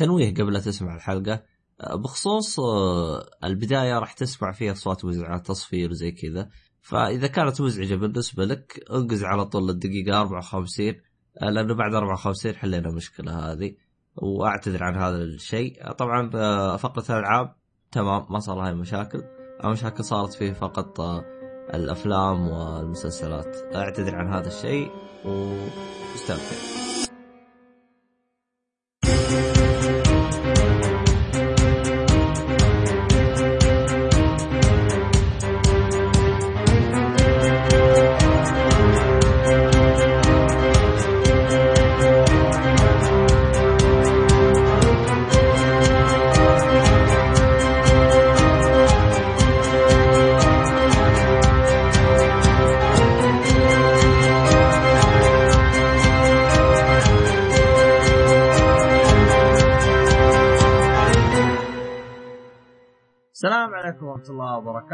تنويه قبل لا تسمع الحلقة. آه، بخصوص آه، البداية راح تسمع فيها أصوات مزعجات تصفير وزي كذا. فإذا كانت مزعجة بالنسبة لك انقز على طول للدقيقة 54 آه، لأنه بعد 54 حلينا المشكلة هذه وأعتذر عن هذا الشيء. طبعا فقرة الألعاب تمام ما صار لها مشاكل. المشاكل صارت فيه فقط الأفلام والمسلسلات. أعتذر عن هذا الشيء واستمتع.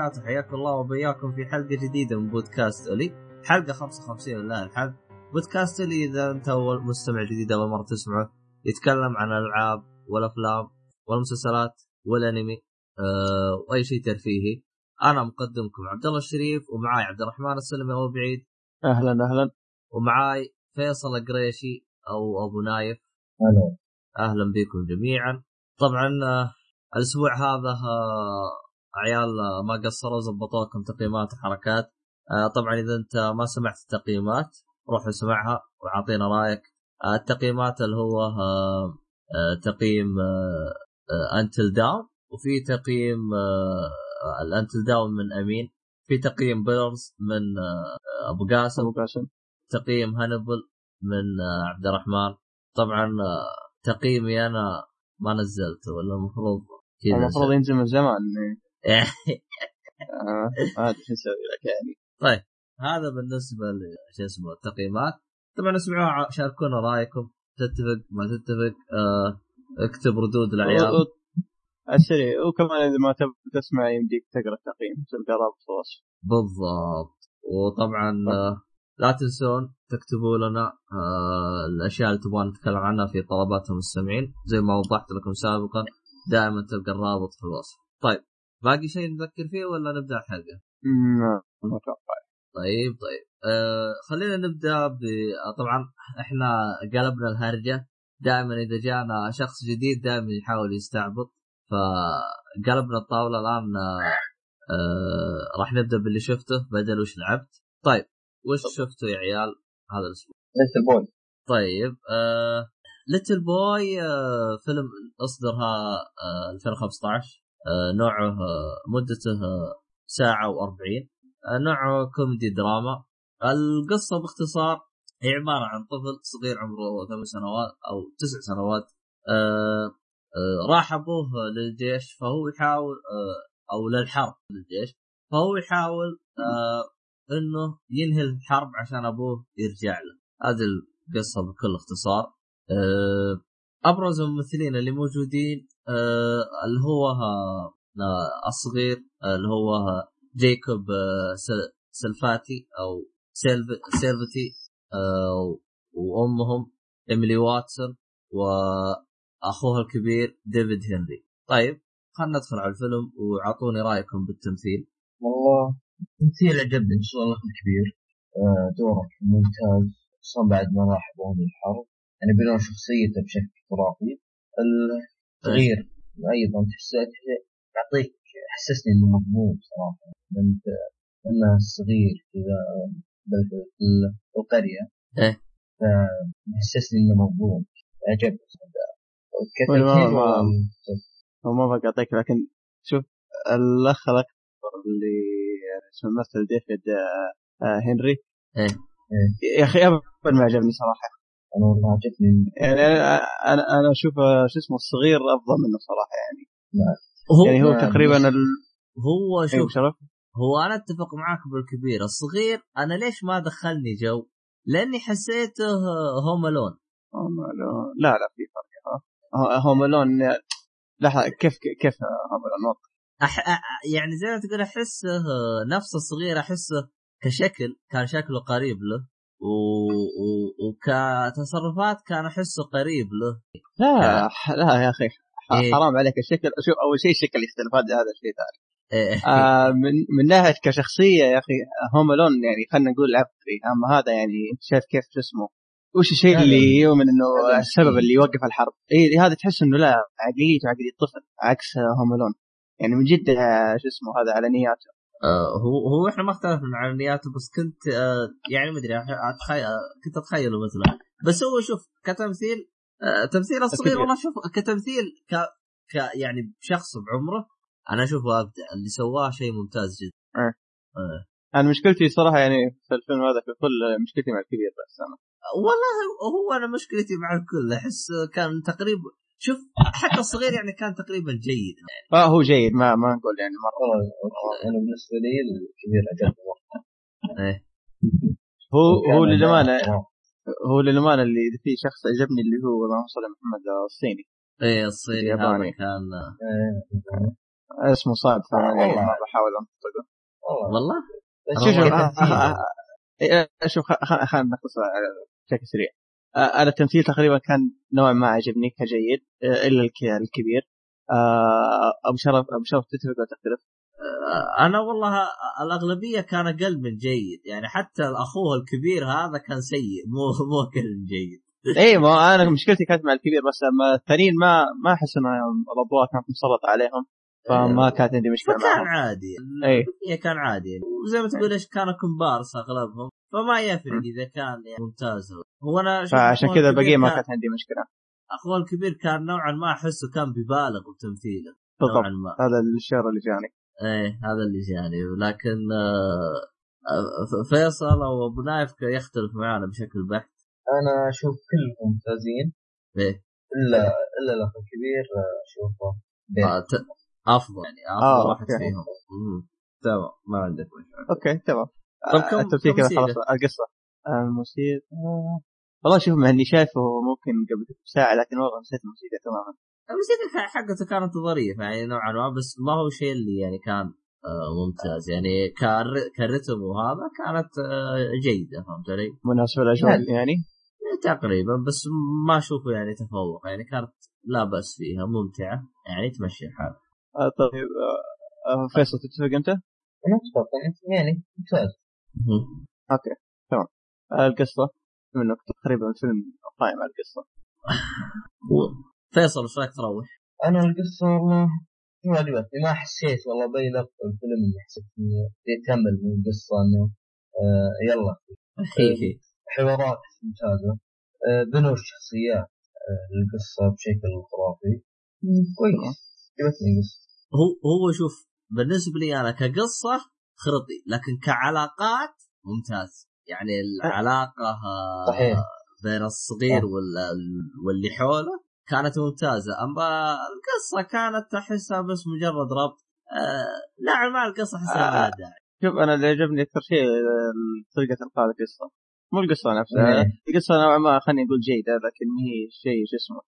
وبركاته حياكم الله وبياكم في حلقة جديدة من بودكاست أولي. حلقة 55 لله الحمد بودكاست أولي إذا أنت أول مستمع جديد أول مرة تسمعه يتكلم عن الألعاب والأفلام والمسلسلات والأنمي أه وأي شيء ترفيهي. أنا مقدمكم عبد الله الشريف ومعاي عبد الرحمن السلمي أبو بعيد. أهلا أهلا. ومعاي فيصل القريشي أو أبو نايف. هلا أهلا بكم جميعا. طبعا آه، الأسبوع هذا آه، عيال آه، ما قصروا زبطوا لكم تقييمات وحركات. آه، طبعا إذا أنت ما سمعت التقييمات روح اسمعها وأعطينا رأيك. آه، التقييمات اللي هو تقييم Until Dawn وفي تقييم ال Until Dawn من أمين في تقييم بيلرز من أبو قاسم أبو قاسم. تقييم هانبل من عبد الرحمن. طبعا تقييمي أنا ما نزلته ولا المفروض كذا المفروض ينزل من زمان إيه. ما أدري شو نسوي لك يعني طيب هذا بالنسبة شو اسمه التقييمات. طبعا اسمعوها شاركونا رأيكم. تتفق ما تتفق آه اكتب ردود العيال. السريع وكمان إذا ما تبي تسمع يمديك تقرأ التقييم تلقى رابط في الوصف بالضبط. وطبعا آه لا تنسون تكتبوا لنا آه الأشياء اللي تبغون نتكلم عنها في طلبات المستمعين زي ما وضحت لكم سابقا دائما تلقى الرابط في الوصف. طيب. باقي شيء نذكر فيه ولا نبدأ الحلقة ما أتوقع. طيب طيب. آه خلينا نبدأ ب آه، طبعا إحنا قلبنا الهرجة. دائما إذا جانا شخص جديد دائما يحاول يستعبط. فقلبنا الطاولة الآن آه آه راح نبدأ باللي شفته. بدل وش لعبت؟ طيب وش شفته يا عيال؟ هذا الأسبوع. Little Boy طيب آه Little Boy آه فيلم اصدرها آه 2015 آه نوعه آه مدته آه ساعة و40 آه نوعه كوميدي دراما. القصة باختصار هي عبارة عن طفل صغير عمره ثمان سنوات أو تسع سنوات آه آه راح أبوه للجيش فهو يحاول آه أو للحرب للجيش فهو يحاول آه إنه ينهي الحرب عشان أبوه يرجع له. هذه القصة بكل اختصار. آه، أبرز الممثلين اللي موجودين آه، اللي هو الصغير آه، اللي هو جيكوب آه، سل- سلفاتي أو سيلف- سيلفتي آه، وأمهم إيميلي واتسون وأخوها الكبير ديفيد هنري. طيب خلينا ندخل على الفيلم وأعطوني رأيكم بالتمثيل. والله التمثيل عجبني شاء الله كبير. آه، دوره ممتاز خصوصا بعد ما راح ابوهم للحرب يعني بنوا شخصيته بشكل خرافي التغيير أيضا تحسه يعطيك حسسني إنه مضمون صراحة انت انه صغير كذا بال- بال- بالقرية إيه. فحسسني إنه مضمون. عجبني ما- والله هو؟ ما بقاطعك لكن شوف الأخ الأكبر اللي اسمه الممثل ديفيد آه، آه، هنري. إيه. يا أخي ابدا ما عجبني صراحة. أنا والله عجبني يعني أنا أنا أنا أشوف شو اسمه الصغير أفضل منه صراحة يعني. هو يعني هو ما- تقريبا ال... هو أيوه شوف شرف. هو أنا أتفق معاك بالكبير. الصغير أنا ليش ما دخلني جو؟ لأني حسيته هوم الون هوم ألون. لا لا في فرق. هوم الون لحظة كيف كيف هوم الون. أح... يعني زي ما تقول أحسه نفس الصغير أحسه كشكل كان شكله قريب له. و... و... وكتصرفات كان أحسه قريب له. لا لا يا أخي إيه. حرام عليك الشكل. شوف أول شيء الشكل يختلف هذا هذا الشيء ثاني إيه. آه من من ناحية كشخصية يا أخي هوم الون يعني خلينا نقول عبقري. أما هذا يعني شايف كيف شو اسمه وش الشيء اللي يؤمن إنه السبب الشيء. اللي يوقف الحرب؟ اي هذا تحس إنه لا عقليته عقلية طفل عكس هوم الون يعني من جد شو اسمه هذا على نياته. آه، هو هو إحنا ما اختلفنا عن نياته بس كنت آه، يعني ما ادري اتخيل كنت اتخيله مثلا بس هو شوف كتمثيل آه، تمثيل الصغير. والله شوف كتمثيل ك, ك يعني شخص بعمره أنا أشوفه أبدع اللي سواه شيء ممتاز جدا أه. آه. أنا مشكلتي صراحة يعني في الفيلم هذا ككل مشكلتي مع الكبير بس أنا والله هو أنا مشكلتي مع الكل أحس كان تقريبا شوف حتى الصغير يعني كان تقريبا جيد آه هو جيد ما ما نقول يعني مرة أنا بالنسبة لي الكبير عجبني إيه هو هو للامانه. هو للأمانة اللي في شخص عجبني اللي هو اللهم صل على محمد الصيني إيه الصيني هذا الياباني. كان إيه. اسمه صعب فأنا يعني والله. ما بحاول أنطقه والله شوف شوف كتمثيل. آه، آه، آه، آه، شوف خ- خ- خلينا نختصر بشكل سريع آه، أنا التمثيل تقريبا كان نوعا ما عجبني كجيد آه، إلا الك- الكبير. آه، أبو شرف أبو شرف تتفق ولا تختلف؟ أنا والله الأغلبية كان أقل من جيد. يعني حتى اخوه الكبير هذا كان سيء مو مو أقل من جيد. اي ما أنا مشكلتي كانت مع الكبير بس اما الثانيين ما ما أحس ان الاضواء كانت مسلطة عليهم فما كانت عندي مشكلة فكان معهم. عادي. إيه. هي كان عادي. وزي ما تقول إيش كانوا كومبارس أغلبهم. فما يفرق إذا كان يعني ممتاز هو. هو أنا فعشان كذا البقيه ما كان- كانت عندي مشكلة. اخوه الكبير كان نوعا ما أحسه كان ببالغ بتمثيله بالضبط. نوعا ما. هذا الشعر اللي جاني. إيه هذا اللي جاني. لكن آه، آه، فيصل أو أبو نايف يختلف معنا بشكل بحت. أنا أشوف كلهم ممتازين. إيه. إلا إلا الأخ الكبير آه، أشوفه آه، أفضل يعني أفضل آه، واحد okay. فيهم. تمام ما عندك مشكلة. okay تمام. طب آه، كم- موسيقى؟ خلاص القصة آه، الموسيقى آه، والله شوف مع إني شايفه ممكن قبل ساعة لكن والله نسيت الموسيقى تماما الموسيقى حقته كانت ظريفة يعني نوعا ما بس ما هو شيء اللي يعني كان ممتاز يعني كر- كرتم وهذا كانت جيدة فهمت علي؟ مناسبه للاجواء نعم. يعني تقريبا بس ما اشوفه يعني تفوق يعني كانت لا بأس فيها ممتعة يعني تمشي الحال آه، طيب آه، فيصل تتفق أنت؟ أنا أتفق يعني ممتاز okay تمام. آه، القصة بما انك تقريبا الفيلم قائم على القصة. فيصل إيش رأيك تروح؟ أنا القصة والله شو عجبتني. ما حسيت والله بأي لقطة الفيلم اللي حسيت انه يكمل من القصة إنه آه يلا. هي حوارات ممتازة. آه بنوا الشخصيات آه للقصة بشكل خرافي. كويس. عجبتني القصة. هو هو شوف بالنسبة لي أنا كقصة خرطي. لكن كعلاقات ممتاز. يعني العلاقة آه، صحيح. بين الصغير واللي حوله كانت ممتازة. أما القصة كانت أحسها بس مجرد ربط. آه لا ما القصة أحسها ما لها داعي. شوف أنا اللي عجبني أكثر شيء آه، طريقة إلقاء القصة. مو القصة نفسها. إيه. القصة نوعا ما خليني نقول جيدة لكن ما هي شيء شو اسمه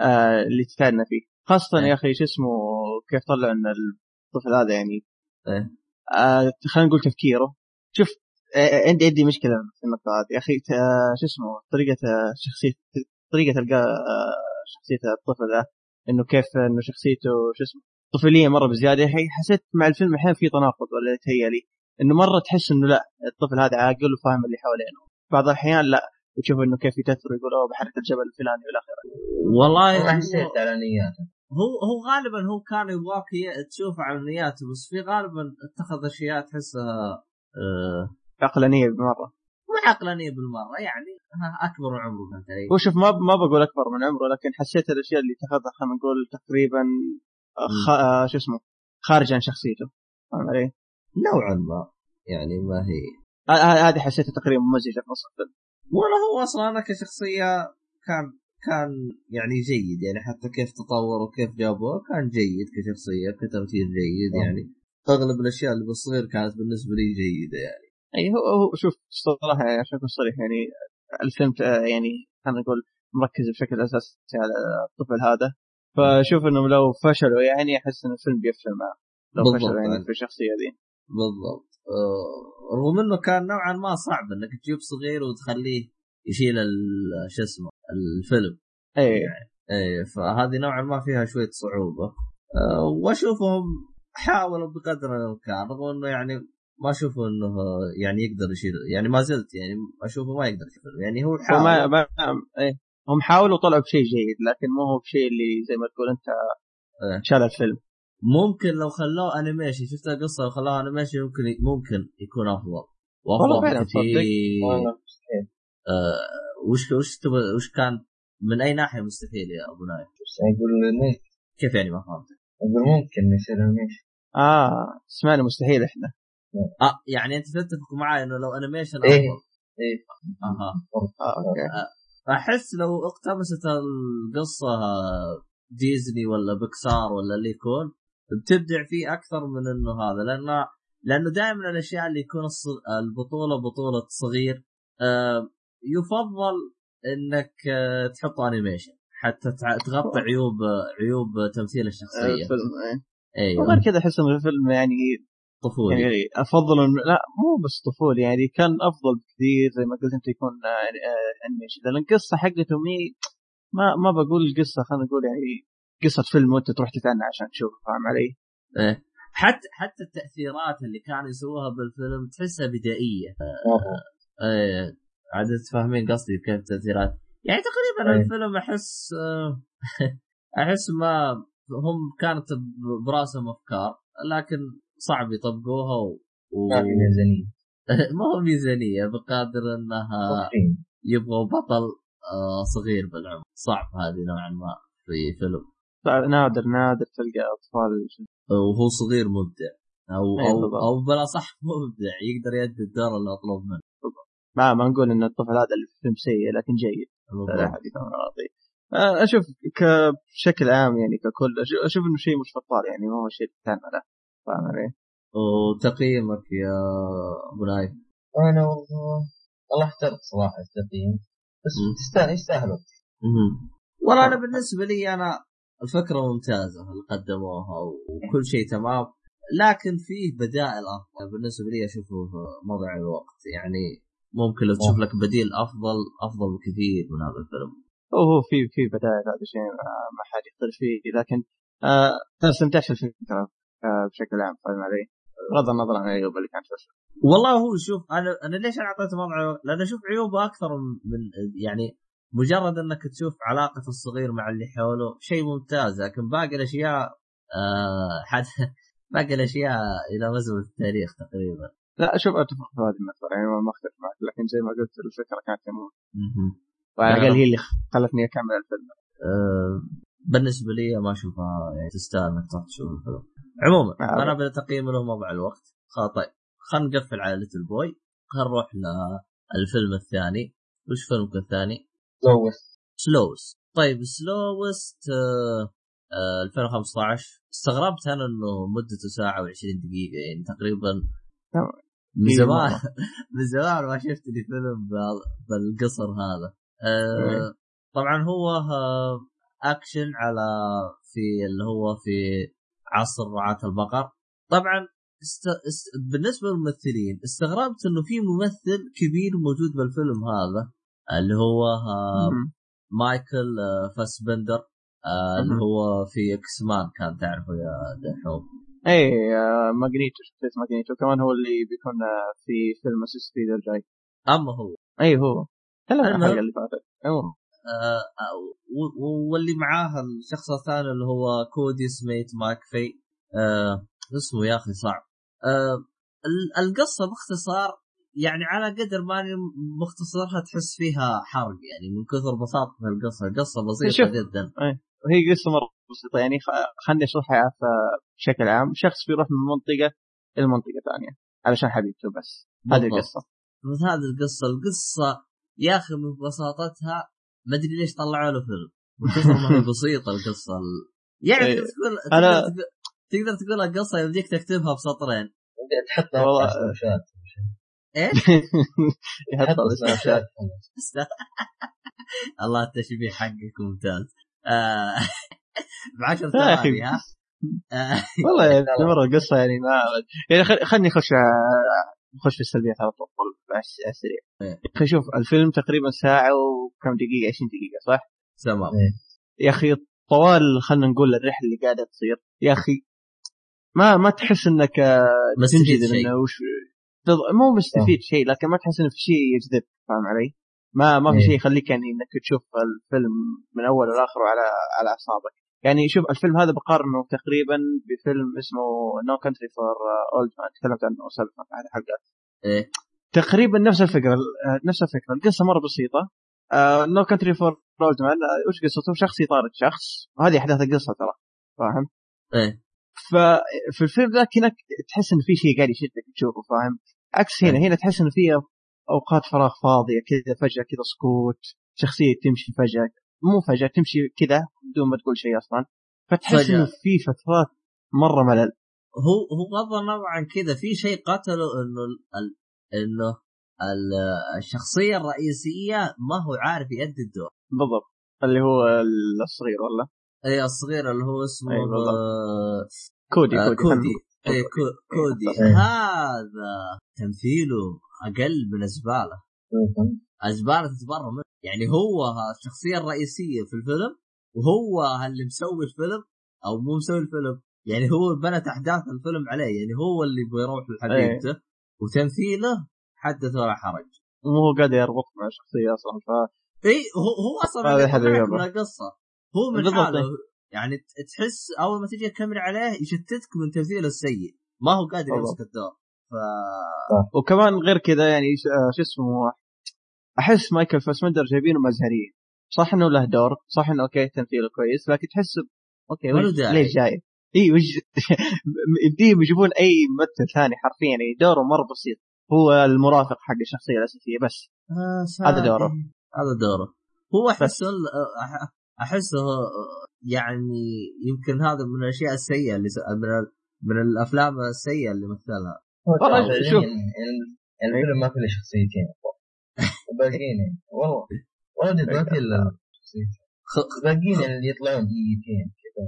آه اللي تفادنا فيه. خاصة إيه. يا أخي شو اسمه كيف طلع إن الطفل هذا يعني إيه. آه خلينا نقول تفكيره. شوف آه عندي عندي مشكلة في النقطة هذه. يا أخي آه شو اسمه طريقة آه شخصية طريقة القاء آه شخصية الطفل ذا إنه كيف إنه شخصيته شو اسمه طفولية مرة بزيادة. يا أخي حسيت مع الفيلم أحيانا في تناقض ولا تهيألي إنه مرة تحس إنه لا الطفل هذا عاقل وفاهم اللي حوالينه. بعض الأحيان لا وتشوف إنه كيف يتأثر ويقول أوه بحرك الجبل الفلاني والى اخره والله ما حسيت على نياته هو هو غالبا هو كان يبغاك تشوف على نياته بس في غالبا اتخذ أشياء تحسها آه عقلانية بمره مو عقلانية بالمرة يعني ها أكبر من عمره فهمت علي؟ هو شوف ما ما بقول أكبر من عمره لكن حسيت الأشياء اللي اتخذها خلينا نقول تقريبا خ... آه، شو اسمه خارج عن شخصيته. فاهم علي؟ نوعا ما يعني ما هي. هذه حسيتها تقريبا ممزجه في نص الفيلم. ولا هو أصلا أنا كشخصية كان كان يعني جيد يعني حتى كيف تطور وكيف جابوه كان جيد كشخصية كتمثيل جيد آه. يعني أغلب الأشياء اللي بالصغير كانت بالنسبة لي جيدة يعني أي هو هو شوف صراحة يعني عشان أكون صريح يعني الفيلم آه، يعني خلينا نقول مركز بشكل أساسي على الطفل هذا فشوف إنهم لو فشلوا يعني أحس إن الفيلم بيفشل معه لو فشلوا يعني يعني. في الشخصية ذي بالضبط آه، رغم إنه كان نوعا ما صعب إنك تجيب صغير وتخليه يشيل ال- شو اسمه الفيلم. اي إيه فهذه نوعا ما فيها شوية صعوبة. أه وأشوفهم حاولوا بقدر الإمكان رغم إنه يعني ما أشوف إنه يعني يقدر يشيل يعني ما زلت يعني أشوفه ما يقدر يشيل يعني هو حاول ما ما إيه. هم حاولوا طلعوا بشيء جيد لكن مو هو بشيء اللي زي ما تقول أنت إيه. شال الفيلم. ممكن لو خلوه animation شفت القصة لو خلوه animation ممكن ممكن يكون أفضل. والله وأفضل مستحيل آه وش وش تبغى وش كان من أي ناحية مستحيل يا أبو نايف؟ بس يقول ممكن كيف يعني ما فهمت؟ يقول ممكن يصير animation آه سمعنا مستحيل إحنا. آه يعني أنت تتفق معي إنه لو animation أفضل. إيه. إيه. أها. آه okay. أحس لو اقتبست القصة ديزني ولا بيكسار ولا اللي يكون بتبدع فيه أكثر من إنه هذا لأنه لأنه دائما الأشياء اللي يكون الص- البطولة بطولة صغير آه، يفضل إنك آه، تحط animation حتى تغطي عيوب عيوب تمثيل آه، الشخصيه الفيلم إيه. أيوه. وغير كذا أحس إنه الفيلم يعني طفولي. يعني أفضل إنه لا مو بس طفولي يعني كان أفضل بكثير زي ما قلت أنت يكون آه، آه، animation لأن القصة حقته مي ما ما بقول القصة خلينا نقول يعني قصة فيلم وأنت تروح تتعنى عشان تشوف فاهم علي؟ إيه. حتى حتى التأثيرات اللي كانوا يسووها بالفيلم تحسها بدائية. إيه عاد تفهمين قصدي كيف التأثيرات. يعني تقريبا أيه. الفيلم أحس آه، أحس ما هم كانت براسهم أفكار لكن صعب يطبقوها و... ما في ميزانية. ما هو ميزانية بقدر إنها. يبغوا بطل آه، صغير بالعمر. صعب هذه نوعا ما في فيلم. نادر نادر تلقى أطفال. وهو صغير مبدع. أو أيه أو. أو بلا صح مبدع يقدر يؤدي الدور اللي أطلب منه. ما ما نقول إن الطفل هذا اللي في الفيلم سيء لكن جيد لا. أحد يكون راضي آه، أشوف ك- بشكل عام يعني ككل أشوف- أشوف إنه شيء مش بطال يعني ما هو شيء تهنى له فاهم علي؟ وتقييمك يا أبو نايف أنا والله والله احترت صراحة التقييم بس. تستاهل يستاهلوا. والله أنا بالنسبة لي أنا الفكرة ممتازة اللي قدموها وكل شيء تمام لكن فيه بدائل أفضل بالنسبة لي أشوفه مضيع الوقت يعني ممكن لو تشوف لك بديل أفضل أفضل بكثير من هذا الفيلم هو في في بدائل هذا شيء ما- ما حد يختلف فيه لكن آه أنا استمتعت في الفكرة آه بشكل عام فاهم علي؟ بغض النظر عن العيوب اللي كانت الفيلم والله هو شوف أنا أنا ليش أنا أعطيته الوقت؟ لأن أشوف عيوبه أكثر من يعني مجرد إنك تشوف علاقة الصغير مع اللي حوله شيء ممتاز لكن باقي الأشياء آه حد باقي الأشياء إلى مزبل التاريخ تقريبا لا شوف أتفق في هذه النقطة يعني ما أختلف معك لكن زي ما قلت الفكرة كانت مهم. وعلى لا، الاقل لا. هي اللي خلتني أكمل الفيلم آه، بالنسبة لي ما أشوفها يعني تستاهل إنك تروح تشوف الفيلم. عموما آه. أنا بتقييم له مضيع الوقت طيب خلينا نقفل على Little Boy خلينا نروح للفيلم الثاني وش فيلمك الثاني؟ سلو ست slow west طيب Slow West آه آه 2015 استغربت أنا إنه مدته ساعة و20 دقيقة يعني تقريبا. من زمان. من زمان ما شفت لي فيلم بال- بالقصر هذا آه إيه. طبعا هو آه اكشن على في اللي هو في عصر رعاة البقر طبعا است... است... بالنسبة للممثلين استغربت إنه في ممثل كبير موجود بالفيلم هذا اللي هو آه مم. مايكل آه، فاسبندر آه، اللي. هو في X-Men كان تعرفه يا دحوم اي آه ماجنيتو شخصية ماجنيتو. كمان هو اللي بيكون آه في فيلم Assassin's Creed الجاي. أما هو. اي هو. المهم. الحلقة اللي فاتت. أيوه. آه، آه، واللي معاه الشخص الثاني اللي هو كودي سميت ماكفي آه اسمه يا أخي صعب. آه ال- القصة باختصار يعني على قدر ما مختصرها تحس فيها حرق يعني من كثر بساطة القصة. القصة بسيطة شوف. جدا. وهي قصة مرة بسيطة يعني. خ- خلني اشرحها بشكل عام. شخص بيروح من منطقة إلى منطقة ثانية علشان حبيبته بس. هذه. القصة. بس هذه القصة. القصة يا أخي من بساطتها ما أدري ليش طلعوا له فيلم. بسيطة القصة ال- يعني إيه. تقدر تقول أنا- تقدر تقول- تقدر تقول القصة يمديك تكتبها بسطرين. تحط والله. سناب شات. إيه يحط سناب شات. الله التشبيه حقك ممتاز. آه... بعشر يا أخي. ثواني ها آه، والله يعني مره القصة يعني ما يعني خل- خلني أخش آه، نخش في السلبيات على طول على الس- على السريع إيه. خلينا نشوف الفيلم تقريبا ساعة وكم دقيقة 20 دقيقة صح؟ تمام يا أخي طوال خلينا نقول الرحلة اللي قاعدة تصير يا أخي ما ما تحس إنك آه، تنجذب. إنه وش مو مستفيد شيء لكن ما تحس إنه في شيء يجذب فاهم علي؟ ما ما في إيه. شيء يخليك يعني إنك تشوف الفيلم من أوله لآخره على على أعصابك يعني شوف الفيلم هذا بقارنه تقريبا بفيلم اسمه No Country for Old Men تكلمت عنه سابقا في أحد الحلقات. إيه. تقريبا نفس الفكرة آه، نفس الفكرة القصة مرة بسيطة. No Country for Old Men وش قصته؟ شخص يطارد شخص وهذه أحداث القصة ترى فاهم؟ إيه. ففي الفيلم ذاك هناك تحس إن في شيء قاعد يشدك تشوفه فاهم؟ عكس هنا هنا تحس إن في أوقات فراغ فاضية كذا فجأة كذا سكوت شخصية تمشي فجأة. مو فجأة تمشي كذا بدون ما تقول شيء أصلا. فتحس. إنه في فترات مرة ملل. هو هو بغض النظر عن كذا في شيء قتله إنه ال- ال- إنه ال- الشخصية الرئيسية ما هو عارف يؤدي الدور. بالضبط. اللي هو الصغير والله اي الصغير اللي هو اسمه أي. آه، كودي آه، كودي, كودي. اي كو- كودي. إيه. هذا تمثيله أقل من زباله زباله تتبرى منه. يعني هو الشخصية الرئيسية في الفيلم وهو اللي مسوي الفيلم أو مو مسوي الفيلم يعني هو بنت أحداث الفيلم عليه يعني هو اللي بيروح لحبيبته وتمثيله حدث ولا حرج مو هو قاعد يربط مع الشخصية أصلا ف إي هو هو أصلا. من القصة هو من. حاله يعني تحس أول ما تجي الكاميرا عليه يشتتك من تمثيله السيء ما هو قادر. يمسك الدور ف وكمان غير كذا يعني آه، شو اسمه أحس مايكل فاسمندر جايبينه مزهريين صح إنه له دور صح إنه okay تمثيله كويس لكن تحس ب- okay. ليش جاي؟ إي وش يديهم يجيبون أي ممثل ثاني حرفيا يعني دوره مرة بسيط هو المرافق حق الشخصية الأساسية بس آه، هذا دوره. هذا دوره هو أح- احسه يعني يمكن هذا من الأشياء السيئة اللي س- من ال- من الأفلام السيئة اللي مثلها والله شوف. الفيلم ما فيه إلا شخصيتين باقيين يعني. والله والله خ- باقيين يعني اللي يطلعون دقيقتين كذا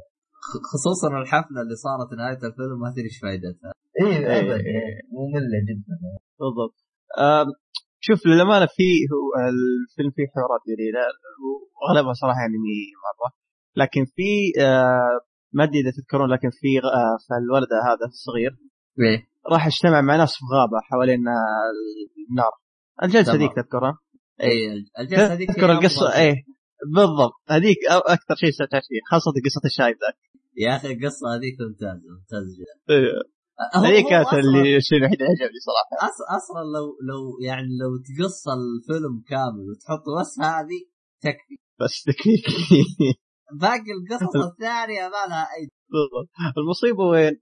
خصوصا الحفلة اللي صارت نهاية الفيلم ما أدري إيش فائدتها اي إيه، إيه. يعني مملة جدا. بالضبط. شوف للأمانة في الفيلم فيه حوارات جديدة وأغلبها صراحة يعني مي مرة. لكن في ما أدري إذا تذكرون لكن في آه، فالولد هذا الصغير راح اجتمع مع ناس في غابة حوالين آه، النار. الجلسه. ذيك تذكرها إيه الجلسة هذيك تذكر هي القصة. إيه بالضبط. هذيك أكثر شيء استمتعت فيه خاصة قصة الشايب ذاك. يا أخي القصة هذيك ممتازة ممتازة جدا. إيه. هذيك هو كانت اللي الشيء الوحيد اللي عجبني صراحة. أص- أصلا لو لو يعني لو تقص الفيلم كامل وتحط بس هذه تكفي. بس تكفيك باقي القصص الثانية ما لها أي بالضبط. المصيبة وين؟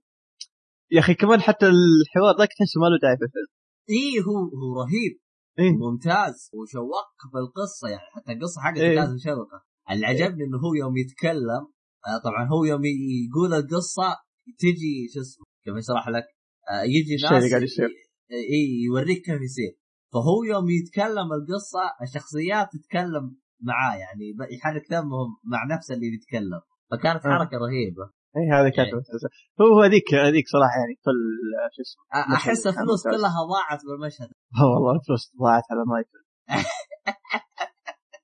يا أخي كمان حتى الحوار ذاك تحسه ما له داعي في الفيلم. إيه هو هو رهيب. إيه. ممتاز وشوق بالقصة يعني حتى القصة حقته إيه. كانت مشوقة اللي عجبني إنه هو يوم يتكلم آه طبعا هو يوم يقول القصة تجي شو اسمه كيف اشرح لك آه يجي ناس قاعد يصير. اي يوريك كيف يصير فهو يوم يتكلم القصة الشخصيات تتكلم معاه يعني يحرك دمهم مع نفس اللي بيتكلم فكانت آه. حركة رهيبة اي هذه كانت إيه. هو هذيك هذيك صراحة يعني كل شو اسمه أحس الفلوس. كلها ضاعت بالمشهد. آه والله الفلوس ضاعت على مايكل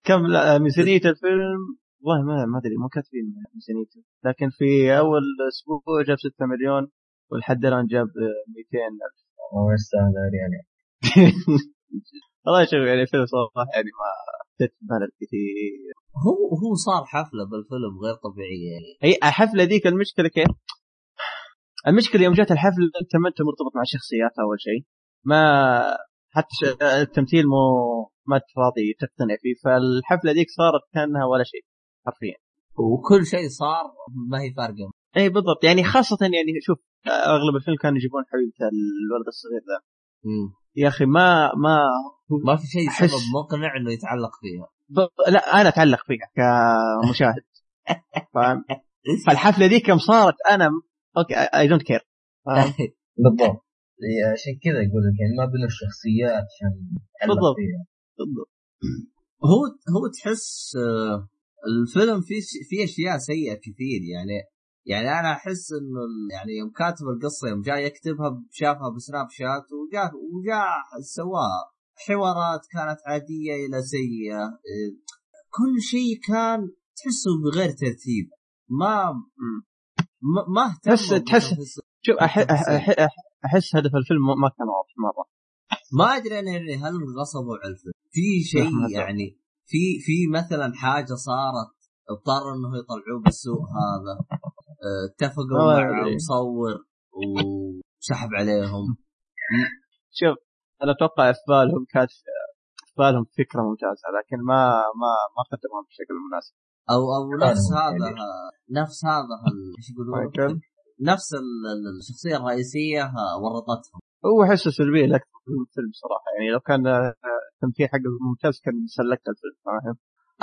كم؟ لا ميزانية الفيلم والله ما ما أدري مو كاتبين ميزانيته. لكن في أول أسبوع جاب 6 مليون ولحد الآن جاب 200 ألف. ما يستاهل يعني. والله شوف يعني الفيلم صراحة يعني ما بملل كثير. هو هو صار حفلة بالفيلم غير طبيعية. يعني هي الحفلة ذيك المشكلة كيف؟ المشكلة يوم جات الحفلة انت ما انت مرتبط مع الشخصيات أول شيء. ما حتى التمثيل مو ما أنت راضي تقتنع فيه فالحفلة ذيك صارت كأنها ولا شيء حرفيا. وكل شيء صار ما هي فارقة. أي بالضبط. يعني خاصة يعني شوف أغلب الفيلم كانوا يجيبون حبيبة الولد الصغير ذا. يا أخي ما ما ما في شيء سبب مقنع إنه يتعلق فيها. ب... لا أنا أتعلق فيها كمشاهد. فاهم؟ فالحفلة ذيك يوم صارت أنا okay I don't care بالضبط. عشان كذا أقول لك يعني ما بين الشخصيات عشان بالضبط. بالضبط. هو هو تحس آه، الفيلم فيه فيه أشياء سيئة كثير يعني. يعني أنا أحس إنه يعني يوم كاتب القصة يوم جاي يكتبها شافها بسناب شات وجاء وجاء سواها حوارات كانت عادية إلى سيئة إيه، كل شيء كان تحسه بغير ترتيب. ما ما ما اهتم تحس- بتفاصيل- شوف أح... أح... أح... أح- أحس هدف الفيلم ما كان واضح مرة. ما أدري أنا يعني هل غصبوا على الفيلم. في شيء. يعني في في مثلا حاجة صارت اضطروا إنه يطلعوه بالسوق هذا. اتفقوا مع أدري. مصور وسحب عليهم. شوف أنا أتوقع في بالهم كانت في بالهم فكرة ممتازة لكن ما ما ما قدموها بشكل مناسب. أو أو نفس هذا يعني. نفس هذا إيش يقولون؟ نفس ال- ال- الشخصية الرئيسية ورطتهم. هو احسه سلبية لك في الفيلم صراحة يعني لو كان التمثيل حقه ممتاز كان سلكت الفيلم فاهم؟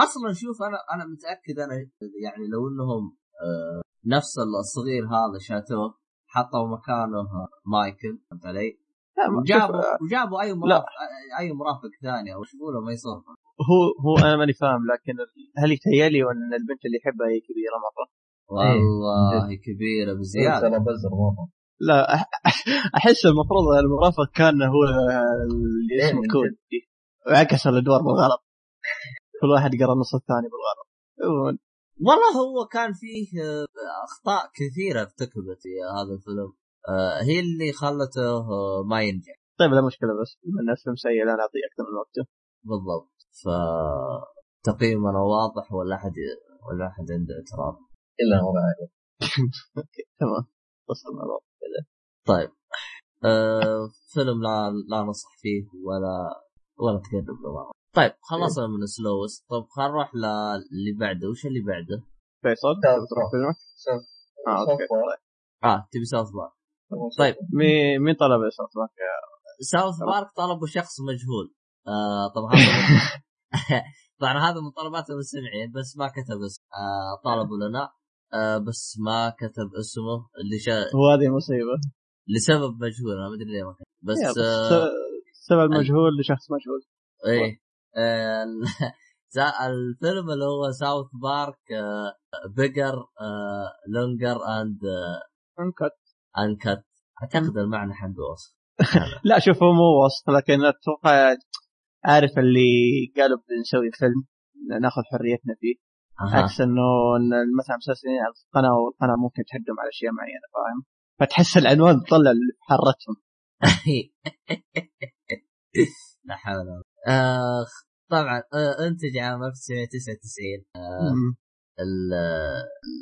أصلا شوف أنا أنا متأكد أنا يعني لو إنهم آه، نفس الصغير هذا شاتوه حطوا مكانه مايكل فهمت علي؟ وجابوا آه، وجابوا أي مرافق أي مرافق ثاني أو له ما يصير. هو هو أنا ماني فاهم لكن هل يتهيألي أن البنت اللي يحبها هي كبيرة مرة؟ والله كبيرة بزيادة. ترى بزر مرة. لا أحس المفروض المرافق كان هو اللي اسمه إيه، كودي وعكس الأدوار بالغلط. كل واحد قرأ النص الثاني بالغلط. والله هو كان فيه آه، أخطاء كثيرة ارتكبت في هذا الفيلم. آه، هي اللي خلته آه، ما ينجح. طيب لا مشكلة بس بما إن الفيلم سيء لا نعطيه أكثر من وقته. بالضبط. ف تقييمنا واضح ولا أحد ولا أحد عنده إعتراض. إلا هو تمام. وصلنا الوقت طيب. آه فيلم لا لا نصح فيه ولا ولا تقرب له. طيب خلصنا من سلوس طيب خلينا نروح للي بعده. وش اللي بعده؟ فيصل تروح فيلمك؟ آه okay. طيب. آه تبي South Park. طيب. مين مين طلب يا صوت South Park طلبوا شخص مجهول. آه طبعا هذا طبعا هذا من طلبات المستمعين بس ما كتب اسم آه طلبوا لنا. آه بس ما كتب اسمه اللي شا... وهذه مصيبة. لسبب مجهول أنا ما أدري ليه ما كتب. بس, بس آه سبب مجهول لشخص مجهول. إيه. الفيلم اللي هو South Park Bigger Longer and Uncut Uncut أعتقد المعنى حقه وصف لا شوف هو مو وصف لكن أتوقع عارف اللي قالوا بنسوي فيلم ناخذ حريتنا فيه. عكس إنه مثلا مسلسلين على القناة والقناه ممكن تحدهم على أشياء معينة فاهم؟ فتحس العنوان طلع اللي في حريتهم. لا حول ولا. آه طبعا آه انتج عام 1999 مم. ال-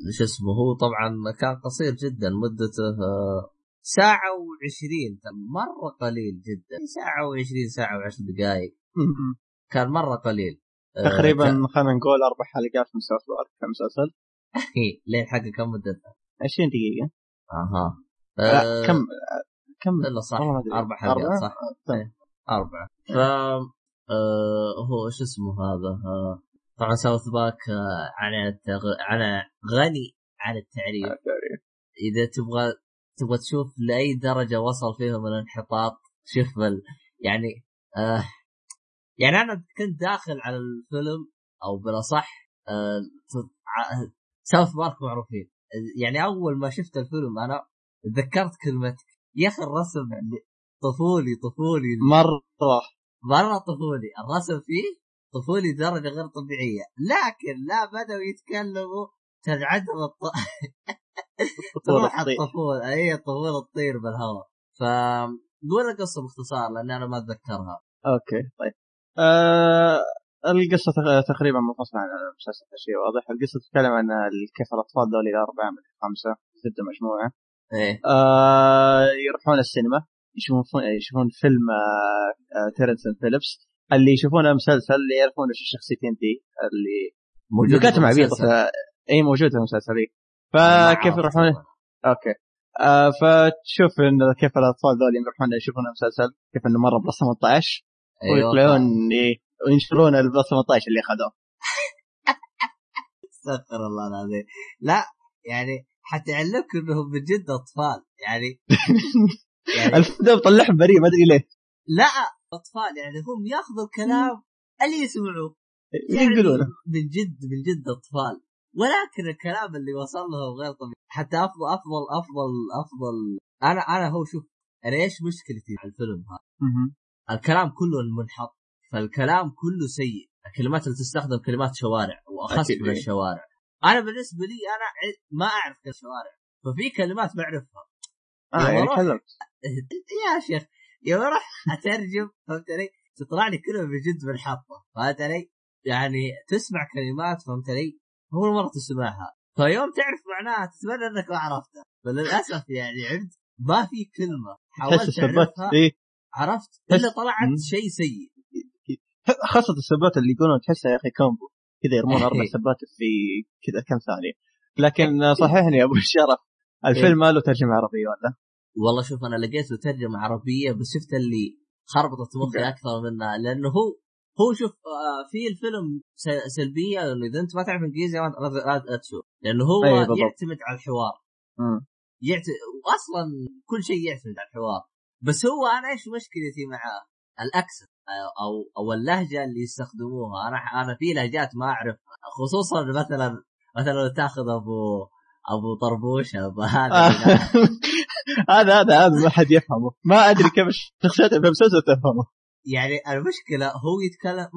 ال- شو اسمه هو طبعا كان قصير جدا مدته آه، ساعة وعشرين مرة قليل جدا ساعة وعشرين ساعة وعشر دقائق. كان مرة قليل. آه، تقريبا كان- خلينا نقول أربع حلقات من ساوث بارك كمسلسل لين حقه كم مدته 20 دقيقة. أها. آه، كم؟ كم؟ لا صح. أربع حلقات؟ صح؟ آه،. إيه، أربعة. ف آه هو شو اسمه هذا؟ آه طبعا ساوث باك آه على التغ... على غني عن التعريف. إذا تبغى تبغى تشوف لأي درجة وصل فيهم الانحطاط شوف بل يعني آه يعني أنا كنت داخل على الفيلم أو بالأصح آه ت- ع- South Park معروفين. يعني أول ما شفت الفيلم أنا تذكرت كلمتك يا أخي الرسم طفولي طفولي. مرة. مره طفولي. الرسم فيه طفولي درجة غير طبيعية. لكن لا بدأوا يتكلموا تنعدم الط... تروح. الطفولة. اي الطفوله تطير بالهواء. فقول القصة باختصار لاني أنا ما أتذكرها. okay طيب. آه القصة تق- تقريبا منفصله عن المسلسل شيء واضح. القصة تتكلم عن كيف الأطفال ذولي الأربعة من خمسه سته مجموعة. إيه. آه يروحون السينما. يشوفون يشوفون فيلم آه آه تيرنس فيليبس اللي يشوفونه مسلسل اللي يعرفون إيش الشخصيتين دي اللي موجود كاتم عبيط بالمسلسل. ف- إي موجود في المسلسل. ما فكيف عرفت يروحون. أوكي آه فتشوف إن كيف الأطفال ذول يروحون يشوفون المسلسل كيف إنه مره بلس 18 أيوة. ويطلعون وينشرون البلس 18 اللي أخذوه استغفر الله العظيم لا يعني حتعلمك إنهم من جد أطفال يعني يعني الفيلم طلعهم بريء ما أدري ليه. لا أطفال يعني هم ياخذوا الكلام اللي يسمعوه. يقولون من جد من جد أطفال. ولكن الكلام اللي وصل لهم غير طبيعي. حتى أفضل أفضل أفضل أفضل. أنا أنا هو شوف أنا إيش مشكلتي مع الفيلم هذا؟ الكلام كله منحط فالكلام كله سيء. الكلمات اللي تستخدم كلمات شوارع واخص. من الشوارع أنا بالنسبة لي أنا ما أعرف الشوارع ففي كلمات بعرفها آه يا يعني يا شيخ يوم أروح أترجم فهمت علي؟ تطلع لي كلمة بجد منحطه فهمت علي؟ يعني تسمع كلمات فهمت علي؟ أول مرة تسمعها فيوم تعرف معناها تتمنى إنك ما عرفتها فللأسف يعني عرفت ما في كلمة حاولت أعرفها إيه عرفت إلا طلعت. شيء سيء خاصة السبات اللي يقولون تحسها يا أخي كومبو كذا يرمون أربع إيه. سبات في كذا كم ثانية لكن صححني يا أبو الشرف الفيلم ما له ترجمة عربية ولا؟ والله شوف أنا لقيت له ترجمه عربية بس شفت اللي خربطت مخي. أكثر منها لأنه هو هو شوف آه، في الفيلم سلبية إنه إذا أنت ما تعرف إنجليزي ما تشوف لأنه هو أيوة. يعتمد على الحوار مم. يعت... واصلا كل شيء يعتمد على الحوار بس هو أنا إيش مشكلتي معاه؟ الأكسنت أو أو اللهجة اللي يستخدموها أنا أنا في لهجات ما اعرفها خصوصا مثلا مثلا لو تاخذ أبو أبو طربوش أبو هذا. هذا هذا هذا ما حد يفهمه. ما أدري كيف الشخصيات في المسلسل تفهمه. يعني المشكلة هو يتكلم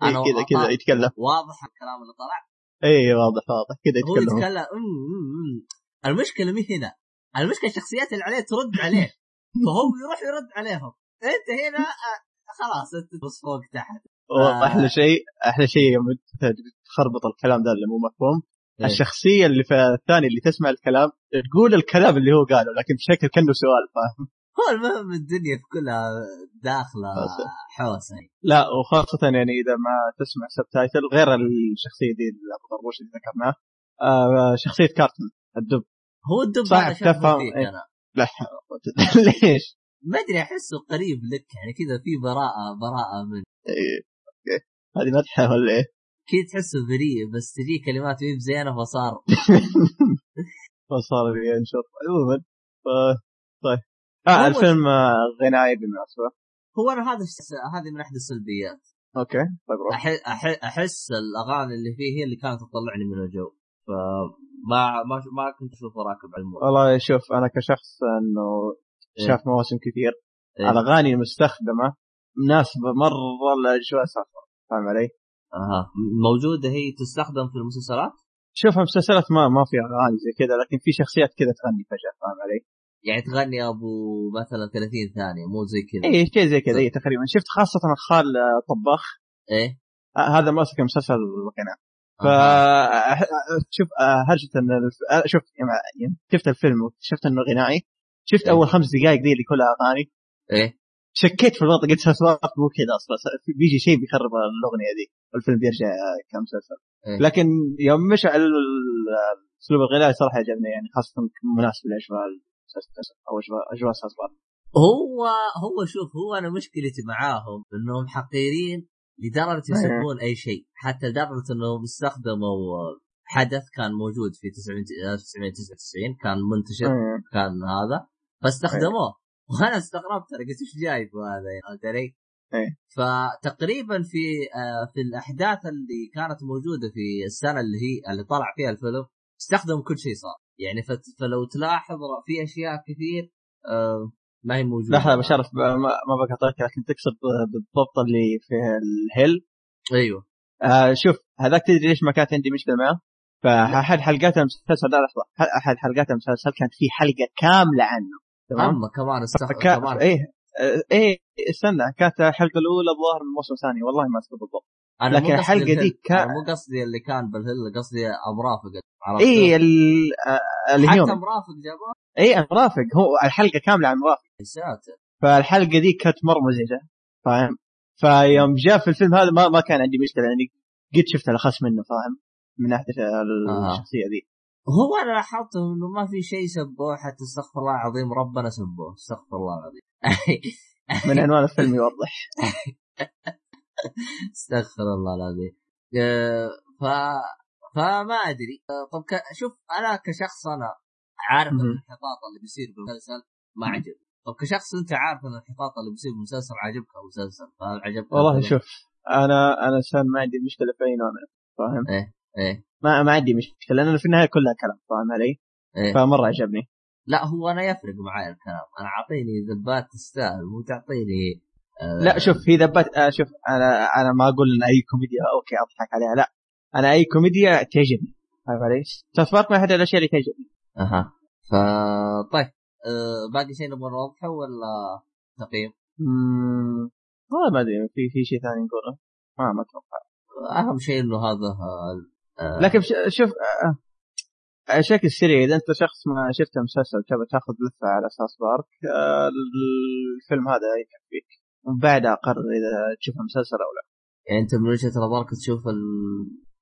كذا كذا يتكلم. واضح الكلام اللي طلع. إي واضح واضح. كذا هو يتكلم. يتكلم مم، مم. المشكلة مي هنا. المشكلة الشخصيات اللي عليه ترد عليه. فهو يروح يرد عليهم. أنت هنا آه، خلاص أنت بص فوق تحت. آه. واحلى شيء أحلى شيء يوم تخربط الكلام ده اللي مو مفهوم. إيه. الشخصية اللي في الثاني اللي تسمع الكلام تقول الكلام اللي هو قاله لكن بشكل كأنه سؤال فاهم هو المهم الدنيا في كلها داخلة. حوسة لا وخاصة يعني إذا ما تسمع subtitle غير الشخصية دي اللي أبو طربوش اللي ذكرناه آه شخصية كارتون الدب هو الدب شافه تفهم. إيه. أنا لا. ليش؟ ما أدري أحسه قريب لك يعني كذا في براءة براءة من إيه. هذه مدحة ولا إيه؟ كذا تحسه بريء بس تجي كلمات مي بزينة فصار. فصار ينشر عموما طيب. هو- الفيلم آه، غنائي بالمناسبة. هو أنا هذا هذه من أحد السلبيات. أوكي طيب روح. أح... أح... أحس الأغاني اللي فيه هي اللي كانت تطلعني من الجو. فما ما ما كنت اشوفه راكب على الموت والله شوف أنا كشخص إنه إيه. شاف مواسم كثير. إيه. الأغاني المستخدمة مناسبة مرة لأجواء سفر فاهم علي؟ أها موجودة هي تستخدم في المسلسلات؟ شوف المسلسلات ما ما في أغاني زي كذا لكن في شخصيات كذا تغني فجأة فاهم علي؟ يعني تغني أبو مثلا 30 ثانية مو زي كذا. اي شيء زي كذا اي تقريبا. شفت خاصة الخال آه، طباخ؟ إيه. آه، هذا ماسك مسلسل القناه ف أها. شوف آه، هرجة شوف شفت الفيلم وشفت إنه غنائي؟ شفت إيه. أول خمس دقائق ذي اللي كلها أغاني؟ إيه. شكيت في الوضع قلت سوالف مو كذا أصلا بيجي شيء بيخرب الأغنية دي والفيلم بيرجع كمسلسل إيه. لكن يوم مشى على ال- الاسلوب الغنائي صراحة عجبني يعني خاصة مناسب لأجواء المسلسل أو اجواء ساسبار هو هو شوف هو أنا مشكلتي معاهم إنهم حقيرين لدرجة إيه. يسبون أي شيء حتى لدرجة إنهم استخدموا حدث كان موجود في 1999 كان منتشر إيه. كان هذا فاستخدموه وأنا استغربت أنا قلت إيش جايب هذا فهمت علي؟ إيه. فتقريبا في آه في الأحداث اللي كانت موجودة في السنة اللي هي اللي طلع فيها الفيلم استخدموا كل شيء صار يعني فلو تلاحظ في أشياء كثير آه ما هي موجودة لحظة بشرف ما بقطعك لكن تقصد بالضبط اللي في الهيل أيوه آه شوف هذاك تدري ليش ما كانت عندي مشكلة معه؟ فأحد حلقات المسلسل لا لحظة أحد حلقات المسلسل كانت في حلقة كاملة عنه تمام؟ كمان استخدم فكا... كمان. إيه آه، إيه استنى كانت الحلقة الأولى الظاهر من الموسم الثاني والله ما أذكر بالضبط. أنا لكن الهل. دي كا- أنا مو قصدي اللي كان بالهل قصدي امرافق إيه ال- آه، اللي حتى مرافق جابوه إيه مرافق هو الحلقة كاملة عن مرافق يا ساتر. فالحلقة دي كانت مرة مزعجة فاهم؟ فيوم جاء في الفيلم هذا ما, ما كان عندي مشكلة يعني قد شفت الأخص منه فاهم؟ من ناحية الشخصية دي. هو أنا لاحظت إنه ما في شيء سبوه حتى استغفر الله العظيم ربنا سبوه. استغفر الله العظيم. من عنوان الفيلم يوضح. استغفر الله العظيم. آه، ف فما أدري. طب ك... شوف أنا كشخص أنا عارف. الانحطاط اللي بيصير بالمسلسل ما عجبني. طب كشخص أنت عارف ان الانحطاط اللي بيصير بالمسلسل عجبك أو مسلسل فهل عجبك؟ والله؟ شوف أنا أنا انسان ما عندي مشكلة في اي نوع منه فاهم؟ إيه إيه. ما ما عندي مشكلة لأنه في النهاية كلها كلام فاهم علي؟ إيه. فمرة عجبني لا هو أنا يفرق معي الكلام أنا أعطيني ذبات تستاهل مو تعطيني آه لا شوف في ذبات آه شوف أنا أنا ما أقول إن أي كوميديا okay أضحك عليها لا أنا أي كوميديا تعجبني فاهم علي؟ Park من أحد الأشياء اللي تعجبني أها ف طيب آه باقي شيء نبغى نوضحه ولا تقييم؟ مم، والله ما أدري في في شيء ثاني نقوله ما ما أتوقع أهم شيء إنه هذا آه لكن ش- شوف آه، على شكل سريع إذا أنت شخص ما شفت مسلسل تبغى تاخذ لفة على أساس بارك آه، الفيلم هذا يكفيك وبعدها قرر إذا تشوف المسلسل أو لا. يعني أنت من وجهة نظرك تشوف ال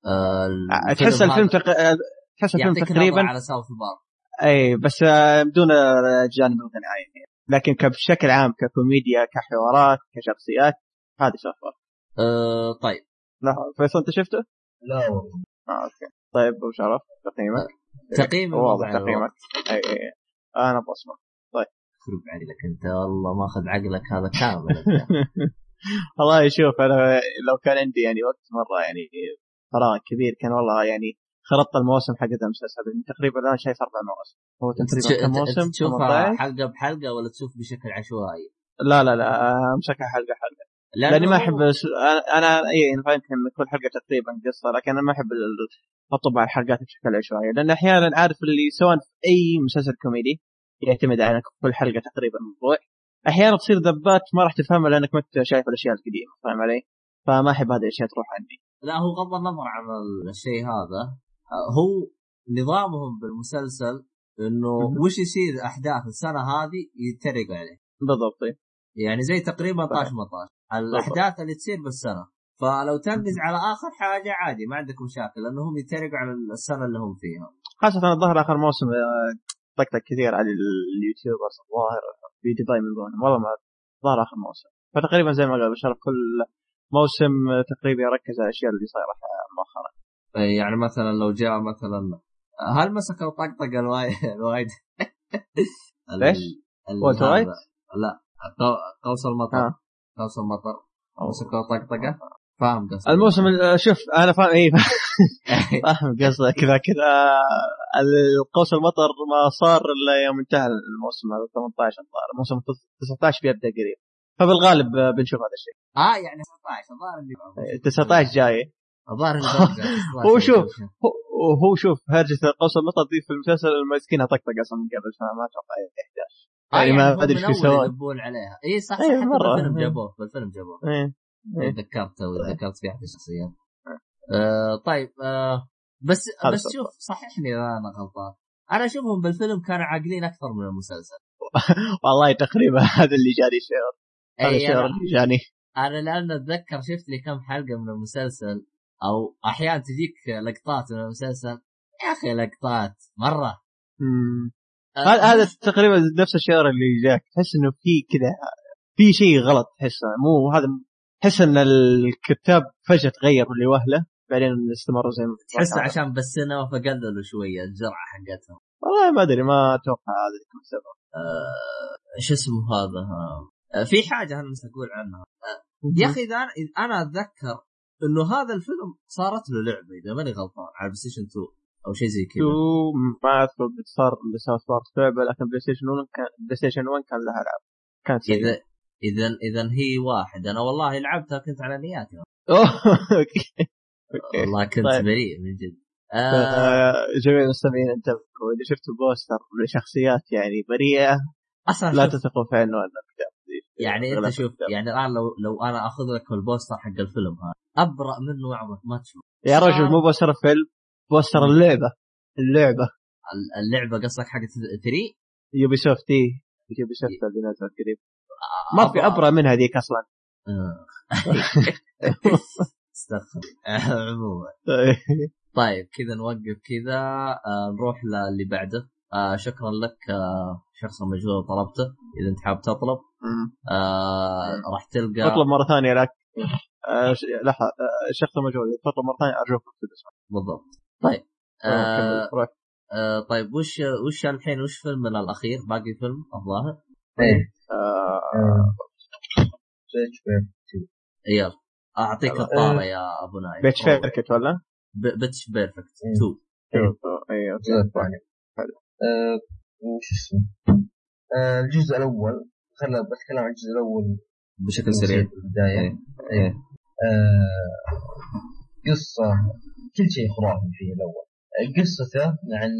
آه آه، تحس الفيلم تق... آه، تحس الفيلم تقريبا على ساوث بارك. أي بس آه، بدون آه، جانب الغنائي يعني. لكن بشكل عام ككوميديا كحوارات كشخصيات هذه سوف بارك. آه طيب. لا فيصل أنت شفته؟ لا والله. آه أوكي. طيب ابو شرف تقييمك؟ تقييم واضح تقييمك. أي أي أنا بصمه يخرب عقلك أنت والله ماخذ عقلك هذا كامل. والله شوف أنا لو كان عندي يعني وقت مرة يعني فراغ كبير كان والله يعني خرطت المواسم حقت المسلسل. لأن تقريبا الان شايف أربع مواسم. هو تقريبا كم موسم؟ تشوفها 18 حلقة بحلقة ولا تشوف بشكل عشوائي؟ لا لا لا امسكها حلقة حلقة. لأنه لأني ما أحب أنا- أنا إي يمكن كل حلقة تقريبا قصة لكن أنا ما أحب أطبع الحلقات بشكل عشوائي لأن أحيانا عارف اللي سواء في أي مسلسل كوميدي يعتمد على كل حلقة تقريبا موضوع أحيانا تصير ذبات ما راح تفهمها لأنك ما أنت شايف الأشياء القديمة فاهم علي؟ فما أحب هذه الأشياء تروح عندي لا هو غض النظر عن الشيء هذا هو نظامهم بالمسلسل إنه. وش يصير أحداث السنة هذه يتريقوا عليه بالضبط. يعني زي تقريبا طاش مطاش. الأحداث اللي تصير بالسنة. فلو تنقز على آخر حاجة عادي ما عندك مشاكل لأنهم يتريقوا على السنة اللي هم فيها. خاصة الظاهر آخر موسم آه، طقطق كثير على اليوتيوبرز الظاهر في دبي من دونهم والله ما ظهر آخر موسم. فتقريبا زي ما قال بشرف كل موسم تقريبا يركز على الأشياء اللي صايرة مؤخرا. يعني مثلا لو جاء مثلا هل مسكوا طقطقه الوايد؟ الوايد ليش؟ والتر وايت؟ لا. قوس المطر آه. قوس المطر مسكوا طقطقه فاهم قصدي الموسم ال- شوف أنا فاهم اي فاهم قصدك لكن آه، القوس المطر ما صار الا يوم انتهى الموسم هذا 18 الظاهر الموسم 19 بيبدا قريب فبالغالب آه، بنشوف هذا الشيء آه يعني 19 الظاهر اني 19 جاي الظاهر هو شوف هو- شوف هرجة قوس المطر دي في المسلسل المسكينة طقطق أصلا من قبل فما أتوقع يحتاج يعني ما أدري إيش بيسوون يدبون عليها اي صح صح إيه، حتى مرة. بالفيلم إيه. جابوه بالفيلم جابوه إيه. إيه. تذكرت ذكرت في أحد الشخصيات آه طيب آه بس بس. شوف صححني إذا أنا غلطان أنا أشوفهم بالفيلم كانوا عاقلين أكثر من المسلسل والله تقريبا هذا اللي جاني الشعر هذا اي الشعر أنا اللي جاني أنا لأن أتذكر شفت لي كم حلقة من المسلسل أو أحيانا تجيك لقطات من المسلسل يا أخي لقطات مرة. آه، هذا هذا تقريبا نفس الشعر اللي جاك. تحس إنه في كذا في شيء غلط تحسه مو هذا تحس إن الكتاب فجأة تغيروا اللي وهله بعدين استمروا زي ما تحس عشان بالسينما فقللوا شوية الجرعة حقتهم. والله ما أدري ما أتوقع هذا يكون السبب آه، شو اسمه هذا؟ آه، في حاجة أنا أقول عنها. يا أخي إذا أنا أتذكر إنه هذا الفيلم صارت له لعبة إذا ماني غلطان على PlayStation 2 أو شيء زي كذا. ما اذكر صار ل South Park لعبه لكن PlayStation 1 كان PlayStation 1 كان لها العاب كانت سيئه اذا اذا إذا هي واحد. أنا والله لعبتها كنت على نياتي. okay. okay. والله كنت طيب. بريء من جد. آه. آه، جميع المستمعين انتبهوا إذا شفتوا poster لشخصيات يعني بريئة أصلا لا تثقوا في عنوان الكتاب. يعني أنت شوف. يعني الآن لو لو أنا أخذ لك ال poster حق الفيلم هذا أبرأ منه عمرك ما تشوف يا رجل مو poster الفيلم poster اللعبة. اللعبة. ال- اللعبة قصدك حق 3 Ubisoft اي Ubisoft اللي نزلت قريب. ما في ابرى من هذيك أصلا. آه. استغفر عموما. طيب كذا نوقف كذا. آه نروح للي بعده. آه شكرا لك آه شخص مجهول طلبته إذا أنت حاب تطلب. آه راح تلقى اطلب مرة ثانية لك. آه، لحظة. آه، الشخص المجهول إذا تطلب مرة ثانية ارجوك بالضبط. طيب آه روح. آه طيب وش وش الحين وش فيلمنا الأخير؟ باقي فيلم الظاهر؟ إيه. آه، Pitch Per يلا. أعطيك. الطاره يا أبو نايف. Pitch Perfect ولا؟ Pitch Perfect. إيه. 2 أيوه الجزء الثاني. حلو. آه، وش اسمه؟ آه، الجزء الأول. خلنا بتكلم عن الجزء الأول بشكل سريع. في البداية. إيه. إيه. قصة كل شيء خرافي فيه الأول. قصته عن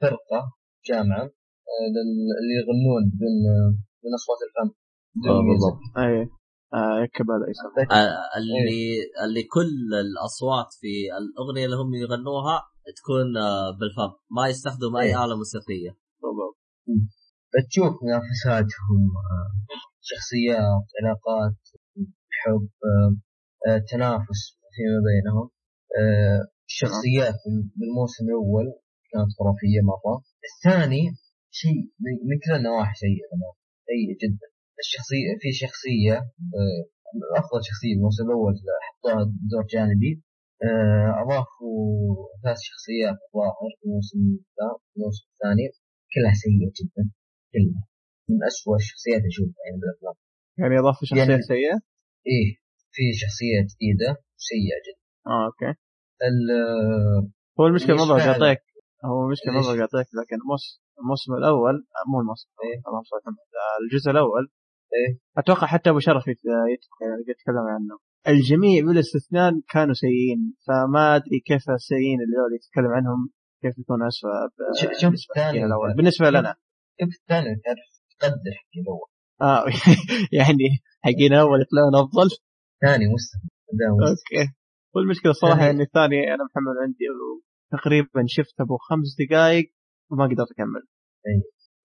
فرقة جامعة آه، لل- اللي يغنون بدون بدون أصوات الفم بدون آه،. بالضبط. أي آه يسمى آه، اللي اللي كل الأصوات في الأغنية اللي هم يغنوها تكون بالفم ما يستخدموا أي إيه. آلة موسيقية. بالضبط. فتشوف منافساتهم شخصيات علاقات حب تنافس. فيما بينهم. آه، الشخصيات بال- بالموسم الأول كانت خرافية مرة. الثاني شيء من- كل النواحي سيء تمام. سيء جدا. الشخصية في شخصية آه، أفضل شخصية بالموسم الأول حطوها دور جانبي. آه، أضافوا ثلاث شخصيات الظاهر في الموسم الموسم الثاني. كلها سيئة جدا. كلها. من أسوأ الشخصيات أشوفها يعني بالافلام يعني اضافه شخصيه يعني- سيئة؟ إيه. في شخصية جديده سيئه جدا آه أوكي ال- هو المشكلة ما أبغى؟ اقاطعك هو المشكلة ما؟ أبغى اقاطعك لكن الموس- الموسم الأول مو الموسم إيه. اللهم صل الجزء الأول إيه. أتوقع حتى أبو شرف يعني قد تكلم عنه الجميع بلا استثناء كانوا سيئين فما أدري كيف السيئين اللي يتكلم عنهم كيف يكون اسوء شوف الثاني الأول بالنسبة لنا شوف الثاني تعرف تقدر حقي الأول آه يعني حقين اول يطلعون أفضل ثاني مستوى أوكي. والمشكلة الصراحه يعني- الثاني أنا محمل عندي تقريبا شفته ابو خمس دقائق وما قدرت أكمل.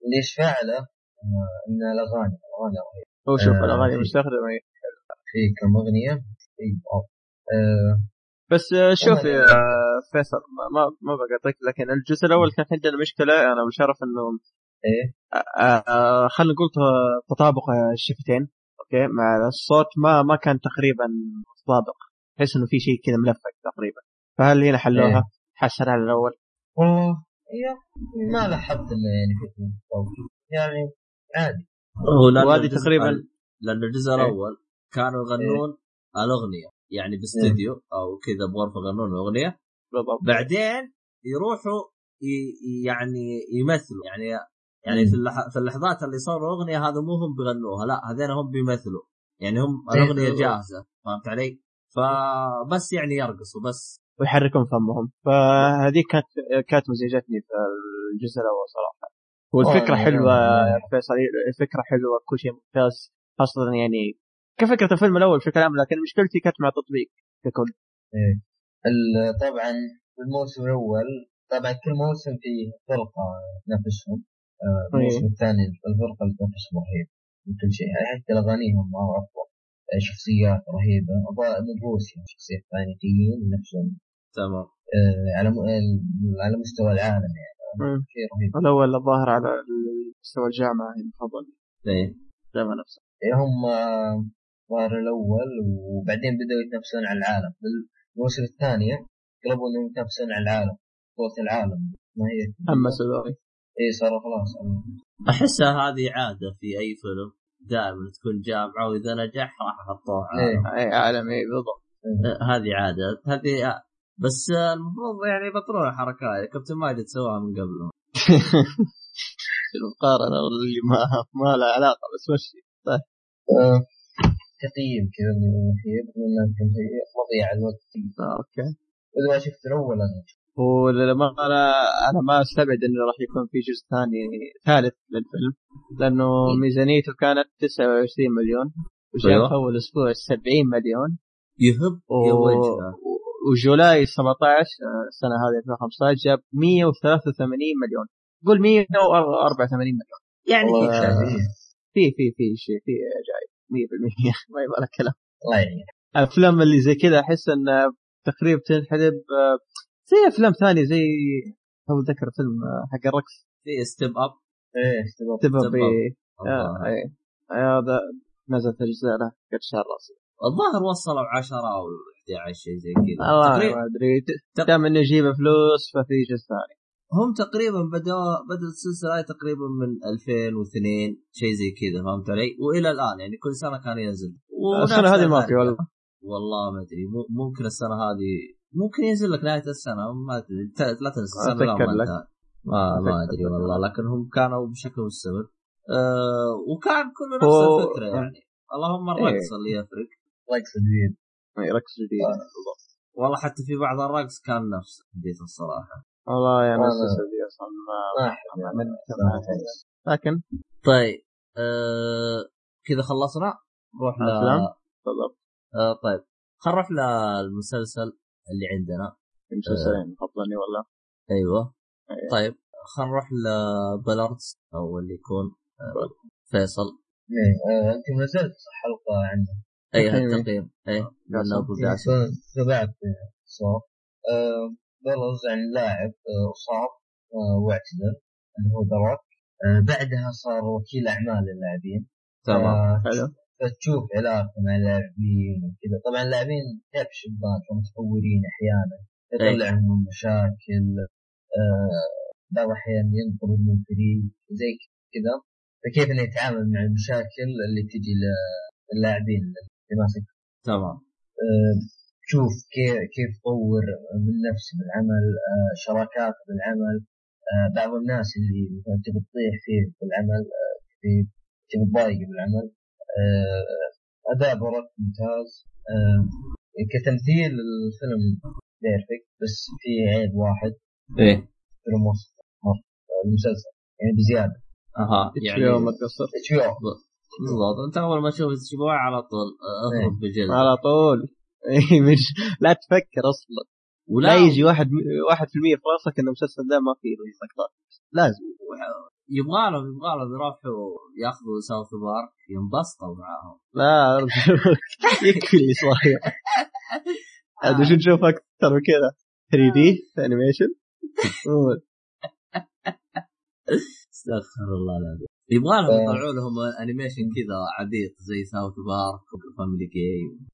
اللي يشفع له إن- إن الاغاني الأغاني رهيبة. هو شوف آه، الأغاني في- مستخدمة. في كم أغنية؟ اي آه، بس آه، شوف يا فيصل ما ما, ما بقاطعك لكن الجزء الأول كان عندنا مشكلة أنا بشرف إنه إيه؟ خلينا نقول تطابق الشفتين. أوكي مع الصوت ما ما كان تقريبا متطابق تحس إنه في شيء كذا ملفق تقريبا. فهل هنا حلوها؟ إيه. حسن على الأول. والله هي ما لاحظت إنه يعني في يعني عادي. هو وهذه تقريباً- لأن الجزء إيه. الأول كانوا يغنون الأغنية. يعني باستديو أو كذا بغرفة يغنون الأغنية. بالضبط. بعدين يروحوا ي- يعني يمثلوا. يعني يعني. في اللح... في اللحظات اللي صاروا أغنية هذا مو هم بيغنوها لا هذين هم بيمثلوا يعني هم. الأغنية جاهزة فهمت علي؟ فبس يعني يرقصوا بس ويحركون فمهم فهذه كانت كانت مزعجتني في الجزء الأول صراحة والفكرة آه، حلوة. يا فيصل الفكرة حلوة كل شيء ممتاز خاصة يعني كفكرة الفيلم الأول بشكل عام لكن مشكلتي كانت مع التطبيق ككل. ال- طبعا في الموسم الأول طبعا كل موسم فيه فرقة تنافسهم آه، الموسم إيه. الثاني الفرقه اللي تنافسهم رهيب من كل شيء. يعني حتى اغانيهم مره افضل آه، شخصيات رهيبة. أضاء من روسيا شخصيات ثانيين ينافسون. تمام. آه، على على مستوى العالم يعني. شيء رهيب. الأول الظاهر على مستوى الجامعة المفضل إيه. الجامعة نفسها. إيه، هم آه، ظهر الأول وبعدين بدأوا يتنافسون على العالم. الموسم الثاني قلبوا إنهم يتنافسون على العالم بطولة العالم. ما هي أما سوداني اي صاروا خلاص. أحسها هذه عادة في أي فيلم دائما تكون جامعة وإذا نجح راح احطوه إيه. عالم. أي عالمي بالضبط. آه، هذه عادة. هذه بس المفروض يعني يبطلون الحركة هذه. كابتن ماجد سواها من قبل. المقارنة اللي ما ما لها علاقة بس مشي. آه، تقييم كذا من الأخير لأن كنت مضيع الوقت. آه، أوكي. إذا ما شفت الأول أنا وللأمانة أنا ما أستبعد إنه راح يكون في جزء ثاني ثالث للفيلم لأنه ميزانيته كانت 29 مليون وجاء أيوة. في أول أسبوع 70 مليون. يهب و... وجولاي 17 آه، السنة هذه 2015 جاب 183 مليون. قول 184 مليون. يعني شيء في في في شيء في جاي. 100% ما يبغى لك كلام. الله يعين الأفلام اللي زي كذا أحس إن تقريبا تنحدب زي أفلام ثانية زي تو ذكر فيلم آه، حق الرقص. في ستيب اب إيه Step في Up. آه، إيه. هذا نزلت أجزاء له قد شهر راسي الظاهر وصلوا 10 أو 11 شيء زي كذا. والله تقريبا ما أدري. دام إنه يجيب فلوس ففي جزء ثاني. هم تقريبا بدأوا بدأت السلسلة هاي تقريبا من 2002 شيء زي كذا فهمت علي؟ وإلى الآن يعني كل سنة كان ينزل. السنة هذه ما في. والله. والله ما أدري مو- ممكن السنة هذه ممكن ينزل لك نهاية السنة ما أدري ت- لا تنسى السنة لا أتذكر ما. ما ما أدري. والله لكن هم كانوا بشكل مستمر. أه وكان كله نفس الفكرة يعني. اللهم إيه. الرقص اللي يفرق. رقص. جديد اي رقص جديد. آه. والله حتى في بعض الرقص كان نفس بديت الصراحة. والله يعني. المسلسل دي أصلا ما. لكن؟ طيب أه كذا خلصنا. نروح ل أفلام؟ بالضبط. أه طيب. خلينا نروح للمسلسل. اللي عندنا. مسلسلين مفضلني ولا أيوه. أيوة. طيب خلينا نروح لبلارتس أو اللي يكون آه، فيصل. إيه، آه، أنت نزلت حلقة عنه أي. التقييم. اي قاسم. أبو قاسم تابعت صار بلغز عن لاعب آه، اصاب آه، واعتزل اللي هو دراك آه، بعدها صار وكيل أعمال للاعبين تمام. آه، حلو. فتشوف علاقته مع اللاعبين وكذا. طبعا اللاعبين تعرف شبان متطورين أحيانا يطلعهم من مشاكل آه، بعض الأحيان ينطرد من الفريق زي كذا. فكيف إنه يتعامل مع المشاكل اللي تجي للاعبين اللي ماسك تمام. آه، شوف كيف كيف طور من نفسه بالعمل آه، شراكات بالعمل. آه، بعض الناس اللي مثلا تبي تطيح فيه بالعمل آه، تبي تبي تضايق بالعمل. آه، أداء برك ممتاز. آه، كتمثيل الفيلم بيرفكت بس في عيب واحد. إيه. فيلم وسط. آه، المسلسل يعني بزيادة. أها يعني يعني ما تقصر؟ إتش بالضبط. أنت أول ما تشوف الأسبوع على طول آه، أضرب بجلد على طول. إيه، مش لا تفكر أصلا. ولا لا يجي واحد واحد في المية في راسك إن المسلسل ده ما فيه لقطات لازم. يبغى لهم يبغى لهم يروحوا ياخذوا South Park ينبسطوا معاهم. لا يكفي اللي صاير. عاد وش نشوف أكثر من كذا؟ 3D animation استغفر الله العظيم. يبغى لهم. يطلعوا لهم animation كذا عبيط زي South Park و Family Game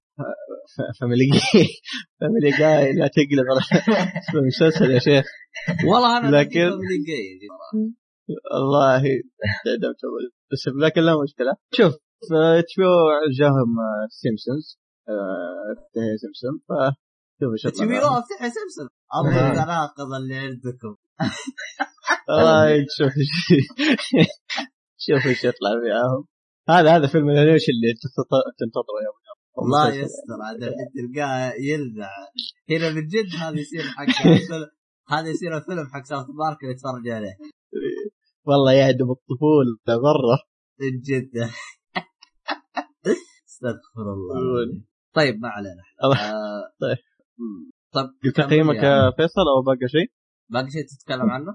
Family Guy Family Guy لا تقلب على المسلسل يا شيخ؟ والله أنا لكن- فاميلي جيم والله تعدمت أول. بس لكن لا مشكلة. شوف تشوف جاهم سيمسونز. تنتهي سيمسون ف شوف إيش تبي معاهم. روح افتح سمسم أبغى التناقض اللي عندكم. والله شوف شوف إيش يطلع معاهم هذا هذا فيلم الانيميشن اللي تنتظ- تنتظره من الأيام. الله. يستر. عاد تلقاه يلذع. هنا من جد هذا يصير حق هذا يصير الفيلم حق ساوث بارك اللي تفرج عليه. والله يعدم الطفولة مره من جد. استغفر الله. طيب ما علينا. آه، طيب. طب كمل تقييمك يا فيصل أو باقي شيء؟ باقي شيء تتكلم عنه؟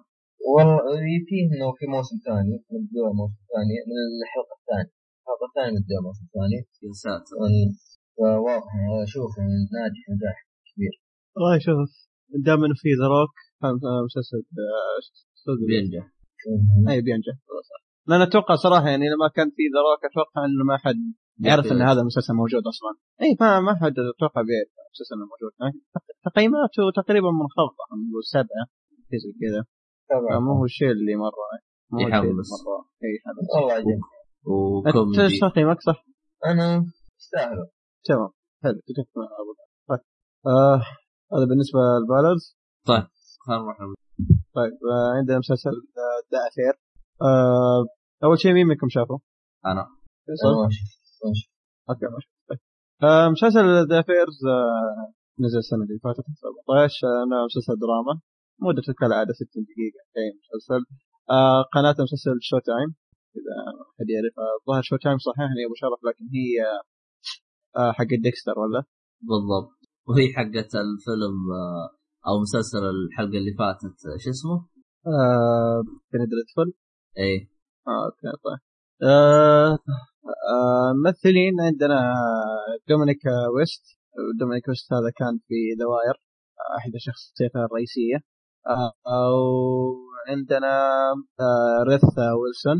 والله فيه إنه في موسم ثاني مبدوع موسم ثاني من الحلقة الثانية. الحلقة الثانية مبدوع موسم ثاني. يا ساتر. فواضح أشوف ناجح نجاح كبير. والله شوف دام انه في The Rock مسلسل آه، صدق بينجح اي بينجح لأن أتوقع صراحة يعني لما كان في The Rock أتوقع إنه ما حد يعرف إن هذا المسلسل موجود أصلا. اي ما ما حد أتوقع بيعرف المسلسل إنه موجود يعني تقييماته تقريبا منخفضة. نقول سبعة شيء زي كذا. مو هو الشيء اللي مرة مو يحمس. مرة. اي يحمس. والله عجبني انت إيش تقييمك؟ صح؟ أنا يستاهلوا تمام. حلو. تتفق مع أبو طيب. آه هذا بالنسبة لل Ballers. طيب. خلينا نروح. طيب آه عندنا مسلسل آه The Affair آه أول شيء مين منكم شافه؟ أنا. ماشي okay ماشي. طيب. آه مسلسل The Affair آه نزل السنة اللي فاتت 17 آه انه مسلسل دراما. مدته كالعاده 60 دقيقة اي مسلسل. آه قناة مسلسل Showtime إذا حد يعرف آه، الظاهر Showtime صححني ابو شرف لكن هي آه حق Dexter ولا؟ بالضبط. وهي حقت الفيلم آه، أو مسلسل الحلقة اللي فاتت آه، شو اسمه؟ آه Dreadful إيه. آه okay طيب. آه آه ممثلين عندنا Dominic West. Dominic West هذا كان في The Wire إحدى شخصيته الرئيسية. آه وعندنا آه Ruth Wilson.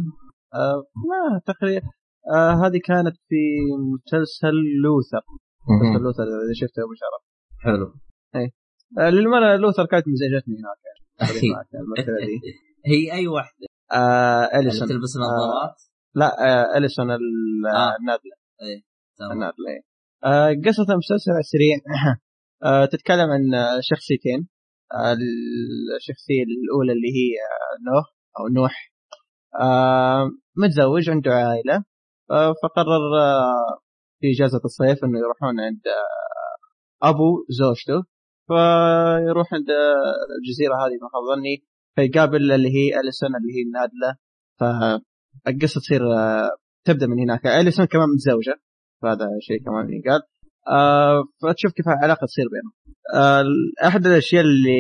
آه ما تقريبا آه هذه كانت في مسلسل Luther. مسلسل Luther إذا شفته أبو شرف. حلو. آه للأمانة Luther كانت مزعجتني هناك يعني. دي. هي أي واحدة؟ آه Alison تلبس نظارات لا آه اليسون ال- آه. النادلة. إيه تمام. النادلة إيه. آه قصة المسلسل على السريع آه تتكلم عن آه، شخصيتين. آه الشخصية الأولى اللي هي آه، نوح أو نوح. آه متزوج عنده عائلة. آه فقرر آه في إجازة الصيف إنه يروحون عند آه أبو زوجته. فيروح عند الجزيرة هذه ما خاب ظني فيقابل اللي هي Alison اللي هي النادلة. فالقصة تصير آه تبدأ من هناك. Alison كمان متزوجة فهذا شيء كمان ينقال آه فتشوف كيف العلاقة تصير بينهم. آه أحد الأشياء اللي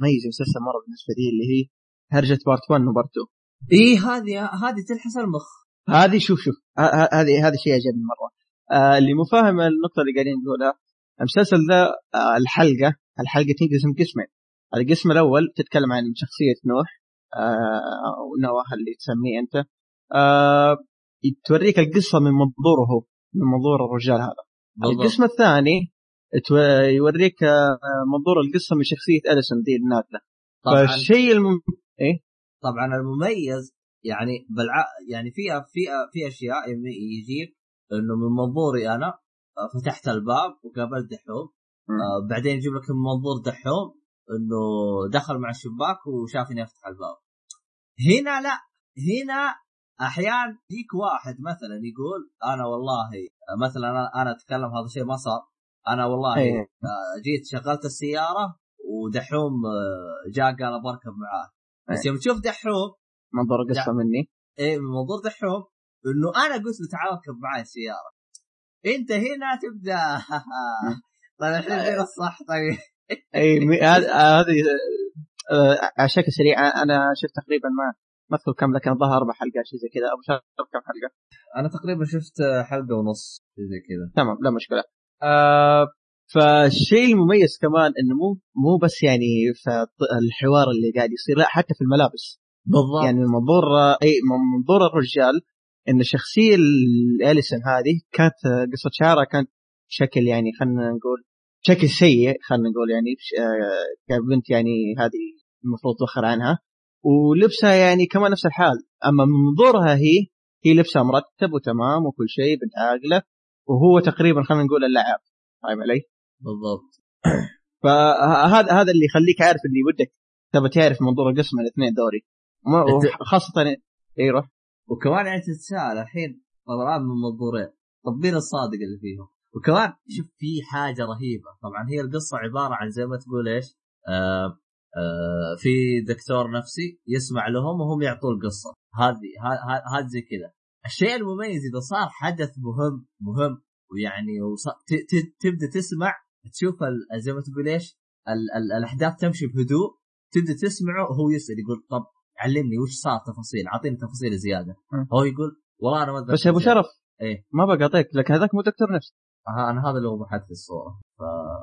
اميز المسلسل مرة بالنسبة لي اللي هي هرجة part 1 و part 2 اي هذه هذه تلحس المخ هذه شوف شوف هذه هذا شيء عجبني مرة. آه اللي مو فاهم النقطة اللي قاعدين نقولها المسلسل ذا آه الحلقة الحلقة تنقسم قسمين. القسم الأول تتكلم عن شخصية نوح آه أو نوح اللي تسميه أنت. آه توريك القصة من منظوره هو من منظور الرجال هذا. بالضبط. القسم الثاني يوريك آه، منظور القصة من شخصية أليسون دي النادله فالشيء الم... طبعا المميز يعني بالع... يعني في في في أشياء يجيك إنه من منظوري أنا آه، فتحت الباب وقابلت دحوم. آه بعدين يجيب لك من منظور دحوم إنه دخل مع الشباك وشافني افتح الباب. هنا لا هنا أحيانا يجيك واحد مثلا يقول أنا والله مثلا أنا أتكلم هذا الشيء ما صار. أنا والله إيه. آه، جيت شغلت السيارة ودحوم آه، جاء قال بركب معاه بس يوم تشوف دحوم منظور القصة مني. إيه من منظور دحوم إنه أنا قلت له تعال أركب معي السيارة. انت هنا تبدأ. طيب الحين فين الصح طيب. أي هذه آه، على شكل سريع أنا شفت تقريبا ما ما أذكر كم لكن الظاهر أربع حلقات شيء زي كذا. أبو شرف كم حلقة؟ أنا تقريبا شفت حلقة ونص زي كذا. تمام لا مشكلة. آه فالشيء المميز كمان إنه مو مو بس يعني في الحوار اللي قاعد يصير لا حتى في الملابس. بالضبط. يعني من منظور أي من منظور الرجال إن الشخصيه الاليسون هذه كانت آه، قصة شعرها كانت شكل يعني خلينا نقول شكل سيء خلينا نقول يعني آه، كبنت يعني هذه المفروض توخر عنها. ولبسها يعني كمان نفس الحال أما من منظورها هي هي لبسها مرتب وتمام وكل شيء بنت عاقلة وهو تقريبا خلينا نقول اللعاب. فاهم علي؟ بالضبط. فهذا هذا اللي يخليك عارف اللي ودك. تبى تعرف منظور القسم الاثنين دوري. وخاصه إيوه. وكمان يعني تتساءل الحين طبعا من منظورين طب مين الصادق اللي فيهم؟ وكمان شوف في حاجة رهيبة طبعا هي القصة عبارة عن زي ما تقول إيش؟ آه آه في دكتور نفسي يسمع لهم وهم يعطوا القصة هذه هذه زي كذا الشيء المميز إذا صار حدث مهم مهم ويعني وص... ت... ت... تبدأ تسمع تشوف ال... زي ما تقول إيش؟ ال... ال... الأحداث تمشي بهدوء تبدأ تسمعه وهو يسأل يقول طب علمني وش صار تفاصيل اعطيني تفاصيل زيادة. هو يقول والله أنا ما بس يا أبو. شرف إيه ما بقاطعك لكن هذاك مو دكتور نفس ها- أنا هذا اللي وضحت في الصورة ف...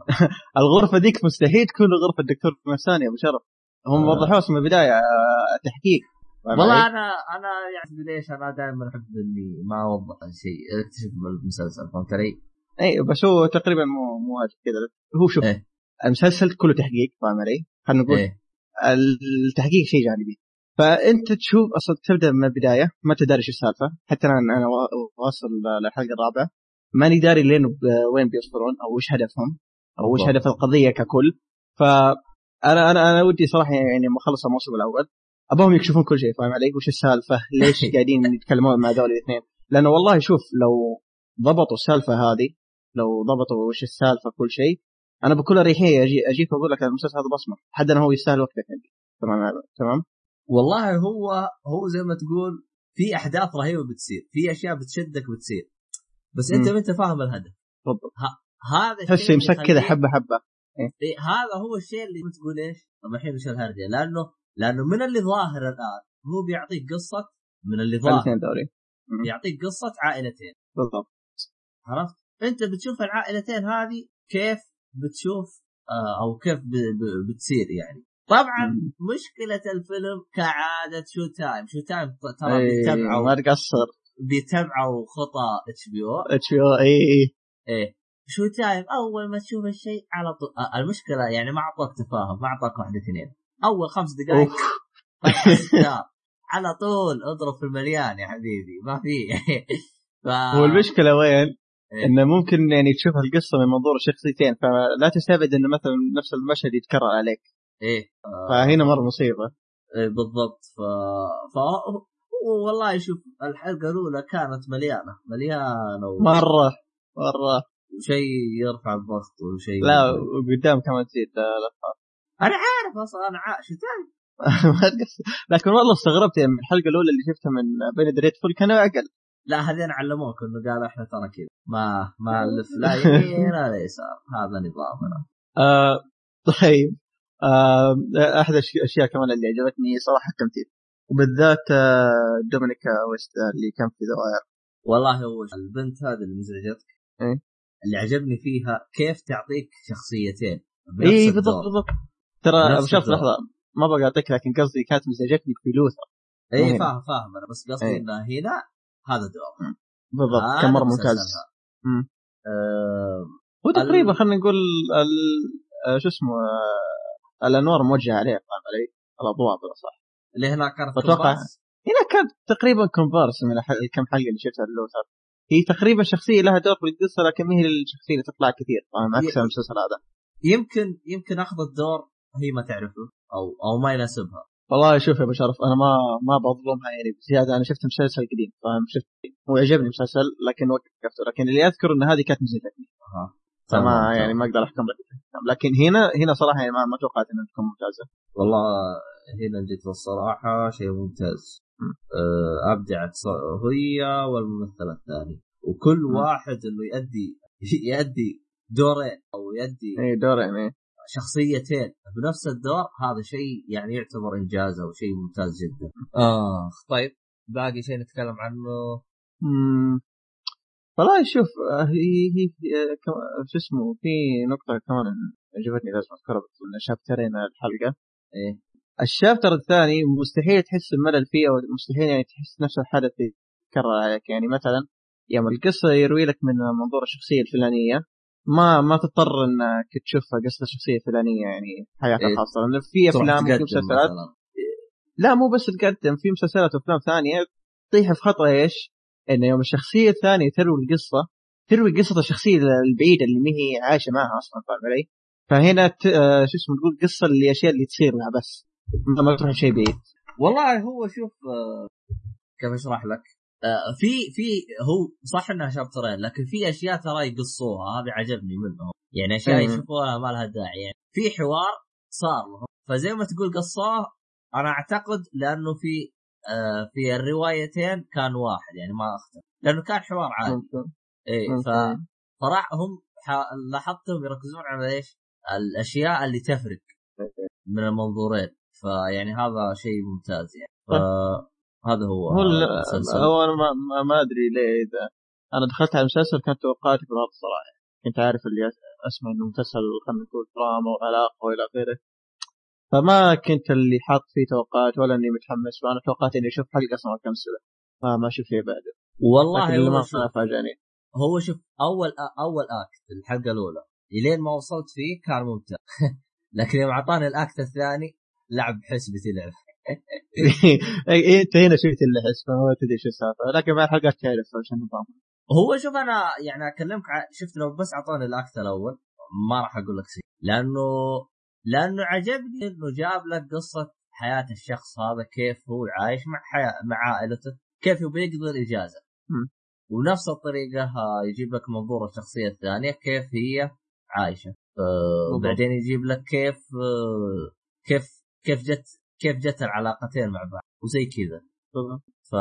الغرفة ذيك مستحيل تكون غرفه دكتور نفساني يا أبو شرف هم آه. وضحوها من البدايه آه، تحقيق والله؟ أنا أنا يعني ليش أنا دائما أحب إني ما أوضح شيء أكتشف المسلسل فهمت علي؟ اي بس هو تقريبا مو مو كذا هو شوف إيه. المسلسل كله تحقيق فاهم علي؟ خلينا نقول إيه التحقيق شيء جانبي فأنت تشوف أصلا تبدأ من البداية ما أنت داري شو السالفة حتى أنا أنا وا- واصل للحلقة الرابعة ماني داري لين وين بيصبرون أو وش هدفهم أو وش. هدف القضية ككل فانا أنا أنا ودي صراحة يعني لما اخلص الموسم الأول ابغاهم يكشفون كل شيء فاهم علي؟ وش السالفة؟ ليش قاعدين يتكلمون مع ذول الاثنين؟ لأنه والله شوف لو ضبطوا السالفة هذه لو ضبطوا وش السالفة كل شيء أنا بكل أريحية أجي أجيك وأقول لك المسلسل هذا بصمة حد أنا هو يستاهل وقتك عندي تمام تمام والله هو هو زي ما تقول في أحداث رهيبة بتصير في أشياء بتشدك بتصير بس أنت. ما انت فاهم الهدف بالضبط هذا تحس يمسك كذا حبة حبة إيه هذا هو الشيء اللي تقول إيش؟ طب الحين وش الهرجة؟ لأنه لأنه من اللي ظاهر الآن هو بيعطيك قصة من اللي ظاهر دوري مم. يعطيك قصة عائلتين بالضبط عرفت؟ أنت بتشوف العائلتين هذه كيف بتشوف آه أو كيف بتصير يعني. طبعا. مشكلة الفيلم كعادة Showtime، Showtime؟ ترى إيه، بيتبعوا ما تقصر بيتبعوا خطى إتش بي أو. إتش بي أو اي اي إيه. Showtime؟ أول ما تشوف الشيء على طول. المشكلة يعني ما أعطاك تفاهم ما أعطاك واحدة اثنين. أول خمس دقائق. على طول اضرب في المليان يا حبيبي. ما في. ف... هو المشكلة وين؟ إيه. إنه ممكن يعني تشوف القصة من منظور الشخصيتين فلا تستبعد إنه مثلا نفس المشهد يتكرر عليك. إيه. آه، فهنا مرة مصيبة. إيه بالضبط. ف... ف والله شوف الحلقة الأولى كانت مليانة مليانة و... مرة مرة. شيء يرفع الضغط وشيء لا وقدام كمان تزيد لا لا أنا عارف أصلا أنا عارف. لكن والله استغربت يعني من الحلقة الأولى اللي شفتها من بين دريت فول كانوا أقل. لا هذين علموك إنه قالوا إحنا ترى كذا. ما ما نلف لا يمين ولا يسار. هذا نظامنا. آه طيب. آه أحد الأش- الأشياء كمان اللي عجبتني صراحة التمثيل وبالذات آه Dominic West اللي كان في The Wire والله هو البنت هذه اللي مزعجتك إيه. اللي عجبني فيها كيف تعطيك شخصيتين اي. بالضبط بالضبط ترى شوف. لحظة ما بقى أعطيك لكن قصدي كانت مزعجتني في Luther اي. فاهم فاهم أنا بس قصدي إيه. إنه هنا هذا دور بالضبط هذا كان مرة ممتاز. آه هو تقريبا خلينا نقول. آه، شو اسمه آه، الانوار موجهة عليه فاهم علي؟ الاضواء صح اللي هناك كانت. كومبارس. هنا كان تقريبا كومبارس من الكم حلقة اللي شفتها لوثر هي تقريبا شخصية لها دور في القصة لكن ما هي الشخصيه اللي تطلع كثير فاهم عكس المسلسل هذا يمكن يمكن أخذ الدور هي ما تعرفه أو أو ما يناسبها والله شوف يا ابو شرف أنا ما ما بظلمها يعني بزياده أنا شفت مسلسل قديم فاهم شفت هو عجبني مسلسل لكن وقفته لكن اللي أذكر إن هذه كانت أها. فما يعني. ما أقدر أحكم لك لكن هنا هنا صراحة يعني ما, توقعت إنها تكون ممتازة والله هنا جيت الصراحه شيء ممتاز. آه، ابدعت هي والممثل الثاني وكل م. واحد انه يؤدي يؤدي دورين أو يؤدي إي دور يعني شخصيتين بنفس الدور هذا شيء يعني يعتبر إنجاز أو شيء ممتاز جدا. اخ طيب باقي شيء نتكلم عنه مم. والله شوف آه، هي هي آه، كم- شو اسمه في نقطة كمان عجبتني لازم أذكرها إن شابترين الحلقة إيه الشابتر الثاني مستحيل تحس بملل فيه أو مستحيل يعني تحس نفس الحدث يتكرر عليك يعني مثلا يوم القصة يروي لك من منظور الشخصية الفلانية ما ما تضطر إنك تشوف قصة الشخصية الفلانية يعني حياتها إيه. الخاصة لأن في أفلام وفي تقدم مسلسلات مثلاً. لا مو بس تقدم في مسلسلات وأفلام ثانية تطيح في خطأ إيش؟ إنه يوم الشخصية الثانية تروي القصة تروي قصة الشخصية البعيدة اللي ما هي عايشة معها أصلا فاهم علي؟ فهنا ت... آه، شو اسمه تقول قصة الاشياء اللي تصير لها بس ما- تروح شيء بعيد والله هو شوف آه، كيف أشرح لك؟ آه، في في هو صح إنها شابترين لكن في أشياء ترى يقصوها هذا عجبني منهم يعني أشياء. يشوفوها ما لها داعي يعني في حوار صار لهم فزي ما تقول قصوه أنا أعتقد لأنه في في الروايتين كان واحد يعني ما اختلف لأنه كان حوار عادي. اي ف. فراح هم لاحظتهم يركزون على إيش؟ الأشياء اللي تفرق من المنظورين. فيعني هذا شيء ممتاز يعني. فهذا هو هو المسلسل. هو أنا ما, ما, أدري ليه إذا أنا دخلت على المسلسل كانت توقعاتي في الأرض صراحة. كنت عارف اللي أسمع إنه مسلسل خلينا نقول دراما وعلاقة وإلى آخره. فما كنت اللي حاط فيه توقعات ولا إني متحمس وأنا توقعت إني أشوف حلقة أصلا وكنسله فما أشوف شيء بعده. والله اللي ما شوف فاجأني. هو شوف أول أول اكت الحلقة الأولى إلين ما وصلت فيه كان ممتع. لكن يوم أعطاني الاكت الثاني لعب حسبتي لعب إيه، أنت هنا شفت اللي حس فما تدري شو السالفة. لكن مع الحلقات تعرف عشان نظام. هو شوف أنا يعني أكلمك شفت لو بس أعطاني الاكت الأول ما راح أقول لك شيء. لأنه لأنه عجبني إنه جاب لك قصة حياة الشخص هذا كيف هو عايش مع حياة مع عائلته كيف الاجازه مم. ونفس الطريقة آه، يجيب لك منظور الشخصية الثانية كيف هي عايشة آه، بالضبط. بعدين يجيب لك كيف آه، كيف كيف جت كيف جت العلاقتين مع بعض وزي كذا بالضبط. ف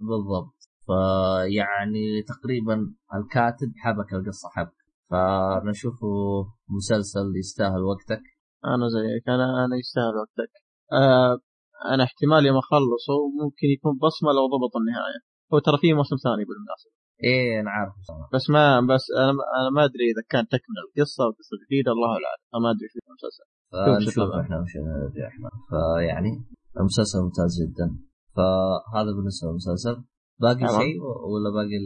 بالضبط فيعني تقريبا الكاتب حبك القصة حبك فنشوفه مسلسل يستاهل وقتك. أنا زيك أنا أنا يستاهل وقتك. آه أنا احتمال يوم أخلصه ممكن يكون بصمة لو ضبط النهاية. هو ترى في موسم ثاني بالمناسبة. إيه أنا عارف صراحة. بس ما بس أنا أنا ما أدري إذا كان تكمل القصة أو قصة جديدة الله أعلم. ما أدري شو المسلسل. فنشوف. إحنا وش نبي إحنا فيعني المسلسل ممتاز جدا. فهذا بالنسبة للمسلسل. باقي. شيء ولا باقي.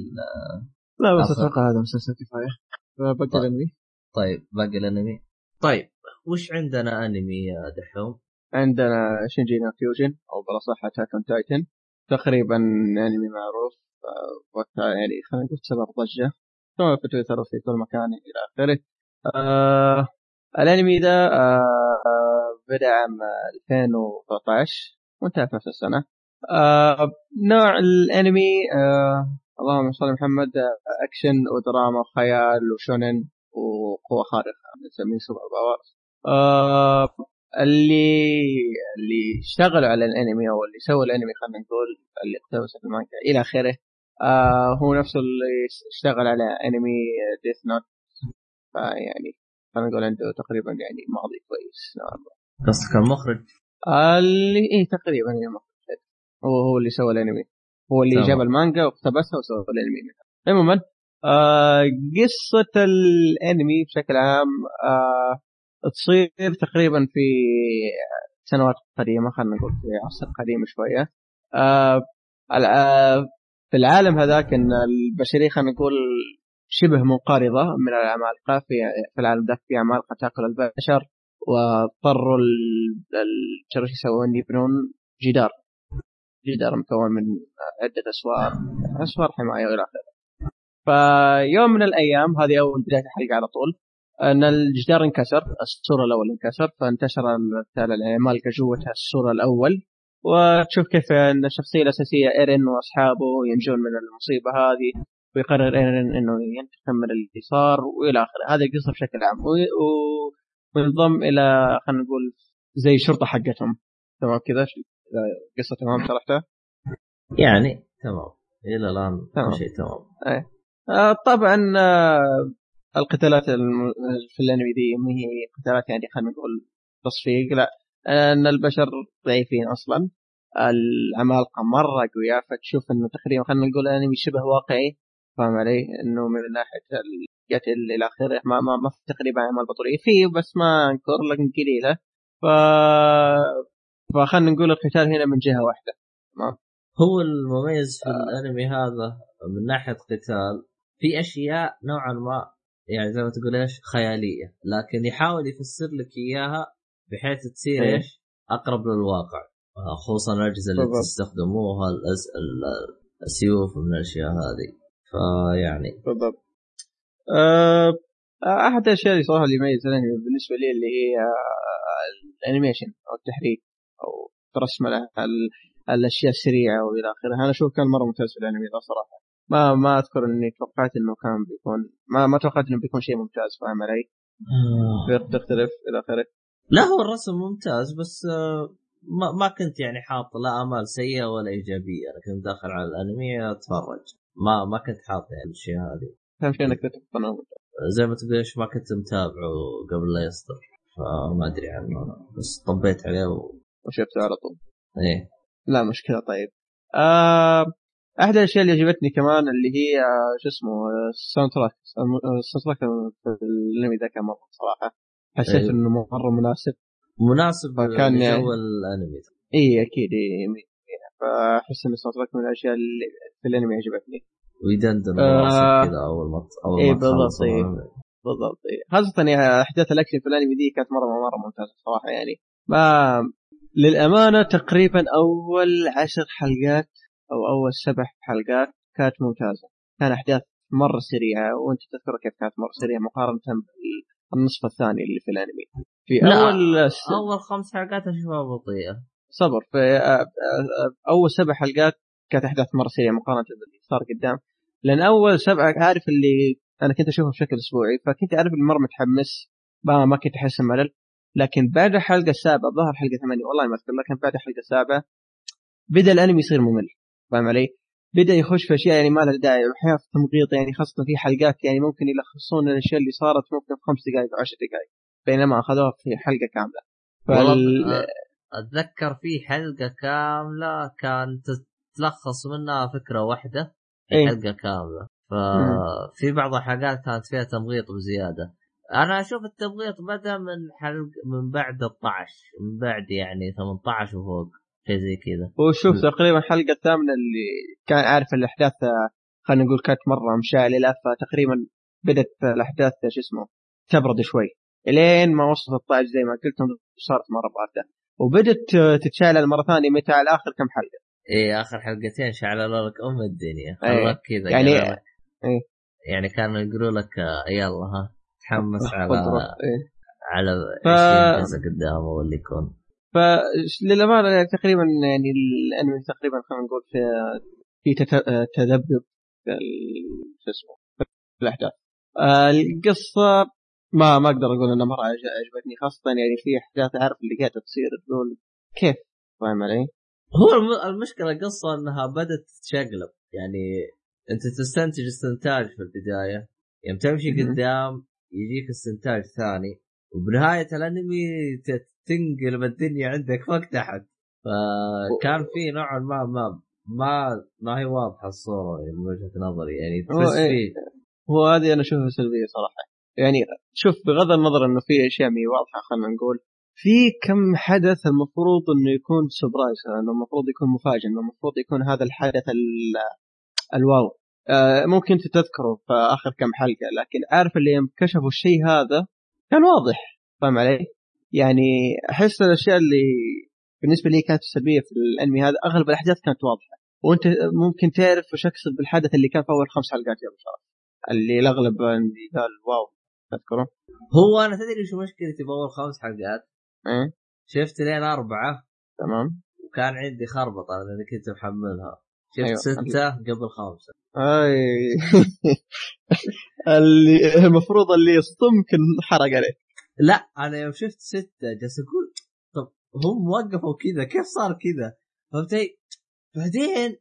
لا بس. أتوقع هذا مسلسل كفاية. فبقى طيب. الأنمي. طيب باقي الأنمي. طيب وش عندنا أنمي يا دحوم؟ عندنا Shingeki no Kyojin أو بالاصح Attack on Titan. تقريبا أنمي معروف وقتها يعني خلينا نقول سبب ضجة. سواء في تويتر وفي كل مكان إلى آخره. آه الأنمي ذا آه بدأ عام 2013 وانتهى في نفس السنة آه نوع الأنمي آه اللهم صل على محمد. أكشن ودراما وخيال و shonen وقوة خارقة. نسميه super power آه اللي اللي اشتغلوا على الانمي أو اللي سووا الانمي خلينا نقول اللي اقتبس المانجا إلى آخره آه هو نفسه اللي اشتغل على انمي ديث نوت فيعني خلينا نقول عنده تقريبا يعني ماضي كويس. قصدك المخرج؟ آه، اللي إيه تقريبا هي مخرج. هو هو اللي سوى الانمي. هو اللي. جاب المانجا واقتبسها وسوى الانمي منها. عموما آه قصة الانمي بشكل عام آه تصير تقريبا في سنوات قديمة خلينا نقول في عصر قديم شوية. آه آه، في العالم هذاك إن البشرية خلينا نقول شبه منقرضة من العمالقة في في العالم ذاك في عمالقة تأكل البشر واضطروا ال- ال- شو يسوون؟ يبنون جدار. جدار مكون من عدة أسوار أسوار حماية وإلى آخره. فيوم من الأيام هذه أول بداية الحلقة على طول أن الجدار انكسر السور الأول انكسر فانتشر العمالقة جوة السور الأول. وتشوف كيف أن الشخصية الأساسية إيرين وأصحابه ينجون من المصيبة هذه ويقرر إيرين أنه ينتقم من اللي صار وإلى آخره. هذه القصة بشكل عام. وينضم إلى خلينا نقول زي شرطة حقتهم. تمام كذا؟ قصة تمام شرحتها؟ يعني تمام. إلى الآن. كل شيء تمام. آه، طبعا آه، القتالات في الأنمي دي ما هي قتالات يعني خلينا نقول تصفيق لا. إن البشر ضعيفين أصلا. العمالقة مرة قوية فتشوف إنه تقريبا خلينا نقول الانمي شبه واقعي. فاهم علي؟ إنه من ناحية القتل إلى آخره ما ما, ما في تقريبا اعمال بطوليه في بس ما أنكر لكن قليلة. ف فخلينا نقول القتال هنا من جهة واحدة. هو المميز آه. في الأنمي هذا من ناحية قتال في أشياء نوعا ما يعني زي ما تقول إيش؟ خيالية. لكن يحاول يفسر لك إياها بحيث تصير إيه. إيش؟ أقرب للواقع. آه، خصوصا الأجهزة اللي بالضبط. تستخدموها الأز... ال- السيوف من الأشياء هذه. فيعني بالضبط. آه، أحد الأشياء اللي صراحة اللي يميز الأنمي بالنسبة لي اللي هي آه، الأنيميشن أو التحريك. أو رسم ال- ال- الأشياء السريعة وإلى آخره. أنا أشوف كان مرة ممتاز في الأنمي ذا صراحة. ما ما أذكر إني توقعت إنه كان بيكون ما ما توقعت إنه بيكون شيء ممتاز فاهم علي؟ تختلف إلى آخره. لا هو الرسم ممتاز بس آه، ما, ما كنت يعني حاط لا أمال سيئة ولا إيجابية. أنا كنت داخل على الأنمي أتفرج. ما ما كنت حاط يعني الاشياء هذه. اهم شيء انك ممتاز. زي ما تقول إيش ما كنت متابعه قبل لا يصدر. فما أدري عنه. بس طبيت عليه و... وشفته على طول. إيه. لا مشكلة. طيب. آه، أحد الأشياء اللي عجبتني كمان اللي هي آه، شو اسمه ال soundtrack ال soundtrack في الأنمي ذا كان مرة صراحة. حسيت أيوه. إنه مرة مناسب. مناسب فكان لجو يعني- الأنمي. إي أكيد. إي. فأحس إن ال soundtrack من الأشياء اللي في الأنمي عجبتني. ويدندن آه. كذا أول ما أول ما بالضبط، إيه. بالضبط. خاصة يعني أحداث الأكشن في الأنمي دي كانت مرة مرة ممتازة صراحة يعني. ما للأمانة تقريبا أول عشر حلقات أو أول سبع حلقات كانت ممتازة. كان أحداث مرة سريعة وأنت تذكر كيف كانت مرة سريعة مقارنة بالنصف الثاني اللي في الأنمي. في لا، أول س... أول خمس حلقات اشوفها بطيئة. صبر. في آه، آه، أول سبع حلقات كانت أحداث مرة سريعة مقارنة باللي صار قدام. لأن أول سبعة عارف اللي أنا كنت أشوفه بشكل أسبوعي فكنت أعرف إني مرة متحمس ما ما كنت أحس بملل. لكن بعد الحلقة السابعة ظهر حلقة ثمانية. والله ما أذكر لكن بعد الحلقة السابعة بدأ الأنمي يصير ممل. فاهم علي؟ بدأ يخش في أشياء يعني ما لها داعي وأحيانا في تمغيط يعني خاصة في حلقات يعني ممكن يلخصون الأشياء اللي صارت ممكن في خمس دقائق أو عشر دقائق بينما أخذوها في حلقة كاملة. فال... أتذكر في حلقة كاملة كانت تلخص منها فكرة واحدة في إيه. حلقة كاملة. ففي بعض الحلقات كانت فيها تمغيط بزيادة. أنا أشوف التمغيط بدأ من حلق من بعد 12 من بعد يعني 18 وفوق شيء زي كذا. وشوف. تقريبا الحلقة الثامنة اللي كان عارف الأحداث خلينا نقول كانت مرة مشعلله فتقريبا بدأت الأحداث شو اسمه تبرد شوي. إلين ما وصلت 16 زي ما قلت صارت مرة باردة. وبدت آه، تتشعل مرة ثانية متى على آخر كم حلقة؟ إيه آخر حلقتين شعللوا لك أم الدنيا. إيه. خلاك كذا يعني- إيه. يعني كانوا يقولوا لك آه، يلا ها. تحمس على. إيه. على ف- إيش ينجز قدامه واللي يكون فللامانه يعني تقريبا يعني الأنمي تقريبا خلينا نقول في في تذبذب في ال- شو اسمه في الأحداث آه، القصة ما ما أقدر أقول إنها مرة عج- عجبتني خاصة يعني في أحداث عارف اللي قاعدة تصير تقول كيف فاهم علي؟ هو الم- المشكلة القصة إنها بدأت تتشقلب يعني أنت تستنتج استنتاج في البداية يوم تمشي مهم. قدام يجيك استنتاج ثاني وبنهاية الأنمي تنقلب الدنيا عندك فوق تحت. فكان في نوعا ما ما ما ما هي واضحة الصورة يعني من وجهة نظري يعني هو تحس إيه. فيه. هو هذه أنا أشوفها سلبية صراحة. يعني شوف بغض النظر إنه في أشياء مي واضحة خلينا نقول في كم حدث المفروض إنه يكون surprise إنه المفروض يكون مفاجئ إنه المفروض يكون هذا الحدث ال- ال wow. ممكن انت تذكره في آخر كم حلقة لكن عارف اللي يوم كشفوا الشيء هذا كان واضح فاهم علي؟ يعني أحس الأشياء اللي بالنسبة لي كانت سلبية في الأنمي هذا أغلب الأحداث كانت واضحة. وأنت ممكن تعرف وش أقصد بالحدث اللي كان في أول خمس حلقات يا ابو اللي الأغلب اللي قال واو تذكره؟ هو أنا تدري شو مشكلتي باول خمس حلقات؟ إيه؟ شفت لين أربعة. تمام. وكان عندي خربطة لاني كنت محملها. شفت أيوة. سته قبل خمسه أي. اللي المفروض اللي يصطمك حرق عليه. لا أنا يوم شفت ستة جالس أقول طب هم وقفوا كذا كيف صار كذا؟ فهمتي بعدين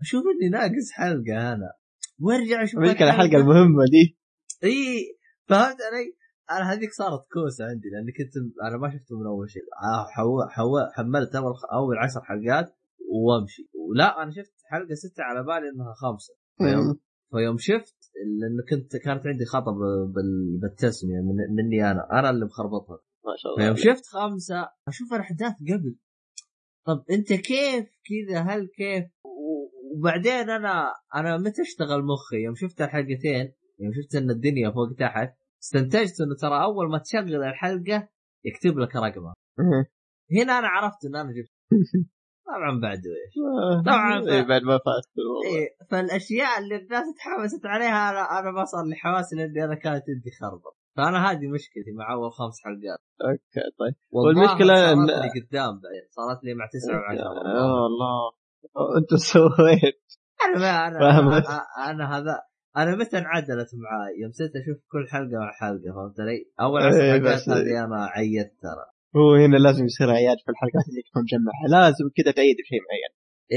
أشوف إني ناقص حلقة أنا. وأرجع أشوف المشكلة الحلقة المهمة دي. إي فهمت علي؟ أنا هذيك صارت كوسة عندي لأني كنت أنا ما شفته من أول شيء. حو... حو... حملت أول أول عشر حلقات وأمشي. ولا أنا شفت حلقة ستة على بالي إنها خمسه فيوم فيوم شفت لأنه كنت كانت عندي خطا. بالتسمية من... مني أنا. أنا اللي مخربطها. ما شاء فيوم الله شفت خمسه أشوف الأحداث قبل. طب أنت كيف كذا؟ هل كيف؟ وبعدين أنا أنا متى اشتغل مخي؟ يوم شفت الحلقتين يوم شفت إن الدنيا فوق تحت استنتجت إنه ترى أول ما تشغل الحلقة يكتب لك رقمها. هنا أنا عرفت إن أنا جبت. طبعا بعده إيش؟ طبعاً. إيه، بعد ما فات. إيه فالأشياء اللي الناس تحمست عليها أنا أنا ما صار لي حماس لأني أنا كانت عندي خربط فأنا هذه مشكلتي مع أول خمس حلقات. okay طيب. والمشكلة صارت إن- لي قدام بعدين. صارت لي مع تسعة وعشرة يا الله. أنت سويت. أنا ما أنا. أنا, أنا هذا أنا متى انعدلت معاي. يوم صرت أشوف كل حلقة مع حلقة فهمت علي؟ أول عشر إيه، حلقات بس- هذه أنا عيدت ترى. هو هنا لازم يصير عياد في الحلقات اللي تكون مجمعها. لازم كذا تعيد بشيء معين.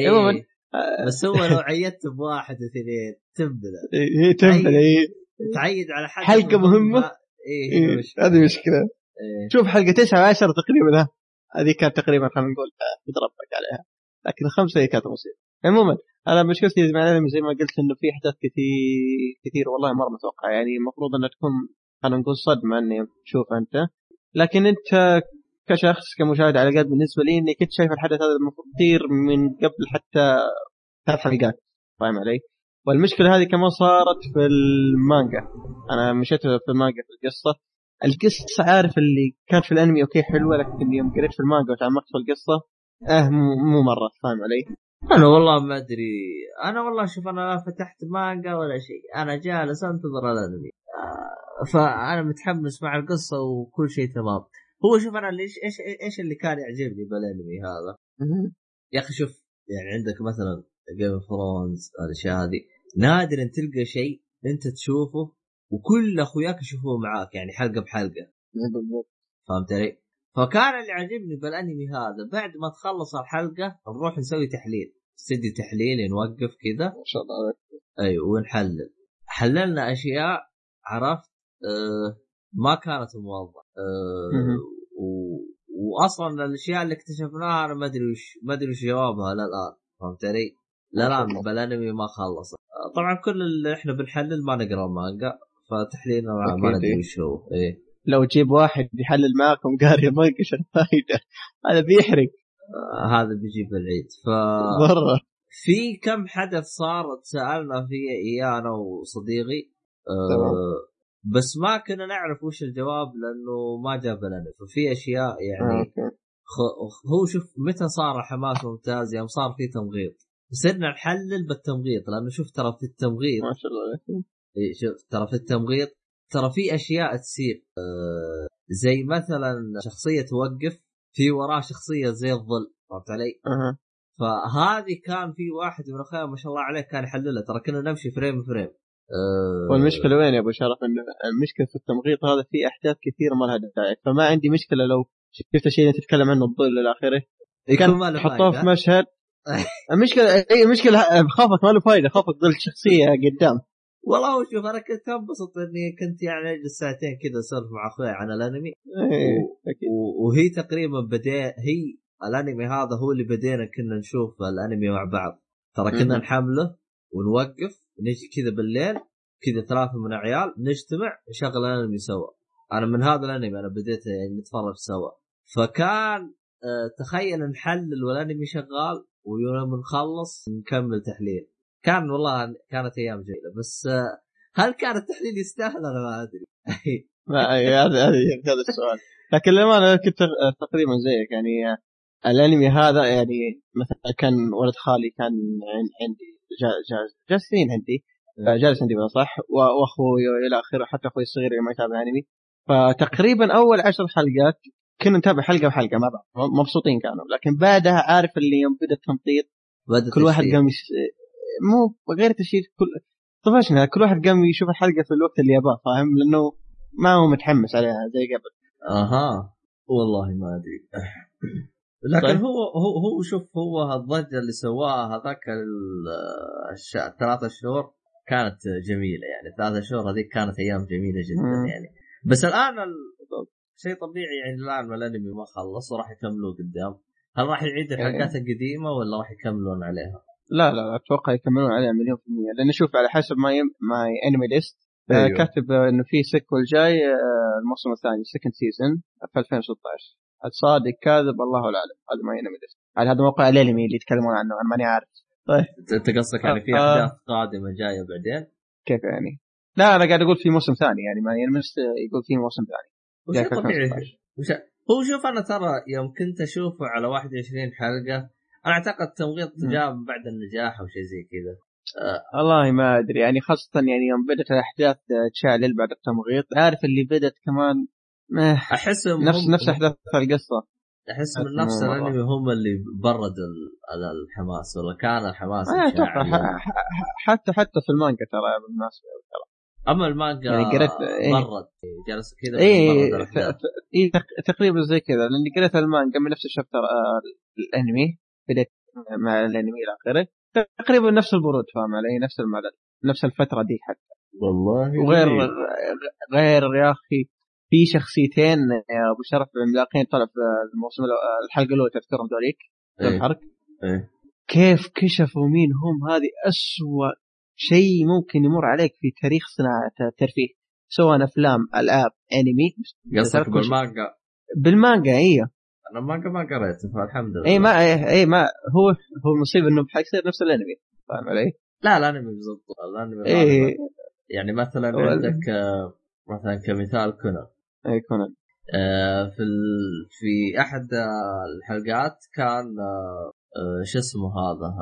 عموماً، إيه آه، بس هو لو عيدت بواحد واثنين تنبلع هي تنفل هي تعيد على حلقة حلقة مهمة؟ إيه إيه،. هذه مشكلة. إيه. شوف حلقة 9 10 تقريبا هذه كانت تقريبا خلينا نقول آه، بتربك عليها. لكن خمسة هي كانت مصيبة. عموما أنا مشكلتي مع الانمي زي ما قلت إنه في أحداث كثير كثير والله مره متوقع. يعني المفروض إنها تكون خلينا نقول صدمة إني تشوف أنت. لكن أنت كشخص كمشاهد على الاقل بالنسبة لي إني كنت شايف الحدث هذا كثير من قبل حتى ثلاث حلقات. فاهم علي؟ والمشكلة هذه كمان صارت في المانجا. أنا مشيت في المانجا في القصة. القصة عارف اللي كانت في الأنمي okay حلوة لكن يوم قريت في المانجا وتعمقت في القصة أه مو مو مرة. فاهم علي؟ أنا والله ما أدري. أنا والله شوف أنا لا فتحت مانجا ولا شيء. أنا جالس أنتظر الأنمي. آه، فأنا متحمس مع القصة وكل شيء تمام. هو شوف أنا ليش إيش إيش اللي كان يعجبني بالأنمي هذا؟ يا أخي شوف يعني عندك مثلا Game of Thrones الأشياء هذه. نادرا تلقى شيء أنت تشوفه وكل أخوياك يشوفوه معاك يعني حلقة بحلقة. بالضبط. فهمت علي؟ فكان اللي عجبني بالأنمي هذا بعد ما تخلص الحلقة نروح نسوي تحليل. استديو تحليل نوقف كذا. ما شاء الله أيوه ونحلل. حللنا أشياء عرفت؟ آه ما كانت موضحه مهم. و... واصلا الأشياء اللي اكتشفناها أنا ما أدري وش ما أدري وش جوابها للان فهمت علي؟ للان بالانمي ما خلص آه، طبعا كل اللي إحنا بنحلل ما نقرأ المانجا فتحليلنا ما- ندري إيه. وش هو إيه لو تجيب واحد يحلل معكم قاري المانجا إيش الفائده؟ هذا بيحرق آه هذا بيجيب العيد ف مرة في كم حدث صار تسالنا فيه اياه أنا وصديقي. آه بس ما كنا نعرف وش الجواب لأنه ما جاب لنا. ففي أشياء يعني خ- هو شوف متى صار الحماس ممتاز يوم صار في تمغيط. صرنا نحلل بالتمغيط لأنه شوف ترى في التمغيط ما شاء الله إيه، شوف ترى في التمغيط ترى في أشياء تصير آه، زي مثلا شخصية توقف في وراه شخصية زي الظل فهمت علي؟ أها. فهذه كان في واحد من اخويا ما شاء الله عليه كان يحللها. ترى كنا نمشي frame frame. آه، والمشكلة وين يا أبو شرف؟ انه المشكلة في التمغيط هذا في أحداث كثيره ما لها داعي. فما عندي مشكلة لو شفت شيء تتكلم عنه الظل إلى آخره. ما كان له تحطوه في. مشهد. المشكلة أي مشكلة خافك ما له فايدة خافك ظل شخصية قدام. والله شوف أنا كنت أنبسط إني كنت يعني أجلس ساعتين كذا أسولف مع أخوي عن الأنمي. إيه، و- وهي تقريبا بدأ هي الأنمي هذا هو اللي بدينا كنا نشوف الأنمي مع بعض. ترى كنا. نحمله ونوقف. نجي كذا بالليل كذا ثلاثة من العيال نجتمع نشغل الانمي سوا أنا من هذا الأنمي أنا بديت يعني نتفرج سوا. فكان آه، تخيل نحلل والأنمي شغال ويوم نخلص نكمل تحليل. كان والله كانت أيام جيده بس آه، هل كان التحليل يستاهل؟ أنا ما أدري. هذا هذا السؤال. لكن لما أنا كنت تقريبا زيك يعني الأنمي هذا يعني مثلا كان ولد خالي كان عن- عندي جا- جا- جالسين عندي. إيه. جالس عندي بلا صح و- وأخوي والى آخره حتى أخوي الصغير اللي ما يتابع أنمي. فتقريبا أول عشر حلقات كنا نتابع حلقة وحلقه مع بعض مبسوطين كانوا. لكن بعدها عارف اللي يوم بدأ التمطيط كل واحد. قام يش... مو غير تشيل كل طفشنا كل واحد قام يشوف الحلقة في الوقت اللي يباه فاهم؟ لأنه ما هو متحمس عليها زي قبل. أها والله ما أدري. لكن طيب. هو هو هو شوف هو الضجة اللي سواها هذاك. الثلاثة شهور كانت جميلة يعني ثلاثة شهور هذيك كانت أيام جميلة جدا مم. يعني بس الآن ال... شيء طبيعي يعني الآن الأنمي ما خلص وراح يكملوه قدام هل راح يعيد إيه. الحلقات القديمة ولا راح يكملون عليها؟ لا لا لا أتوقع يكملون عليها مليون في المية لأن شوف على حسب ما يم... ما انمي ليست أيوه. أيوه. كاتب آه، إنه في sequel جاي آه، الموسم الثاني second season في 2016 الصادق كاذب الله اعلم هذا ما ليست على هذا موقع الانمي اللي يتكلمون عنه أنا ماني عارف انت قصدك يعني في آه. أحداث قادمة جاية بعدين؟ كيف يعني لا أنا قاعد أقول في موسم ثاني يعني ما يلمس يقول في موسم ثاني وش طبيعي 2016. وش هو شوف أنا ترى يوم كنت أشوفه على 21 حلقة أنا أعتقد تمغيط. جاء بعد النجاح أو شيء زي كذا والله ما أدري يعني خاصة يعني يوم بدأت الأحداث تشعلل بعد التمغيط عارف اللي بدأت كمان آه، احس نفس نفس أحداث القصة احس من نفس. الأنمي هم اللي ال- ال- الحماس ولا كان الحماس ما أتوقع مشاعل. ح- ح- حتى حتى في المانجا ترى بالمناسبة ترى أما المانجا يعني قريت- إيه. برد جلس كذا اي برد. اي تقريبا زي كذا لأني قريت المانجا من نفس الشابتر آه، الأنمي بديت مع الأنمي إلى اخره تقريبا نفس البرود فاهم علي نفس الملل نفس الفترة دي حتى والله وغير غريب. غير يا أخي في شخصيتين يا أبو شرف عملاقين طلع في الموسم الحلقة الأولى تذكرهم ذوليك إيه. الحرق إيه. كيف كشفوا مين هم هذه أسوأ شيء ممكن يمر عليك في تاريخ صناعة الترفيه سواء أفلام ألعاب أنمي قصدك. بالمانجا بالمانجا أيوه أنا المانجا ما قريته فالحمد لله اي ما اي ما هو هو المصيبه إنه حيصير نفس الأنمي فاهم علي؟ لا الأنمي بالضبط الأنمي غالباً. يعني مثلا عندك آه، مثلا كمثال كونان اي كونان آه، في ال... في أحد الحلقات كان آه، شو اسمه هذا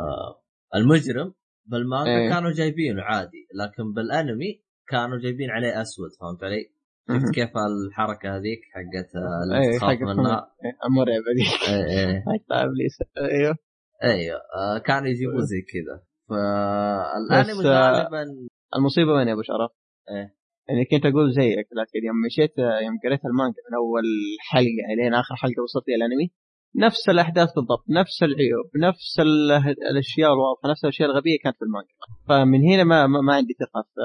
المجرم بالمانجا إيه. كانوا جايبينه عادي لكن بالأنمي كانوا جايبين عليه أسود فهمت علي؟ شفت كيف الحركة هذيك حقت آه، اللي تخاف منها؟ إيه، إيه إيه. حق ابليس أيوه. أيوه. آه، كانوا يجيبوا زي كذا. فالانمي آه، غالبا المصيبة وين يا أبو شرف؟ إيه. يعني كنت أقول زيك لكن يوم مشيت يوم قريت المانجا من أول حلقة الين آخر حلقة وصلت إلى الأنمي نفس الأحداث بالضبط نفس العيوب نفس ال- الأشياء الواضحة نفس الأشياء الغبية كانت في المانجا. فمن هنا ما ما, ما عندي ثقة في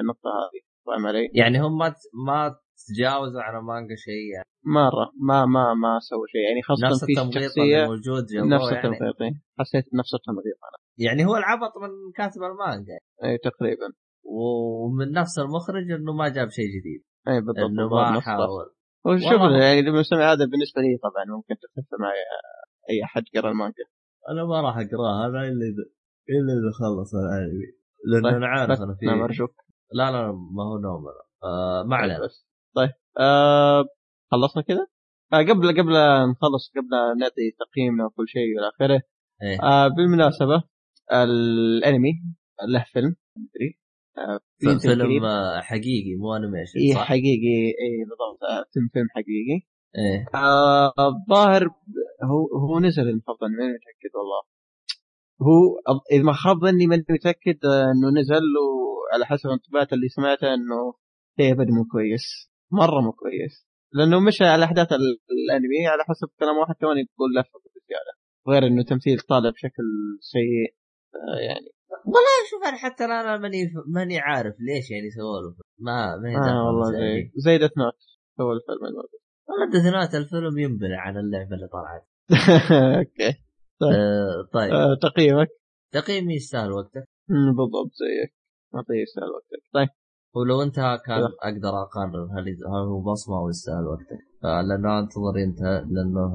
النقطة هذه. فاهم علي؟ يعني هم ما ما تجاوزوا على مانجا شيء يعني. مره ما ما ما سووا شيء. يعني خاصة نفس في التمغيط اللي موجود نفس يعني. التمغيط. حسيت نفس التمغيط أنا. يعني هو العبط من كاتب المانجا. إي تقريبا. ومن نفس المخرج إنه ما جاب شيء جديد. إي بالضبط إنه ما حاول. وشوف. يعني المستمع هذا بالنسبة لي طبعا ممكن تخف معي أي أحد قرأ المانجا. أنا ما راح أقرأها أنا إلا إذا إلا إذا خلص الأنمي. لأنه طيب، أنا عارف أنا في ارجوك لا لا ما هو نوم أنا. آه ما علينا بس طيب آه خلصنا كذا؟ آه قبل قبل نخلص قبل نعطي تقييمنا وكل شيء إلى آخره إيه. آه بالمناسبة الأنمي له فيلم مدري آه. فيلم آه، حقيقي مو animation صح؟ حقيقي اي بالضبط آه، فيلم فيلم حقيقي إيه آه، الظاهر هو هو نزل المفروض ماني متأكد والله هو إذا ما خاب ظني ماني متأكد آه، إنه نزل وعلى حسب الانطباعات اللي سمعتها إنه شيء ابدا مو كويس. مرة مو كويس. لأنه مشى على أحداث ال- الأنمي على حسب كلام واحد كمان يقول لفه بزياده غير إنه تمثيل طالع بشكل سيء آه، يعني. والله شوف أنا حتى أنا ماني ماني عارف ليش يعني سووا له ما ما آه والله زي زي Death Note هو الفيلم والله دثنات الفيلم ينبلع عن اللعبة اللي طلعت. أوكي. آه طيب. آه، تقييمك؟ تقييمي يستاهل وقتك بالضبط زيك. أعطيه يستاهل وقتك. طيب. ولو انتهى كان لا. أقدر أقرر هل هل هو بصمة أو يستاهل وقتك. لأنه أنتظر ينتهي لأنه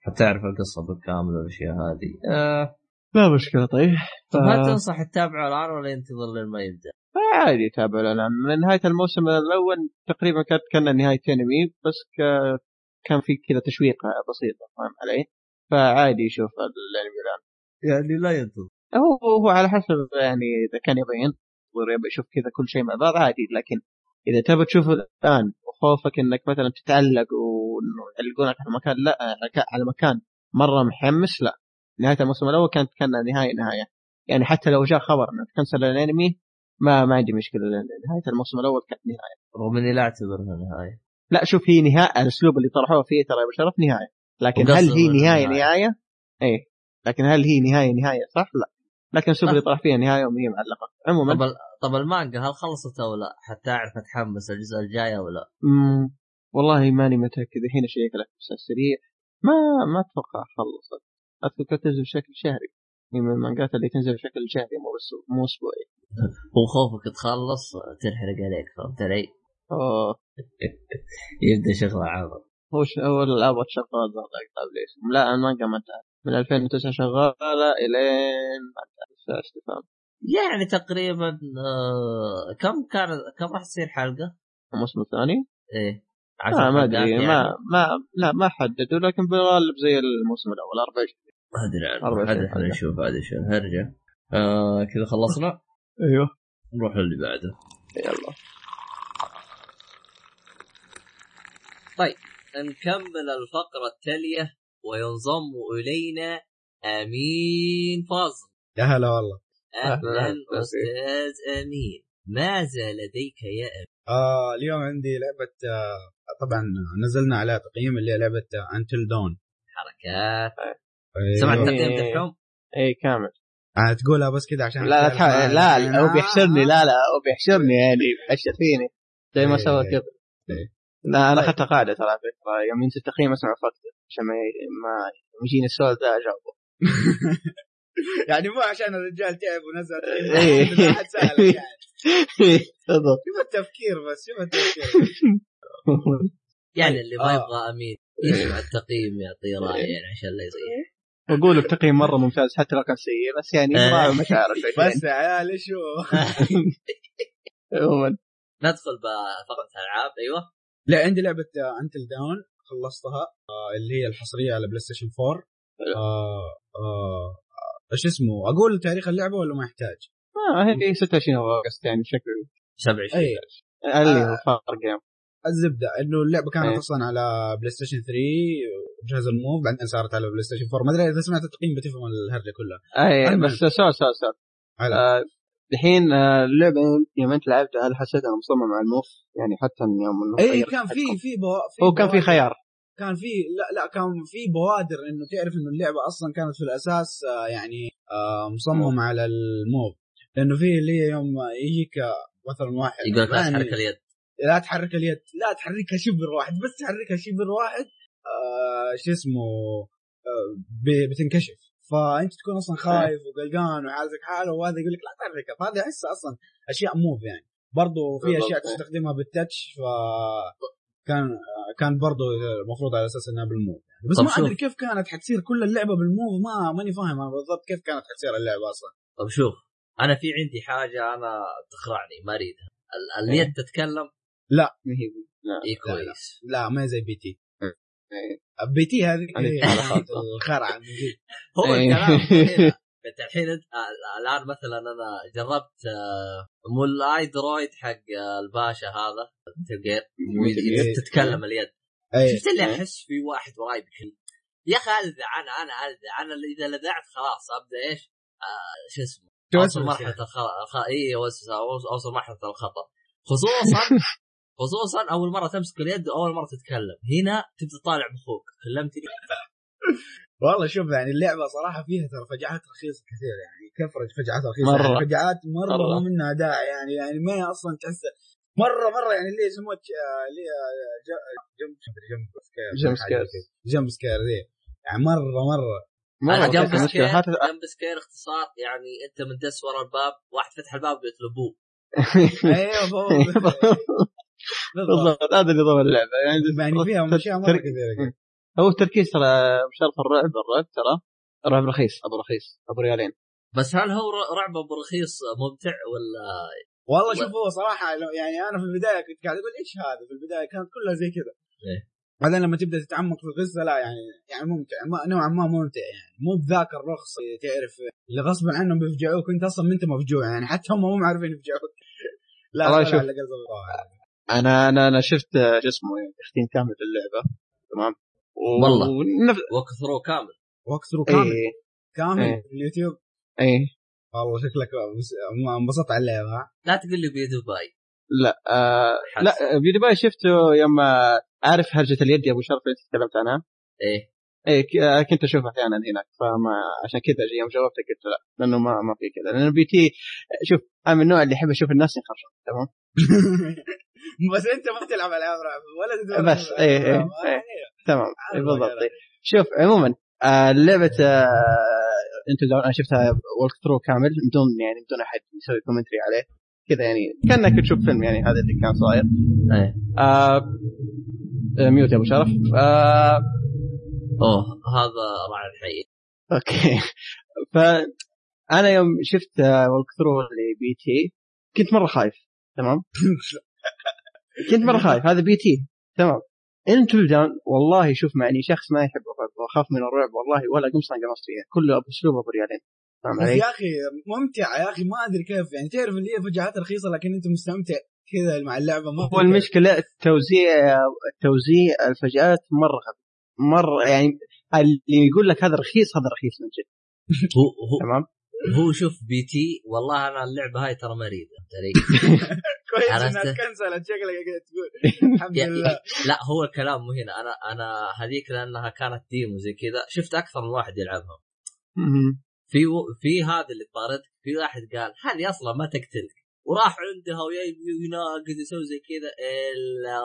حتعرف القصة بالكامل والأشياء هذه. آه. لا مشكلة طيب. طب هل آه. تنصح تتابعه الآن ولا ينتظر لين ما يبدأ؟ عادي تابع الآن. من نهاية الموسم الأول تقريبا كانت كان نهايه انمي بس ك- كان في كذا تشويقه بسيطه فاهم علي؟ فعادي يشوف الأنمي الآن. يعني لا ينتظر. هو هو على حسب يعني إذا كان يبغى ينتظر يبغى يشوف كذا كل شيء مع بعض عادي. لكن إذا تبغى تشوفه الآن وخوفك إنك مثلا تتعلق وانه يعلقونك على مكان لا على مكان مرة محمس لا. نهاية الموسم الأول كانت كان نهاية نهاية. يعني حتى لو جاء خبر انه تكنسل الأنمي ما ما عندي مشكلة. لأن نهاية الموسم الأول كانت نهاية. رغم إني لا أعتبرها نهاية. لا شوف هي نهاية. الأسلوب اللي طرحوه فيه ترى يا بشرف نهاية. لكن هل هي نهاية. نهاية؟ إيه. لكن هل هي نهاية نهاية؟ صح؟ لا. لكن الاسلوب اللي طرح فيها نهايه وهي معلقه عموما طب طب المانجا هل خلصت أو لا؟ حتى اعرف اتحمس الجزء الجاي أو لا؟ مم. والله ماني متاكد الحين اشيك لك بس السريع ما ما أتوقع خلصت أتوقع تنزل بشكل شهري هي من المانجات اللي تنزل بشكل شهري مو بس مو اسبوعي هو خوفك تخلص تنحرق عليك فهمت علي؟ اوه يبدا شغل عابط هو ش... هو الابد شغال ضغط قبل لا المانجا ما انتهت من 2009 شغالة إلين ما انتهت استفهام يعني تقريبا آه كم كان كم راح تصير حلقة؟ الموسم الثاني؟ إيه. عشر ما أدري يعني. ما ما لا ما حددوا لكن بالغالب زي الموسم الأول 24 ما أدري عنه. 24 هذا. نشوف هذا شو هرجة. آه كذا خلصنا؟ أيوه. نروح للي بعده. يلا. طيب نكمل الفقرة التالية. وينضم إلينا أمين فاضل يا هلا والله أهلا أهلاً. أستاذ أمين ماذا لديك يا أمين؟ آه اليوم عندي لعبة آه طبعا نزلنا عليها تقييم اللي هي لعبة انتل دون حركات سمعت إيه. تقييم دحوم؟ اي كامل آه تقولها بس كذا عشان لا لا. لا لا هو آه. بيحشرني لا لا هو بيحشرني يعني بيحشر فيني زي ما إيه. سوى كذا إيه. لا أنا طيب. أخذت قاعدة ترى على فكرة يوم ينزل تقييم أسمع فقط عشان ما ما يجيني السؤال ده أجاوبه. يعني مو عشان الرجال تعب ونزل. إيه. تقييم واحد سألك يعني. بالضبط شوف التفكير بس شوف التفكير. يعني اللي ما آه. يبغى أمين يسمع التقييم يعطي رأي يعني عشان لا يصير بقول التقييم مرة ممتاز حتى لو كان سيء بس يعني إيه. ما مشاعر شوي بس يا عيال شو؟ عموما. ندخل بفقرة ألعاب أيوه. لا عندي لعبة Until Dawn خلصتها آه اللي هي الحصرية على PlayStation 4 حلو. آه آه إيش اسمه أقول تاريخ اللعبة ولا ما يحتاج؟ آه هي 26 أغسطس يعني بشكل 27 اي اللي. horror game الزبدة إنه اللعبة كانت إيه. أصلا على PlayStation 3 جهاز ال Move بعدين صارت على PlayStation 4 ما أدري إذا سمعت التقييم بتفهم الهرجة كلها اي. بس سؤال سؤال سؤال الحين آه، اللعبة يوم انت لعبتها هل حسيتها مصممة على الموف؟ يعني حتى يوم انه اي كان في. في. هو كان في خيار. كان في لا لا كان في بوادر إنه تعرف إنه اللعبة أصلا كانت في الأساس آه، يعني آه، مصممة على الموف لأنه في اللي هي يوم يجيك مثلا واحد يقول لك لا تحرك اليد. لا تحرك اليد. لا تحركها شبر واحد بس تحركها شبر واحد آه شو اسمه آه بتنكشف. فأنت تكون أصلا خايف وقلقان وعازك حاله وهذا يقول لك لا تحركها فهذه احسها أصلا أشياء Move يعني. برضو في. أشياء تستخدمها بال touch ف كان كان برضو المفروض على أساس إنها بال Move يعني. بس ما شوف. أدري كيف كانت حتصير كل اللعبة بال Move ما ماني فاهم أنا بالضبط كيف كانت حتصير اللعبة أصلا. طب شوف أنا في عندي حاجة أنا تخرعني ما أريدها. ال- اليد تتكلم ما هي لا. اي لا، لا. كويس. لا ما زي P.T. إيه. P.T. هذه تعليقات. الخرعة من جد هو إيه. الكلام انت الحين انت الآن مثلا أنا جربت آه، مولاي درويد حق آه، الباشا هذا جير. تتكلم اليد اي شفت اللي إيه. أحس في واحد وراي بكل يا أخي الذع أنا أنا الذع أنا إذا لذعت خلاص أبدأ إيش؟ آه شو اسمه أوصل مرحلة يعني. الخ... اي اوصل أوصل مرحلة الخطر خصوصا خصوصا أول مرة تمسك اليد وأول مرة تتكلم. هنا تبدأ طالع بخوك كلمتني. والله شوف يعني اللعبة صراحة فيها ترى فجعات رخيصة كثير يعني. كثرت فجعات رخيصة؟ مرة. يعني فجعات مرة, مرة. ما منها داعي يعني. يعني ما هي أصلا تحس مرة مرة يعني اللي يسموها آه، اللي ج- jump jump scare. jump scare. jump scare ذي. يعني مرة مرة. مرة كانت scare jump scare اختصار يعني أنت مندس ورا الباب واحد فتح الباب يطلبوه أيوه بالضبط. هذا نظام اللعبة. يعني يعني فيها اشياء مرة تر- كثيرة. هو التركيز ترى بشرط الرعب الرعب ترى الرعب رخيص أبو رخيص أبو ريالين. بس هل هو ر- رعب أبو رخيص ممتع ولا؟ والله و- شوف هو صراحة لو- يعني أنا في البداية كنت قاعد أقول إيش هذا؟ في البداية كانت كلها زي كذا. إيه. بعدين لما تبدأ تتعمق في القصة لا يعني يعني ممتع. ما- نوعا ما ممتع يعني. مو بذاك الرخص تعرف اللي غصبا عنهم بيفجعوك وأنت أصلا ما أنت مفجوع يعني. حتى هم مو عارفين يفجعوك. لا والله لا شوف. أنا أنا أنا شفت شو اسمه يعني تختيم كامل للعبه تمام؟ و- والله. ونف... walkthrough كامل. walkthrough كامل. إيه. كامل إيه. في اليوتيوب. إيه. والله شكلك بس- انبسطت على اللعبة. لا تقول لي PewDiePie لا آه. لا PewDiePie شفته يوم آه، عارف هرجة اليد يا أبو شرف اللي تكلمت عنها إيه. إيه ك- آه، كنت أشوفها أحيانا هناك فما عشان كذا يوم جاوبتك قلت لا لأنه ما ما في كذا. لأنه P.T. شوف أنا من النوع اللي يحب أشوف الناس ينخرجون تمام؟ بس انت ما تلعب العاب رعب ولا تدور بس، إيه، إيه، آه، إيه. تمام إيه بالضبط. شوف عموما آه لعبة آه أنت أنا شفتها walkthrough كامل بدون يعني بدون أحد يسوي commentary عليه كذا يعني كأنك تشوف فيلم يعني هذا اللي كان صاير. إيه. آه mute يا أبو شرف. آه أوه هذا راعي الحي أوكي. فانا يوم شفت walkthrough ل P.T. كنت مرة خايف تمام؟ كنت مرة خايف. هذا P.T. تمام. Until Dawn والله شوف معني شخص ما يحب الرعب وأخاف من الرعب والله ولا قمص قمصت فيها كله باسلوب أبو ريالين فاهم بس علي؟ يا أخي ممتع يا أخي ما أدري كيف يعني. تعرف اللي هي فجعات رخيصة لكن أنت مستمتع كذا مع اللعبة ما هو المشكلة التوزيع التوزيع الفجآت مرة خفيف. مرة يعني اللي يقول لك هذا رخيص هذا رخيص من جد. هو هو تمام؟ هو شوف P.T. والله أنا اللعبة هاي ترى مريضه؟ كويس؟ إنها كنسلت. شكلك تقول. الحمد يا- لله. لا هو الكلام مو هنا. أنا أنا هذيك لأنها كانت demo زي كذا شفت أكثر من واحد يلعبها. في في هذا اللي طاردك في واحد قال هذه أصلا ما تقتلك؟ وراح عندها ويبي ويناقز يسوي زي كذا إلا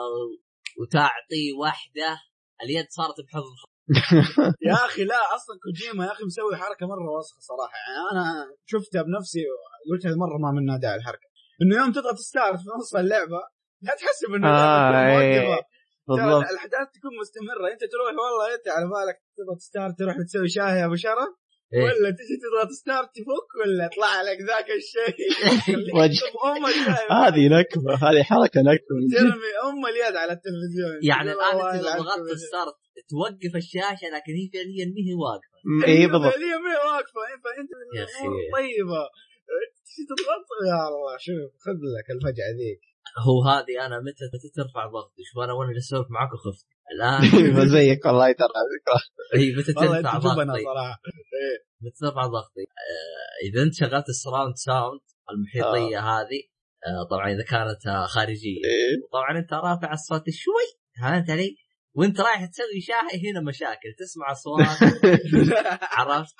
وتعطي واحدة اليد صارت بحضن يا أخي لا أصلا كوجيما يا أخي مسوي حركة مرة وسخة صراحة. يعني أنا شفتها بنفسي قلت هذه مرة ما منها داعي الحركة. إنه يوم تضغط start في نص اللعبة لا تحسب انه آه، تكون إيه. بالضبط. الأحداث تكون مستمرة. أنت تروح والله أنت على بالك تضغط start تروح تسوي شاي يا أبو شرف؟ إيه. ولا تجي تضغط start تفك ولا يطلع عليك ذاك الشيء؟ هذه نكبة هذه حركة نكبة. ترمي أم اليد على التلفزيون. يعني الآن انت لو ضغطت. start توقف الشاشة لكن هي فعليا ما هي واقفة. إي بالضبط. هي ما هي واقفة. فأنت يا أخي. الأمور طيبة. تضغط؟ يا الله شوف خذ لك الفجعه ذيك. هو هذه أنا متى متى ترفع ضغطي شوف أنا وأنا جالس أسولف معاك وخفت. الآن زيك والله ترى هي متى ترفع ضغطي؟ صراحة. متى ترفع ضغطي؟ آه، إذا أنت شغلت ال surround sound المحيطية هذه آه، طبعا إذا كانت آه، خارجية. إيه. طبعا أنت رافع الصوت شوي. فهمت علي؟ وانت رايح تسوي شاي هنا مشاكل تسمع أصوات. عرفت؟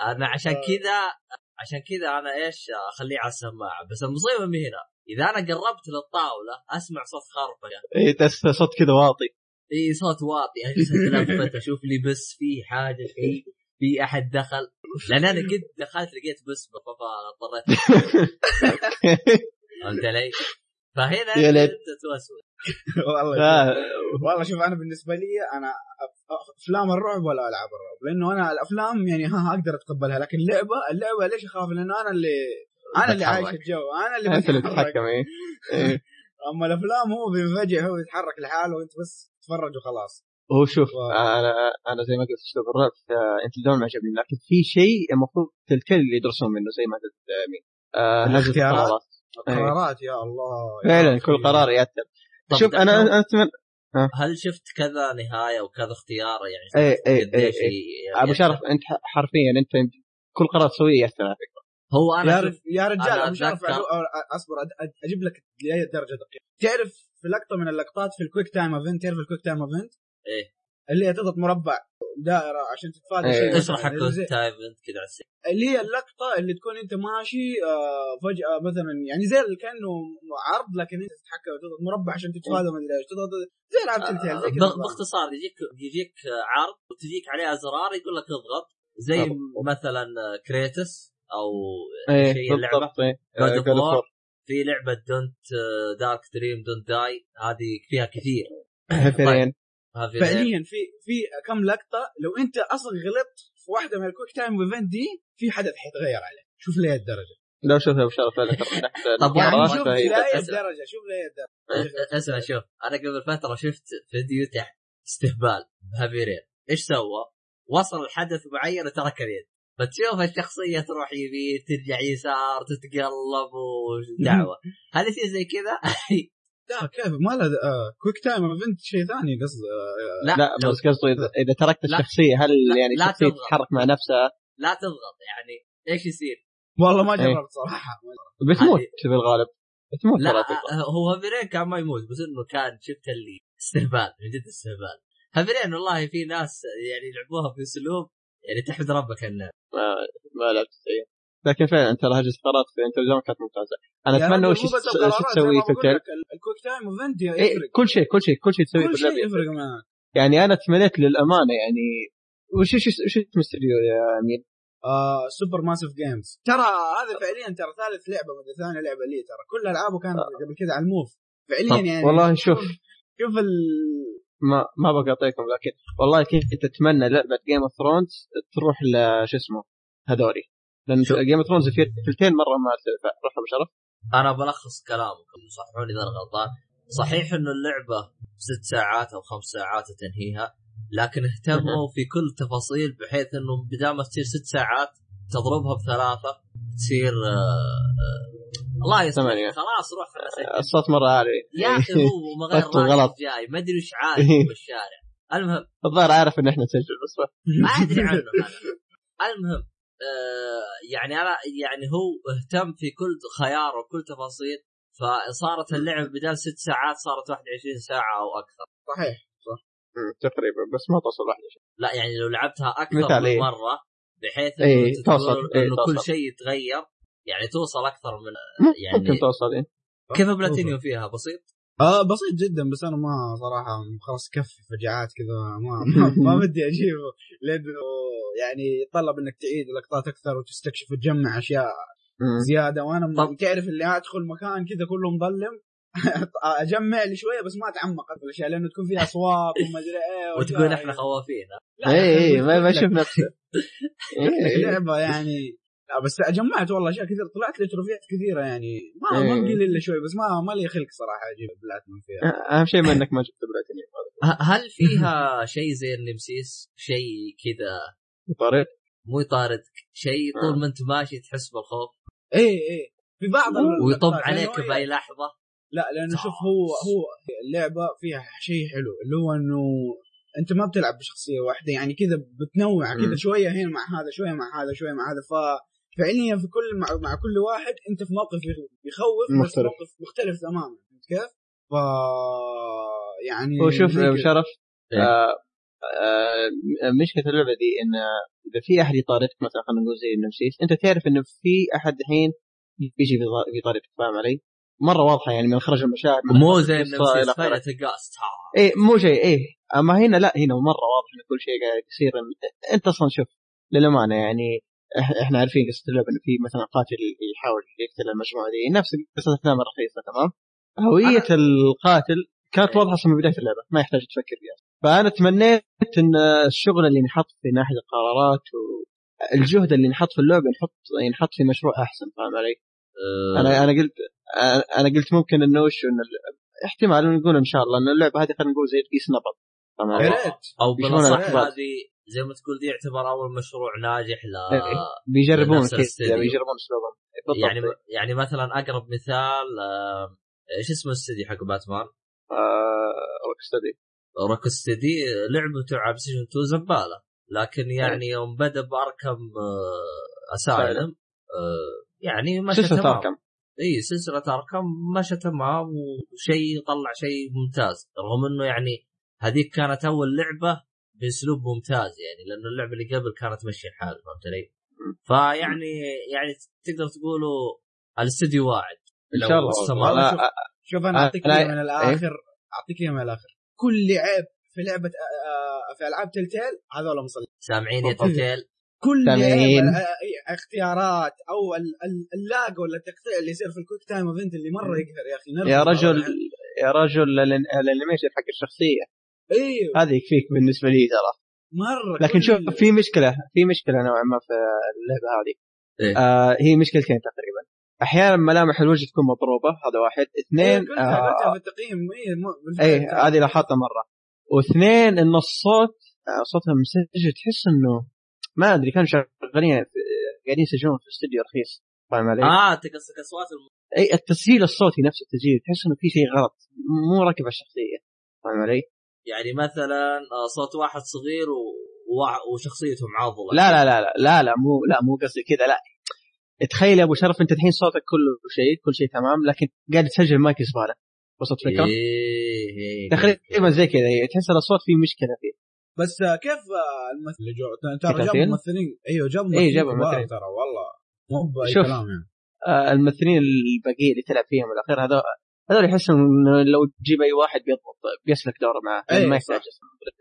أنا عشان كذا عشان كذا أنا إيش أخليه على السماعة. بس المصيبة من هنا إذا أنا قربت للطاولة أسمع صوت خربقه اي صوت كذا واطي. إي صوت واطي. اجلس اتلفت أشوف لي بس في حاجة في في أحد دخل. لأن أنا قد دخلت لقيت بسمه فاضطريت فهمت علي؟ فهنا يا ليت. أنت توسوس. والله والله شوف أنا بالنسبة لي أنا أفلام الرعب ولا ألعاب الرعب؟ لأنه أنا الأفلام يعني ها أقدر أتقبلها لكن اللعبة اللعبة ليش أخاف؟ لأنه أنا اللي أنا اللي. عايش الجو. أنا اللي أنت اللي تتحكم إيه. إيه. أما الأفلام هو بينفجع هو يتحرك لحاله وأنت بس تتفرج وخلاص. هو شوف و- أنا أنا زي ما قلت اسلوب الرعب أنت دون ما عجبني لكن في شيء المفروض تلتل اللي يدرسون منه زي ما قلت آه، مين؟ آه الاختيارات. القرارات قرارات يا الله. فعلا. كل قرار يأثر. شوف أنا أنا اتمنى هل شفت كذا نهاية وكذا اختيار؟ يعني إيه، شفت إيه، قديش إيه، ي- أبو شرف أنت حرفيا أنت كل قرار تسويه يأثر على فكرة. هو أنا يا, يا رجال أنا أبو شرف أتذكر- أ- أ- اصبر أجيب لك لاي درجة دقيقة. تعرف في لقطة من اللقطات في ال quick time event تعرف ال quick time event؟ إيه. اللي هي تضغط مربع دائرة عشان تتفادى إيه. شيء اشرح مثلاً. الكود زي- time انت كذا على السريع. اللي هي اللقطة اللي تكون انت ماشي آه، فجأة مثلا يعني زي اللي كأنه عرض لكن انت تتحكم تضغط مربع عشان تتفادى ما أدري إيش تضغط زي العاب Telltale زي كذا بخ- باختصار يجيك يجيك عرض وتجيك عليها زرار يقول لك اضغط زي. مثلا Kratos أو إيه شيء اللعبة آه،. War. في لعبة دونت دارك دريم دونت داي هذه فيها كثير هيفرين هذه فعليا في في كم لقطة لو أنت أصلا غلطت في واحدة من الكويك تايم ايفنت دي في حدث حيتغير عليه شوف لي الدرجة. لو شوف أبو شرف فعلا. طب يعني شوف أسأل. الدرجة شوف لاي الدرجة. أسمع شوف أنا قبل فترة شفت فيديو تحت استهبال بهافيرين إيش سوى؟ وصل لحدث معين وترك اليد. فتشوف الشخصية تروح يمين ترجع يسار تتقلب ودعوة. هل يصير زي كذا؟ لا كيف ما له آه quick time event شيء ثاني قصد آه لا لا لو بس قصده إذا إذا تركت لا. الشخصية هل لا- يعني لا الشخصيه. تتحرك مع نفسها لا تضغط يعني إيش يصير؟ والله ما إيه. جربت صراحة بتموت هذه- في الغالب بتموت لا. هو Heavy Rain كان ما يموت بس إنه كان شفت اللي استهبال من جد استهبال Heavy Rain والله في ناس يعني يلعبوها باسلوب يعني تحمد ربك إنه ما ما لعبت فيها لكن فعلا ترى هذه القرارات في Until Dawn كانت ممتازة. أنا يا أتمنى وش تسوي في التل ال quick time event إيه يفرق. كل شيء كل شيء كل شيء تسويه كل شيء يفرق. معك. يعني أنا تمنيت للأمانة يعني وش وش وش اسم الاستوديو يا امين؟ آه Supermassive Games ترى هذا فعليا ترى ثالث لعبة من ثاني لعبة لي ترى. كل ألعابه كانت قبل كذا على ال Move. فعليا يعني والله شوف. شوف ال ما ما بقاطعكم لكن والله كنت أتمنى لعبة Game of Thrones تروح ل شو اسمه هذولي. لأن Game of Thrones في ثلثين مرة ما روح أبو شرف. أنا بلخص كلامكم صححوني إذا أنا غلطان. صحيح إنه اللعبة ست ساعات أو خمس ساعات وتنهيها لكن اهتموا في كل تفاصيل بحيث إنه بدل ما تصير ست ساعات تضربها بثلاثة تصير آه آه الله يسلمك. ثمانية. خلاص روح الأسئلة. الصوت مرة عالي. يا أخي هو بطل غلط. جاي. ما أدري وش عارف بالشارع المهم. الظاهر عارف إن إحنا نسجل بس ما أدري عنه. أنا المهم. آه يعني أنا يعني هو اهتم في كل خيار وكل تفاصيل فصارت اللعبه بدل ست ساعات صارت 21 ساعة أو أكثر صحيح مم، تقريبا بس ما توصل واحدة لا يعني لو لعبتها أكثر من إيه. مرة بحيث إيه، إنه تقول توصل، إيه، إنه كل. شيء يتغير يعني توصل أكثر من ممكن يعني توصل إيه. كيف بلاتينيوم فيها بسيط آه بسيط جدا بس أنا ما صراحة خلاص كفي فجعات كذا ما ما, بدي أجيبه لأنه يعني يتطلب إنك تعيد لقطات أكثر وتستكشف وتجمع أشياء. زيادة وأنا طب- تعرف اللي أدخل مكان كذا كله مظلم أجمع لي شوية بس ما أتعمق في الأشياء لأنه تكون فيها أصوات وما أدري إيه وتقول إحنا خوافين لا، اي اي يا ما إيه. لعبة يعني بس جمعت والله أشياء كثير طلعت لي تروفيات كثيرة يعني. ما ما إيه. ما بقى إلا شوي بس ما ما لي خلق صراحة أجيب بلاتنم فيها. أهم شيء ما إنك ما جبت بلاتينيوم. هل فيها شيء زي ال Nemesis شيء كذا. طريق مو يطاردك شيء آه. طول ما أنت ماشي تحس بالخوف. اي اي في بعض ويطب لأنه عليك بأي لحظة. لا لأنه شوف هو هو اللعبة فيها شيء حلو اللي هو إنه أنت ما بتلعب بشخصية واحدة يعني كذا بتنوع كذا. شوية هنا مع هذا شوية مع هذا شوية مع هذا. ففعليا في كل مع, مع كل واحد أنت في موقف يخوف بس مختلف. موقف مختلف تماما فهمت كيف؟ ف يعني هو شوف زي ابو كذا. شرف إيه. آه، آه، مشكلة اللعبة دي إن إذا في أحد يطاردك مثلا خلينا نقول زي النمسيس أنت تعرف انه في أحد الحين بيجي بيضا- بيطاردك فاهم علي؟ مرة واضحة يعني من خرج المشاعر مو زي النمسيس إيه مو شيء إيه أما هنا لا هنا مرة واضح إن كل شيء قاعد يصير أنت أصلا شوف للأمانة يعني إحنا عارفين قصة اللعبة إنه في مثلا قاتل يحاول يقتل المجموعة دي نفس قصة الافلام الرخيصه تمام هوية القاتل كانت واضحة أصلا من بداية اللعبة ما يحتاج تفكر فيها فأنا تمنيت إن الشغل اللي ينحط في ناحية القرارات والجهد اللي ينحط في اللعبة ينحط ينحط في مشروع أحسن فاهم علي؟ آه، أنا أنا قلت أنا قلت ممكن إنه وش ال- احتمال نقول إن شاء الله ان اللعبة هذه خلينا نقول زي بيس نبض يا؟ ريت أو بالأصح. هذه زي ما تقول دي يعتبر أول مشروع ناجح ل بيجربون نفس كذا. الاستديو. بيجربون اسلوبهم بالضبط. يعني يعني مثلا أقرب مثال آه، إيش اسمه الاستديو حق باتمان؟ Rocksteady. Rocksteady لعبته على بلايستيشن 2 زبالة. لكن يعني يوم بدأ ب Arkham آه، Asylum آه، يعني مشى سلسلة تمام. Arkham. إي سلسلة Arkham مشى تمام وشيء طلع شيء ممتاز. رغم إنه يعني هذيك كانت أول لعبة باسلوب ممتاز يعني لأنه اللعبة اللي قبل كانت ماشيه الحال فهمت علي؟ فيعني يعني تقدر تقولوا الاستديو واعد إن شاء الله شوف. أنا- شوف أنا أعطيك أنا- إياها من الآخر أعطيك إياها من الآخر كل عيب في لعبة في ألعاب Telltale هذول مصلي سامعين يا. Telltale كل سامعين. اختيارات أو ال- ال- ال lag ولا التقطيع اللي يصير في ال quick time event اللي مرة يقهر يا أخي يا رجل. يا رجل الان- ال animation حق الشخصية إيوه. هذه يكفيك بالنسبة لي ترى. مرة لكن شوف في مشكلة في مشكلة نوعا ما في اللعبة هذه. إيه؟ آه هي مشكلتين تقريبا. أحيانا ملامح الوجه تكون مضروبة هذا واحد. إيه، اثنين قلتها آه في التقييم. إيه إيه ترى. هذه لاحظتها مرة. واثنين إن الصوت آه، صوتها مسجل تحس إنه ما أدري كانوا شغالين قاعدين يسجلون في استوديو رخيص. فاهم علي؟ آه انت قصدك اصوات الم... اي التسجيل الصوتي نفس التسجيل تحس إنه في شيء غلط. مو راكب على الشخصية. فاهم علي؟ يعني مثلا آه، صوت واحد صغير و... وشخصيته معضله لا لا لا لا لا لا مو لا مو قصدي كذا لا تخيل يا أبو شرف أنت الحين صوتك كله شيء كل شيء تمام لكن قاعد تسجل مايك زباله وصلت فكرة؟ إيه إيه تقريبا زي كذا تحس إن الاصوات فيه مشكلة فيه بس كيف آه، الممثل اللي جو ترى جاب؟ ممثلين إيوه جاب إيه، ممثلين جاب كبار ممثلين. ترى والله مو بأي. كلام يعني آه الممثلين الباقيين اللي تلعب فيهم الأخير هذول هذول يحس إنه لو تجيب أي واحد بيضبط بيسلك دوره معاه أي، ما. يحتاج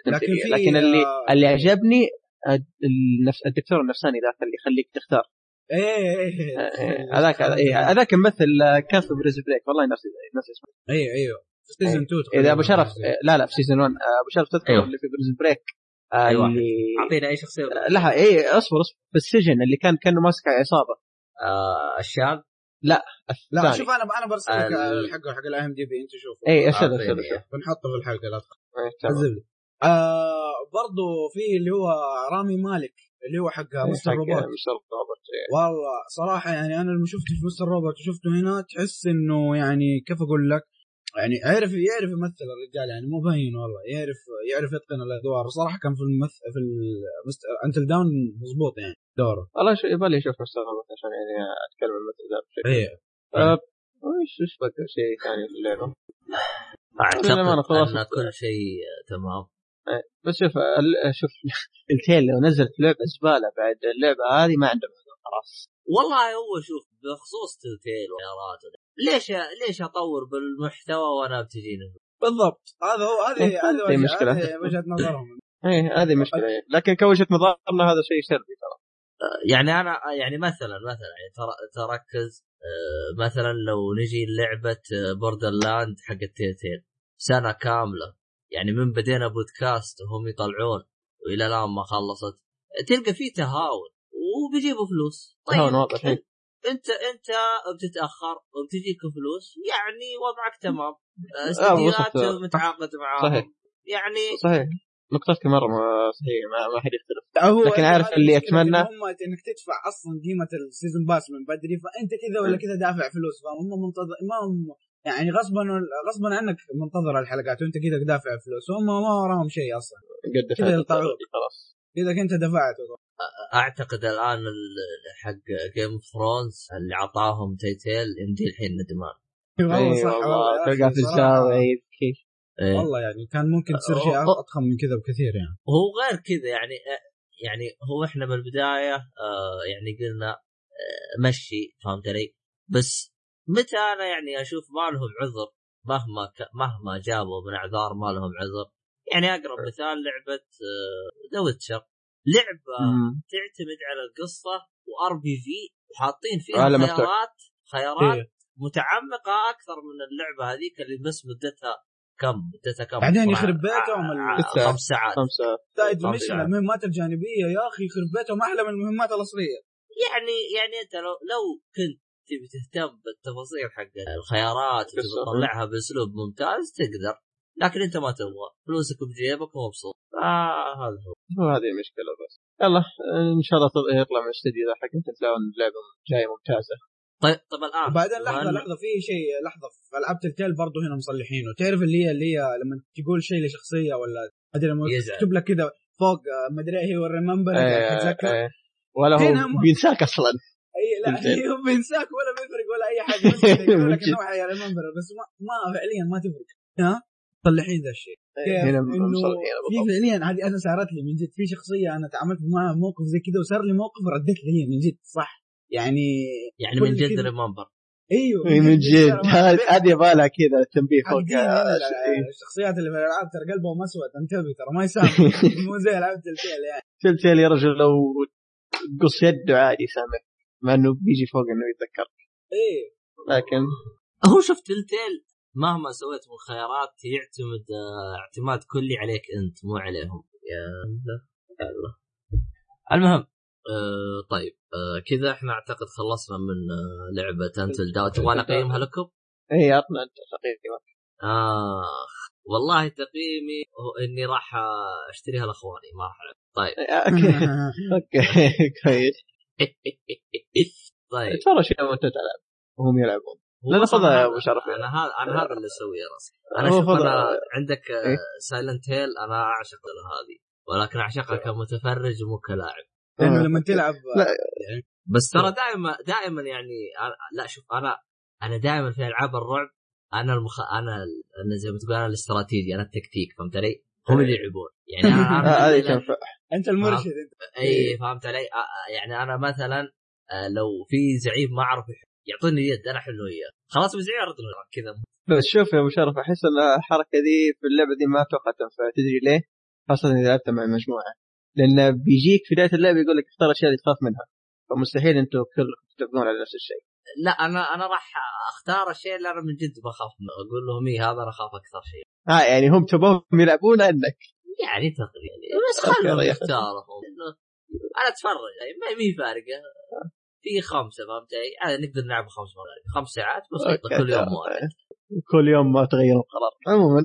لكن لكن اللي آه، اللي عجبني النفس الدكتور النفساني ذاك اللي يخليك تختار. إيه إيه آه، آه، هذاك إيه، هذاك ممثل آه، كان في Prison Break. والله نفس نفس اسمه. أيوه أيوه في season 2 إذا أبو شرف آه، لا لا في season 1 آه، أبو شرف تذكر أيوه. اللي في Prison Break آه،. اللي اعطينا أي شخصية. لا اي اصبر اصبر. في السجن اللي كان كانه ماسك عصابة. آه الشاب لا الثاني. شوف أنا أنا برسل لك ال- حقه حق ال IMDb أنت شوف اي ارسل ارسل. بنحطه في الحلقة لا تخاف إيه، تمام. الزبده آه برضو في اللي هو رامي مالك اللي هو حق Mr. حق Robot Mr. Robot إيه. والله صراحة يعني أنا لما شفته في Mr. Robot وشفته هنا تحس إنه يعني كيف أقول لك يعني يعرف يعرف يمثل الرجال يعني مو باين والله. يعرف يعرف يتقن الأدوار. صراحة كان في المث في Until Dawn مضبوط يعني دوره. والله شو يبغى لي أشوف مستر روبوت عشان يعني أتكلم عن المثل ذا بشكل إيه. وش وش بقى شيء ثاني في اللعبة؟ أعتقد خلاص. أن كل شيء آه، تمام. بس شوف شوف التيل لو نزلت لعبة زبالة بعد اللعبة هذه ما عنده خلاص. والله هو شوف بخصوص تلتيل وخيارات ليش ليش أطور بالمحتوى وأنا بتجيني بالضبط. هذا هو هذه إيه، هذه. هذه وجهة نظرهم. إيه هذه مشكلة. إيه. لكن كوجهة نظرنا هذا شيء سلبي ترى. يعني أنا يعني مثلا مثلا يعني تر- تركز مثلا لو نجي لعبه Borderlands حق ال Telltale سنة كاملة. يعني من بدينا بودكاست وهم يطلعون وإلى الآن ما خلصت. تلقى فيه تهاون. وبيجيبوا فلوس. تهاون واضح،. أنت أنت بتتأخر وبتجيك فلوس يعني وضعك تمام. آه، استديوهات وصلت. متعاقد معاهم. صحيح. يعني صحيح. نقطتك مرة ما صحيح ما, ما حد يختلف. هو لكن عارف اللي إن هم إنك تدفع أصلا قيمة ال season pass من بدري فأنت كذا ولا كذا دافع فلوس فهم منتظر ما هم يعني غصبا غصبا عنك منتظر الحلقات وأنت كذا دافع فلوس هم ما وراهم شيء أصلا. قد. خلاص. إذا كنت دفعت أعتقد الآن ال- حق Game of Thrones اللي عطاهم Telltale يمدي الحين ندمان والله صح والله تلقى في. الزاويه يبكي. والله يعني كان ممكن تصير شيء. أضخم من كذا بكثير يعني وهو غير كذا يعني يعني هو إحنا بالبداية آه يعني قلنا آه مشي فهمت علي؟ بس متى أنا يعني أشوف ما لهم عذر مهما ك... مهما جابوا من أعذار ما لهم عذر يعني اقرب مثال لعبة The Witcher لعبة مم. تعتمد على القصة و RPG وحاطين فيها. خيارات خيارات إيه. متعمقة أكثر من اللعبة هذيك اللي بس مدتها كم مدتها كم بعدين آه، يخرب بيتهم آه، ست ساعات. خمس ساعات خمسه side. mission المهمات الجانبية يا أخي يخرب بيتهم أحلى من المهمات الأصلية يعني يعني أنت لو لو كنت تبي تهتم بالتفاصيل حق الخيارات وتبي قصة. تطلعها بأسلوب ممتاز تقدر لكن انت ما تبغى. فلوسك بجيبك ومبسوط آه هذا هو. هو هذه المشكلة بس. يلا إن شاء الله يطلع من الاستديو ذا حق تلاقون اللعبه جاية ممتازة. طيب طب الآن. وبعدين لحظة لحظة في شيء لحظة في ألعاب تلتيل برضه هنا مصلحينه. تعرف اللي هي اللي هي لما تقول شيء لشخصية ولا أدري. يكتب لك كذا فوق آه، مدري إيه هو ريمبر إيه، تتذكر إيه. ولا هنا هو بينساك أصلا. إي لا. هو بينساك ولا بيفرق ولا أي حاجة بس يقول لك remember بس ما, ما فعليا ما تفرق. ها؟ مصلحين ذا الشيء. كيف؟ هنا إنه فعليا هذه أنا صارت لي من جد في شخصية أنا تعاملت معها موقف زي كذا وصار لي موقف رديت لي هي من جد صح؟ يعني يعني من جد remember أيوه إي من جد. هذه يبغى لها كذا تنبيه فوق إيه. الشخصيات اللي في الألعاب ترى قلبهم أسود انتبه ترى ما يسامح. مو زي ألعاب Telltale يعني. Telltale يا رجل لو قص يده عادي يسامح مع إنه بيجي فوق إنه يتذكر إيه. لكن هو شفت Telltale مهما سويت من خيارات يعتمد آه، اعتماد كلي عليك أنت مو عليهم. يا الله. يا الله. المهم آه طيب آه كذا إحنا أعتقد خلصنا من آه لعبة Until Dawn تبغى أقيمها لكم؟ اي عطنا أنت تقييمك آخ والله تقييمي هو إني راح آه، أشتريها لأخواني ما راح طيب. OK. OK كويس. طيب. ترى شيء وانت تلعب. وهم يلعبون. لا، لا، خذها يا هذا- أبو شرف. أنا هذا أنا هذا اللي أسويه راسي أنا هو شوف أنا عندك إيه؟ سايلنت هيل أنا أعشق هذه. ولكن أعشقها كمتفرج ومو كلاعب. لأنه لما تلعب لا. يعني بس ترى دائما دائما يعني لا شوف أنا أنا دائما في ألعاب الرعب أنا المخ... أنا أنا زي ما تقول أنا الاستراتيجي أنا التكتيك فهمت علي؟ هم اللي يلعبون. يعني أنا آه، هذه أنت المرشد أنت. اي فهمت علي؟ آه، آه، يعني أنا مثلا آه، لو في زعيم ما أعرف يعطيني يد أنا أحل له اياه خلاص بزعيم ارد كذا. بس شوف يا أبو شرف أحس إن الحركة دي في اللعبة دي ما أتوقع تنفع تدري ليه؟ خاصة إذا لعبتها مع مجموعه لأن بيجيك في بداية اللعبة يقول لك اختار الأشياء اللي تخاف منها. فمستحيل أنتم كلكم تتفقون على نفس الشيء. لا أنا أنا راح أختار الشيء اللي أنا من جد بخاف منه. أقول لهم إيه هذا أنا أخاف أكثر شيء. آه يعني هم تبوهم يلعبون عنك. يعني تقريبا. بس خلهم إنه أنا أتفرج يعني ما مي فارقة. في خمسة فهمت علي؟ يعني نقدر نلعب خمس مرات. خمس ساعات بسيطة أوكي، كل يوم. واحد. كل يوم ما تغير القرار. عموما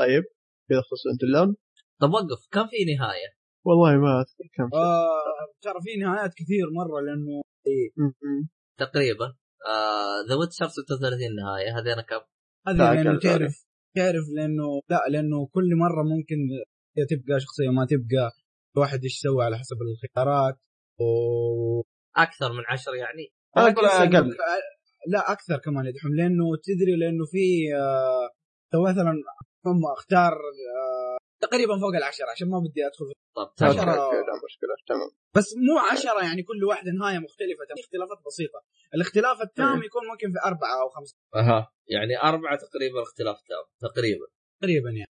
طيب كذا خصوص أنت اللون؟ طب وقف كم في نهاية؟ والله ما أذكر كم آه ترى في نهايات كثير مرة لأنه م. تقريبا. The Witcher 36 نهاية. هذه أنا كم؟ هذه لا، لأنه تعرف تعرف لأنه لا لأنه كل مرة ممكن تبقى شخصية ما تبقى الواحد إيش يسوي على حسب الخيارات. و أكثر من عشر يعني. أنا أقول أقل. لا أكثر كمان يدحم لأنه تدري لأنه في آه two مثلا هم أختار آه تقريبا فوق العشرة عشان ما بدي أدخل في طب. عشرة. لا مشكلة. تمام. بس مو عشرة يعني كل واحدة نهاية مختلفة في اختلافات بسيطة. الاختلاف التام يكون ممكن في أربعة أو خمسة. أها. يعني أربعة تقريبا اختلاف تام تقريبا. تقريبا يعني.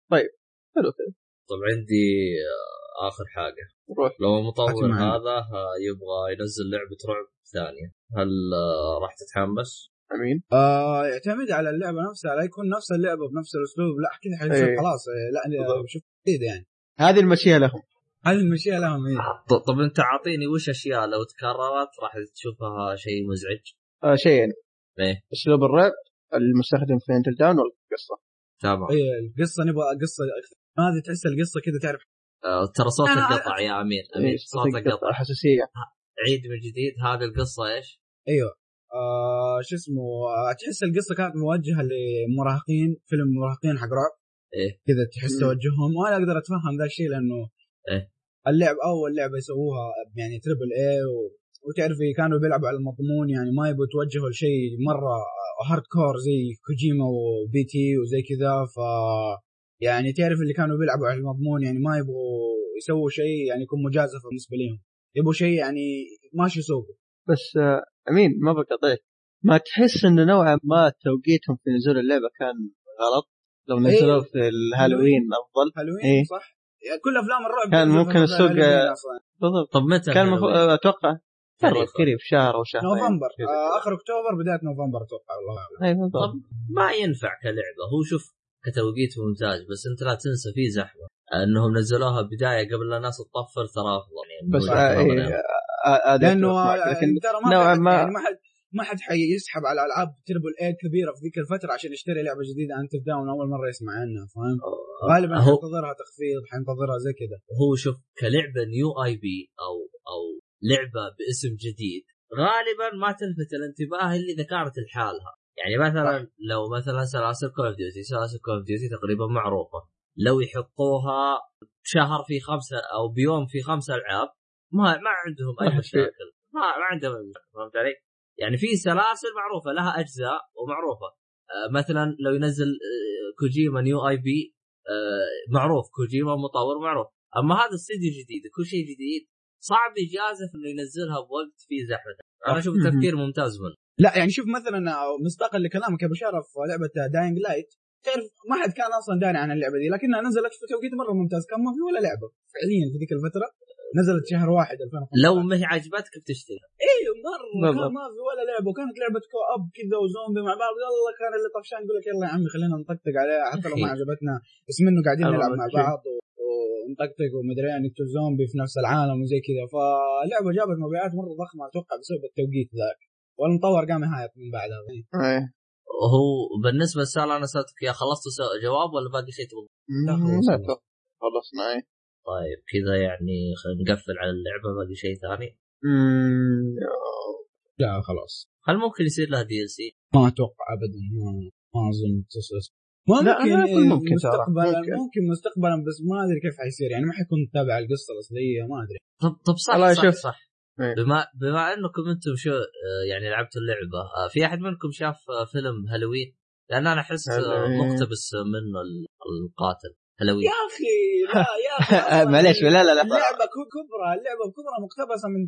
حلو كذا طب عندي آه، آخر حاجة. روح. لو المطور. هذا آه، يبغى ينزل لعبة رعب ثانية. هل آه، راح تتحمس؟ أمين. آه يعتمد على اللعبة نفسها لا يكون نفس اللعبة بنفس الأسلوب. لا كذا حيصير إيه. خلاص إيه، لا بالضبط. شوف جديد يعني. هذه المشيئة لهم. هذه المشيئة لهم إيه. طب أنت أعطيني وش أشياء لو تكررت راح تشوفها شيء مزعج؟ آه شيئين إيه. أسلوب الرعب المستخدم في انتل داون والقصة. تمام. إيه القصة نبغى قصة هذه تحس القصة كذا تعرف. آه، ترى صوتك أنا- قطع يا أمير أمير إيه، صوتك قطع حساسية. عيد من جديد هذه القصة إيش؟ أيوه. آه شو اسمه آه تحس القصة كانت موجهة لمراهقين فيلم مراهقين حق رعب. إيه. كذا تحس. توجههم. وأنا أقدر أتفهم ذا الشيء لأنه إيه. اللعب أول لعبة يسووها يعني AAA و... وتعرفي كانوا بيلعبوا على المضمون يعني ما يبغوا يتوجهوا لشيء مرة hardcore زي كوجيما وبي تي وزي كذا. ف يعني تعرف اللي كانوا بيلعبوا على المضمون يعني ما يبغوا يسووا شيء يعني يكون مجازفة بالنسبة لهم. يبغوا شيء يعني ماشي سوقه. بس آه أمين ما بقطعك ما تحس انه نوعا ما توقيتهم في نزول اللعبة كان غلط؟ لو نزلوه إيه. في الهالوين أفضل؟ هالوين إيه. صح. يعني كل أفلام الرعب كان ممكن السوق، أصلاً. بالضبط. طب متى كان؟ مف... أتوقع تاريخه. قرب قريب شهر أو شهرين نوفمبر. كذا. آه آخر أكتوبر بداية نوفمبر أتوقع والله أعلم. اي طب. بالضبط ما ينفع كلعبة. هو شوف كتوقيت ممتاز بس انت لا تنسى في زحمة. انهم نزلوها بداية قبل لا الناس تطفر ترى أفضل. يعني بس آه. آه، هذا لأنه ترى ما نوعاً ما- يعني ما حد ما حد حيسحب على ألعاب AAA كبيرة في ذيك الفترة عشان يشتري لعبة جديدة انت داون أول مرة يسمع عنها فاهم؟ غالبا هو حينتظرها تخفيض حينتظرها زي كذا. هو شوف كلعبة new IP أو أو لعبة باسم جديد غالبا ما تلفت الانتباه إلا إذا كانت لحالها. يعني مثلا لو مثلا سلاسل كول اوف ديوتي سلاسل كول اوف ديوتي تقريبا معروفة. لو يحطوها شهر في خمسه أو بيوم في خمسه ألعاب ما ما عندهم أي. مشاكل. ما ما عندهم فهمت علي؟ يعني في سلاسل معروفة لها أجزاء ومعروفة. آه مثلا لو ينزل آه كوجيما new IP آه معروف. كوجيما مطور معروف. أما هذا استديو جديد كل شيء جديد صعب يجازف إنه ينزلها بوقت فيه زحمة. أنا أشوف تفكير ممتاز منه. لا يعني شوف مثلا مصداقا لكلامك يا أبو شرف لعبة Dying Light تعرف ما حد كان أصلا داري عن اللعبة دي لكنها نزلت في توقيت مرة ممتاز. كان ما في ولا لعبة فعليا في ذيك الفترة. نزلت شهر واحد 2015 لو ما هي عجبتك بتشتري. إيه مرة. كان ما في ولا لعبة وكانت لعبة كو اب كذا وزومبي مع بعض. يلا كان اللي طفشان يقول لك يلا يا عمي خلينا نطقطق عليها. حتى لو ما. عجبتنا بس منه قاعدين نلعب مع بعض و- ونطقطق ومدري يعني نقتل زومبي في نفس العالم وزي كذا. فاللعبه جابت مبيعات مرة ضخمة أتوقع بسبب التوقيت ذاك. والمطور قام يهايط من بعدها إيه وهو بالنسبة للسؤال أنا سألتك يا خلصت جواب ولا باقي شيء تبغى خلصنا إيه طيب كذا يعني خلينا نقفل على اللعبة باقي شيء ثاني مم، لا خلاص هل ممكن يصير لها دي ال سي؟ ما أتوقع ابدا ما, ما أظن تصص لا، ممكن أنا أقول ممكن. مستقبلا ممكن. ممكن. مستقبلا بس ما أدري كيف حيصير يعني ما حيكون تابع القصة الأصلية ما أدري طب طب صح والله صح. صح إيه. بما بما انكم أنتم شو آه، يعني لعبتوا اللعبة آه، في أحد منكم شاف آه، فيلم هالوين؟ لأن أنا أحس هالوين. مقتبس منه ال- القاتل هالوين يا أخي لا يا أخي معليش لا لا لا اللعبة كبرى اللعبة كبرى مقتبسة من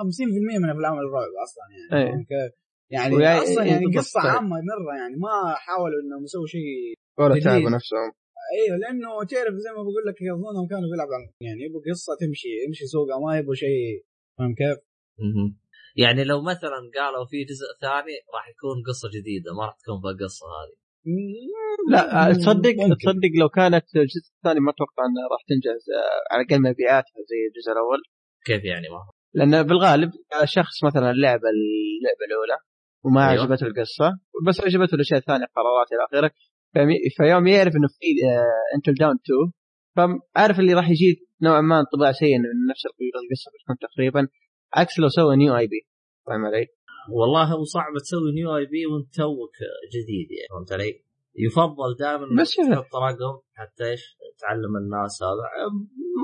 50% من أفلام الرعب أصلا يعني إيه. يعني ويا- أصلا إيه، يعني. قصة. عامة مرة يعني ما حاولوا إنهم يسووا شيء ولا. تعبوا نفسهم أيوه لأنه تعرف زي ما بقول لك يظنهم كانوا بيلعبوا يعني يبغوا قصة تمشي يمشي سوقها ما يبغوا شيء فاهم كيف؟ يعني لو مثلا قالوا في جزء ثاني راح يكون قصة جديدة ما راح تكون بالقصة هذه لا تصدق ممكن. تصدق لو كانت الجزء الثاني ما أتوقع انها راح تنجز آه، على الاقل مبيعاتها زي الجزء الأول كيف يعني ما هو؟ لأن بالغالب شخص مثلا لعب اللعبة الأولى وما أيوة. أيوة. عجبته القصة بس عجبته الاشياء الثانية قرارات إلى آخره فيوم يعرف إنه في انتل داون 2 فعارف اللي راح يجي نوعا ما انطباع سيء انه نفس القصة بتكون تقريبا عكس لو سوى new IP فاهم علي؟ والله هو صعب تسوي new IP وانت توك جديد يعني فهمت علي؟ يفضل دائما بس. تحط رقم حتى إيش؟ تعلم الناس هذا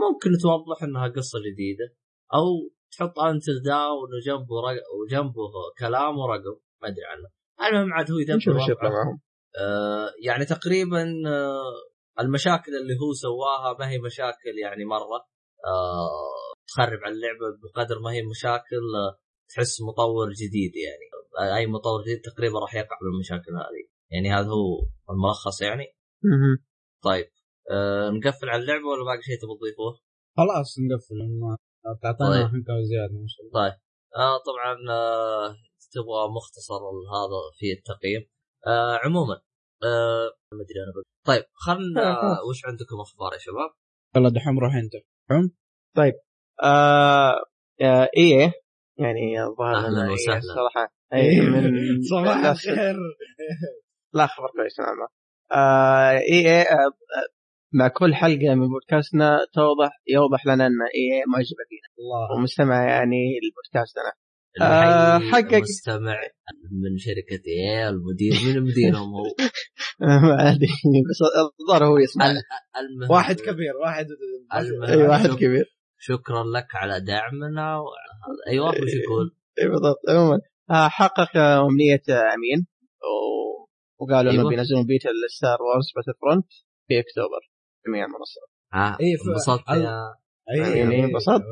ممكن توضح إنها قصة جديدة أو تحط Until Dawn وجنبه رق... وجنبه كلام ورقم ما أدري عنه المهم عاد هو يدبر معهم آه يعني تقريبا آه المشاكل اللي هو سواها ما هي مشاكل يعني مرة. آه تخرب على اللعبة بقدر ما هي مشاكل آه تحس مطور جديد يعني. آه أي مطور جديد تقريبا راح يقع بالمشاكل هذه. يعني هذا هو الملخص يعني. طيب آه نقفل على اللعبة ولا باقي شيء تبغى تضيفوه؟ خلاص نقفل. تعطينا طيب. حنكه زيادة ما شاء الله. طيب. آه طبعا آه تبغى مختصر هذا في التقييم. آه عموما آه ما أدري أنا بقول. طيب خلنا آه. وش عندكم أخبار يا شباب؟ يلا دحوم روح أنت. آه آه إيه يعني الظاهر إنه إيه وسهلاً. صراحة. اي من صباح الخير. لا خبر كويس نعم. آه اي اي آه مع كل حلقة من بودكاستنا توضح يوضح لنا ان اي معجبه فينا الله. ومستمع يعني لبودكاستنا آه، نحيي حقق- المستمع من شركة إيه المدير من مديرهم هو ما أدري بس الظاهر هو يسمع المهم واحد كبير واحد المهم. أي واحد. كبير شكرا لك على دعمنا و... أيوه وش يقول؟ إي بالضبط عموما آه حقق آه، أمنية آه، أمين و... وقالوا إنه أيوة. بينزلون beta ال Star Wars Battlefront في أكتوبر جميع المنصات ها ف- انبسطت يا إي إنبسطت؟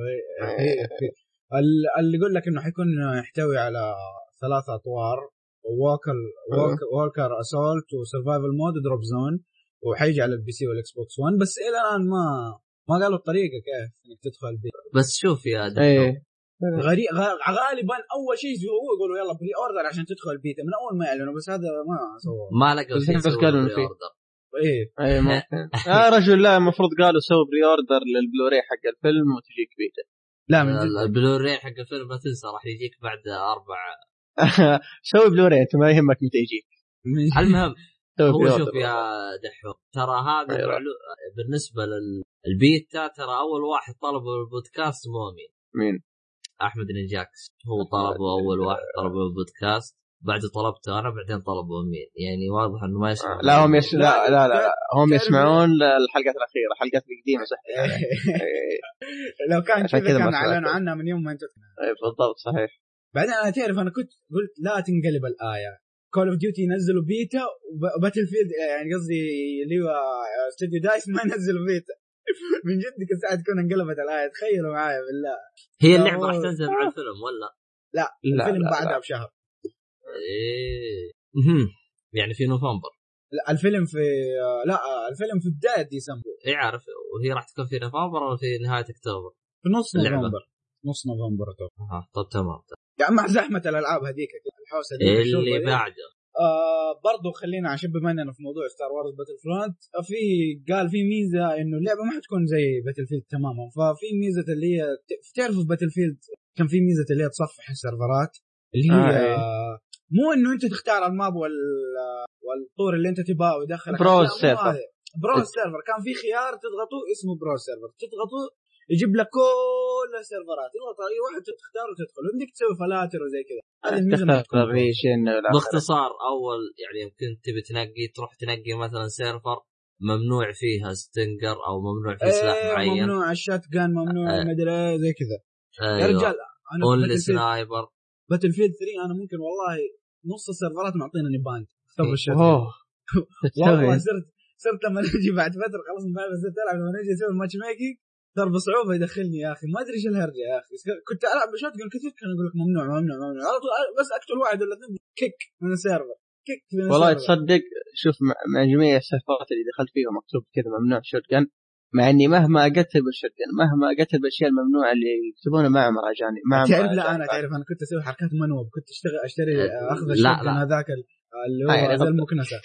اللي يقول لك إنه حيكون يحتوي على ثلاث أطوار Walker Walk- Walker Assault و Survival mode و Drop Zone وحيجي على ال PC وال Xbox 1 بس إلى الآن ما ما قالوا الطريقة كيف إنك تدخل بي. بس شوف يا دكتور. اي غريب غالبا أول شيء هو يقولوا يلا pre-order عشان تدخل البيتا من أول ما يعلنوا بس هذا ما سووا ما لقوا بس شيء بس قالوا في. pre-order. إيه. اي ممكن يا رجل لا المفروض قالوا سووا pre-order لل Blu-ray حق الفيلم وتجيك بيتا لا من جد البلوراي حق الفيلم ما تنسى راح يجيك بعد أربع سوي بلوري انت ما يهمك متى يجيك المهم هو. شوف يا دحوم ترى هذا أيوة. بالنسبة للبيتا ترى أول واحد طلبه البودكاست مو مين مين؟ أحمد نجاكس هو طلبه أول واحد طلبه البودكاست بعده طلبته أنا بعدين طلبوا مين يعني واضح إنه ما يسمع. لا هم يس... لا لا لا, لا. هم يسمعون الحلقات الأخيرة الحلقات القديمه صح؟ لو كان عشان كذا كان أعلنوا. عنها من يوم ما انت إيه، بالضبط صحيح. بعدين أنا تعرف أنا كنت قلت لا تنقلب الآية. Call of Duty ينزلوا beta و Battlefield يعني قصدي اللي هو استوديو DICE ما ينزلوا بيتا. من جد كنت ساعه تكون انقلبت الآية تخيلوا معايا بالله. هي اللعبة راح تنزل مع الفيلم ولا؟ لا الفيلم لا, بعدها لا. بشهر. إيه. يعني في نوفمبر لا الفيلم في لا الفيلم في بدايه ديسمبر إي عارف وهي راح تكون في نوفمبر ولا في نهاية أكتوبر؟ في نص. نوفمبر نص نوفمبر أتوقع. أها طب تمام يعني مع زحمه الألعاب هذيك الحوسة دي اللي. بعده آه برضو خلينا عشان بما إننا في موضوع Star Wars Battlefront في قال في ميزة إنه اللعبة ما حتكون زي Battlefield تماما ففي ميزة اللي هي ت- تعرفوا في Battlefield كان في ميزة اللي هي تصفح السيرفرات اللي هي آه،. آه مو إنه أنت تختار ال map وال والطور اللي أنت تبغاه ويدخلك. مو server. هذا. browse server كان في خيار تضغطوه اسمه browse server تضغطوه يجيب لك كل السيرفرات. تضغط أي واحد تختار وتدخل. عندك تسوي فلاتر وزي كذا تختار region ولا باختصار أول يعني يمكن تبي تنقي تروح تنقي مثلا server ممنوع فيها Stinger أو ممنوع فيه سلاح إيه، معين. ممنوع. ال shotgun ممنوع آه. مدري إيه، زي كذا. يا أيوه. رجال أنا only sniper Battlefield 3 أنا ممكن والله نص السيرفرات معطيني banned اختبر أوه. والله صرت صرت لما نجي بعد فترة خلاص من بعد صرت ألعب لما نجي أسوي ال matchmaking صار بصعوبة يدخلني يا أخي. ما أدري إيش الهرجة يا أخي. كنت ألعب ب shotgun كثير كان يقول لك ممنوع ممنوع ممنوع. على طول بس أقتل واحد ولا اثنين kick من ال server. kick من والله. تصدق شوف مع مع جميع السيرفرات اللي دخلت فيها مكتوب كذا ممنوع shotgun. مع إني مهما أقتل بال shotgun مهما أقتل بالاشياء الممنوعه اللي يكتبونها ما عمر أجاني ما عمر تعرف لا. أنا تعرف أنا كنت أسوي حركات منوب كنت أشتغل أشتري أخذ. الشوتجن هذاك ال- اللي آه، يعني هو زي غلط. المكنسة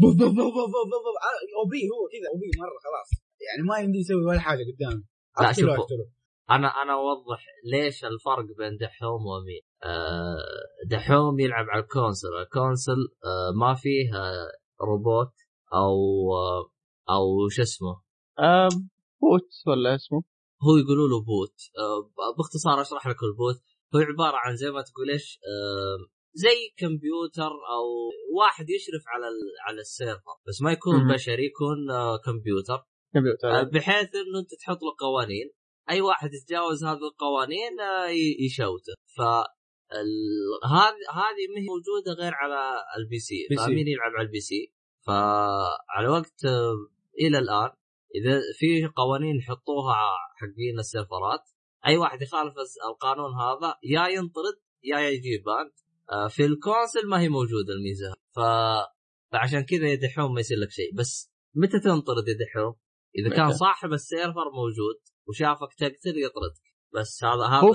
بوف بوف بوف بوف بوف بوف أو بي هو كذا أو بي مرة خلاص يعني ما يمدي يسوي ولا حاجة قدامي لا،. أقتله. أنا أنا أوضح ليش الفرق بين دحوم ومين آه، دحوم يلعب على الكونسل الكونسل آه، ما فيه آه، روبوت أو آه، أو شو اسمه bot ولا اسمه؟ هو يقولوا له bot. آه، باختصار اشرح لك ال bot. هو عبارة عن زي ما تقول إيش؟ آه، زي كمبيوتر أو واحد يشرف على ال- على ال server بس ما يكون. بشري يكون آه، كمبيوتر. آه، كمبيوتر بحيث إنه أنت تحط له قوانين. أي واحد يتجاوز هذه القوانين آه، يشوته. ف هذه هذه ما هي موجودة غير على ال PC. فمين يلعب على ال PC. فعلى وقت آه، إلى الآن إذا في قوانين يحطوها حقين السيرفرات أي واحد يخالف القانون هذا يا ينطرد يا يجيب banned آه، في ال console ما هي موجودة الميزة ف فعشان كذا يا دحوم ما يصير لك شيء بس متى تنطرد يا دحوم؟ إذا كان متى؟ صاحب ال server موجود وشافك تقتل يطردك بس هذا هذا هو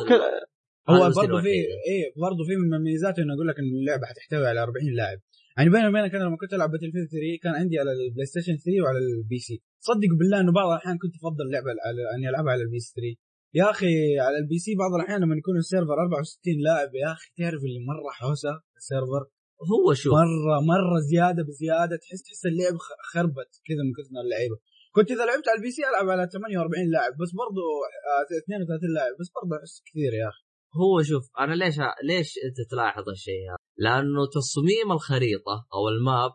هو برضه في. إيه برضه في من مميزاته إنه يقول لك انه اللعبة حتحتوي على 40 لاعب يعني بيني وبينك أنا لما كنت ألعب Battlefield 3 كان عندي على ال PlayStation 3 وعلى ال PC صدق بالله إنه بعض الأحيان كنت أفضل اللعبه على إني ألعبها على ال PC 3 يا أخي على ال PC بعض الأحيان لما يكون ال server 64 لاعب يا أخي تعرف اللي مرة حوسة ال server؟ هو شوف مرة مرة زيادة بزيادة تحس تحس اللعب خربت كذا من كثر اللعيبة. كنت إذا لعبت على ال PC ألعب على 48 لاعب بس برضو آه، 32 لاعب بس برضو أحس كثير يا أخي. هو شوف أنا ليش ليش أنت تلاحظ الشيء هذا؟ لأنه تصميم الخريطة أو ال map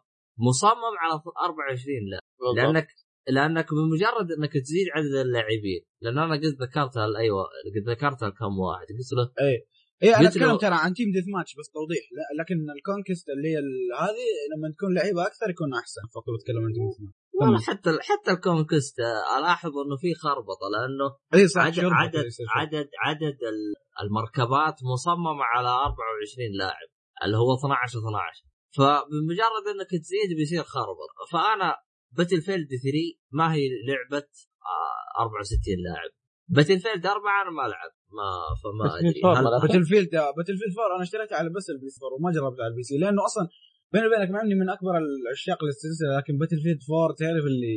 مصمم على 24 لا. لانك لأنك بمجرد إنك تزيد عدد اللاعبين. لأن أنا قد ذكرتها أيوه قد ذكرتها لكم واحد. قلت له إيه. إيه أنا أتكلم ترى عن Team Deathmatch بس توضيح. لا لكن ال Conquest اللي هي هذه لما تكون لعيبة أكثر يكون أحسن. فقط بتكلم عن Team Deathmatch والله حتى حتى ال Conquest آه، ألاحظ إنه في خربطة لأنه اي صح عدد عدد. عدد عدد ال- المركبات مصممة على 24 لاعب. اللي هو 12 12 فبمجرد إنك تزيد بيصير خربط فأنا Battlefield 3 ما هي لعبة آه، 64 لاعب. Battlefield 4 أنا ما العب ما فما أدري. 4 هل- ما لعبت. باتل فيلد باتل فيلد 4 أنا اشتريتها على بس ال PC 4 وما جربتها على ال PC. لأنه أصلا بيني وبينك مع إني من أكبر العشاق للسلسلة لكن Battlefield 4 تعرف اللي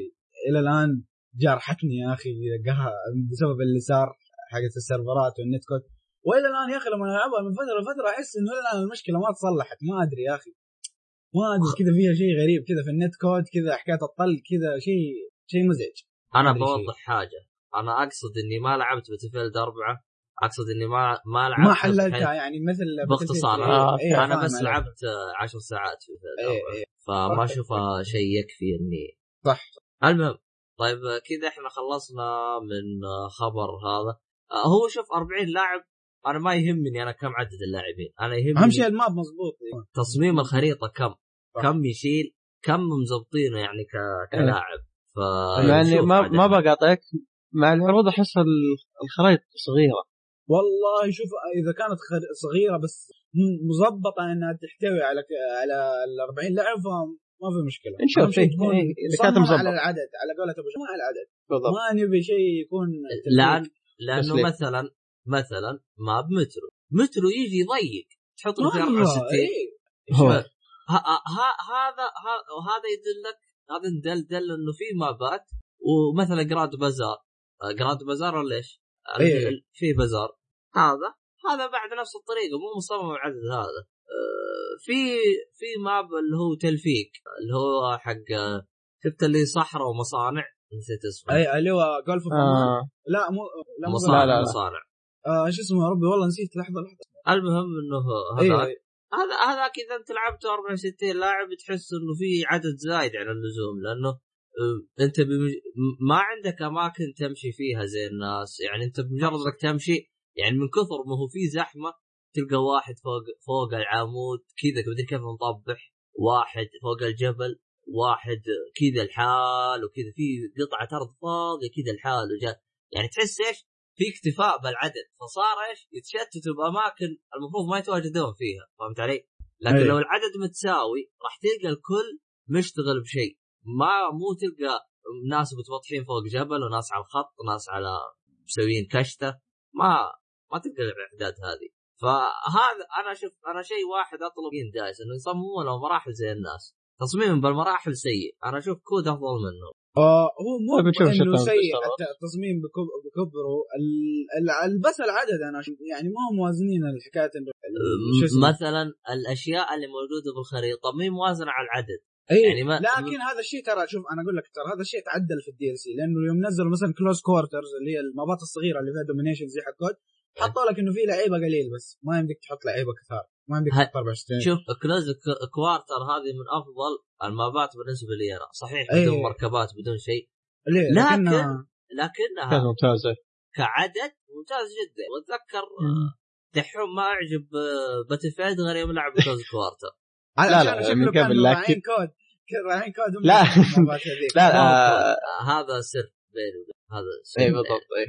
إلى الآن جارحتني يا أخي. بسبب اللي صار حقت السيرفرات وال netcode. وإلى الآن يا أخي لما العبها من فترة لفترة أحس إنه إلى الآن المشكلة ما تصلحت ما أدري يا أخي ما أدري كذا فيها شيء غريب كذا في ال netcode كذا حكاية الطل كذا شيء شيء مزعج أنا شيء. بوضح حاجة أنا أقصد إني ما لعبت Battlefield أربعة أقصد إني ما ما لعبت ما حللتها يعني مثل باختصار Battlefield. آه، إيه، أنا فاهم بس. لعبت آه، عشر ساعات في إيه،. إيه. فما. أشوفها شيء يكفي اني صح المهم طيب كذا إحنا خلصنا من خبر هذا آه، هو شوف 40 لاعب أنا ما يهمني أنا كم عدد اللاعبين. أنا يهمني أهم شيء الماب مضبوط. تصميم الخريطة كم صح. كم يشيل كم مزبطينه يعني ك... كلاعب. ف يعني ما عاد ما. بقاطعك مع العروض أحس ال- الخرائط صغيرة. والله شوف إذا كانت صغيرة بس م- مظبطه إنها تحتوي على ك- على ال 40 لاعب فما في مشكلة. نشوف شيء إيه، تكون إيه، كانت مظبطة. على العدد على قولة أبو شمال على العدد. بالضبط. ما نبي شيء يكون لأن لأنه. مثلا مثلا map Metro. Metro يجي يضيق. تحط له في والله 64 إيه. هذا ه- وهذا يدلك هذا دل دل إنه في مابات ومثلا Grand Bazaar. آه، Grand Bazaar ولا إيش؟ إيه. في Bazaar. هذا. هذا بعد نفس الطريقة مو مصمم على العدد هذا. آه، في في map اللي هو تلفيق اللي هو حق آه، شفت اللي صحراء ومصانع؟ نسيت اسمه. أي اللي هو Gulf آه. لا مو لا مصانع لا، لا. مصانع. آه شو اسمه يا ربي؟ والله نسيت لحظة لحظة. المهم إنه هذا إيه. هذا هذاك إذا أنت لعبت 64 لاعب تحس إنه في عدد زايد عن اللزوم لأنه أنت بمج... ما عندك أماكن تمشي فيها زي الناس. يعني أنت بمجرد إنك تمشي يعني من كثر ما هو في زحمة تلقى واحد فوق فوق العمود كذا مدري كيف مطبح واحد فوق الجبل واحد كذا الحال وكذا في قطعة أرض فاضية كذا الحال وجا يعني تحس إيش؟ في اكتفاء بالعدد. فصار إيش؟ يتشتتوا بأماكن المفروض ما يتواجدون فيها. فهمت علي؟ لكن أي. لو العدد متساوي راح تلقى الكل مشتغل بشيء. ما مو تلقى ناس متوطحين فوق جبل وناس على الخط وناس على مسويين كشته. ما ما تلقى الإعداد هذه. فهذا أنا شوف أنا شيء واحد أطلب ينداس إنه يصممون مراحل زي الناس. تصميم بالمراحل سيء. أنا أشوف كود أفضل منه آه هو مو طيب إنه سيء التصميم بكب- بكبره. ال- ال- ال- بس العدد أنا يعني ما هم موازنين الحكاية إنه ال- شو اسمه؟ مثلا الأشياء اللي موجودة بالخريطة مي موازنة على العدد. اي يعني ما- لكن هذا الشيء ترى شوف أنا أقول لك ترى هذا الشيء تعدل في ال DLC لأنه يوم نزلوا مثلا Close Quarters اللي هي المابات الصغيرة اللي فيها Domination زي حق COD حطوا لك إنه في لعيبة قليل بس. ما يمديك تحط لعيبة كثار. ما تحط 24 شوف Close Quarter هذه من أفضل المابات بالنسبة لي أنا. صحيح أي. بدون مركبات بدون شيء. ليه؟ لكن- لكنها- لكنها كانت ممتازه كعدد ممتاز جدا. وأتذكر مم. دحوم ما اعجب Battlefield غير يوم لعب Close Quarter. على لا، عشان لا، من قبل، لكن- COD راعين COD لا. لا آه، هذا سر بيني هذا سر اي بالضبط اي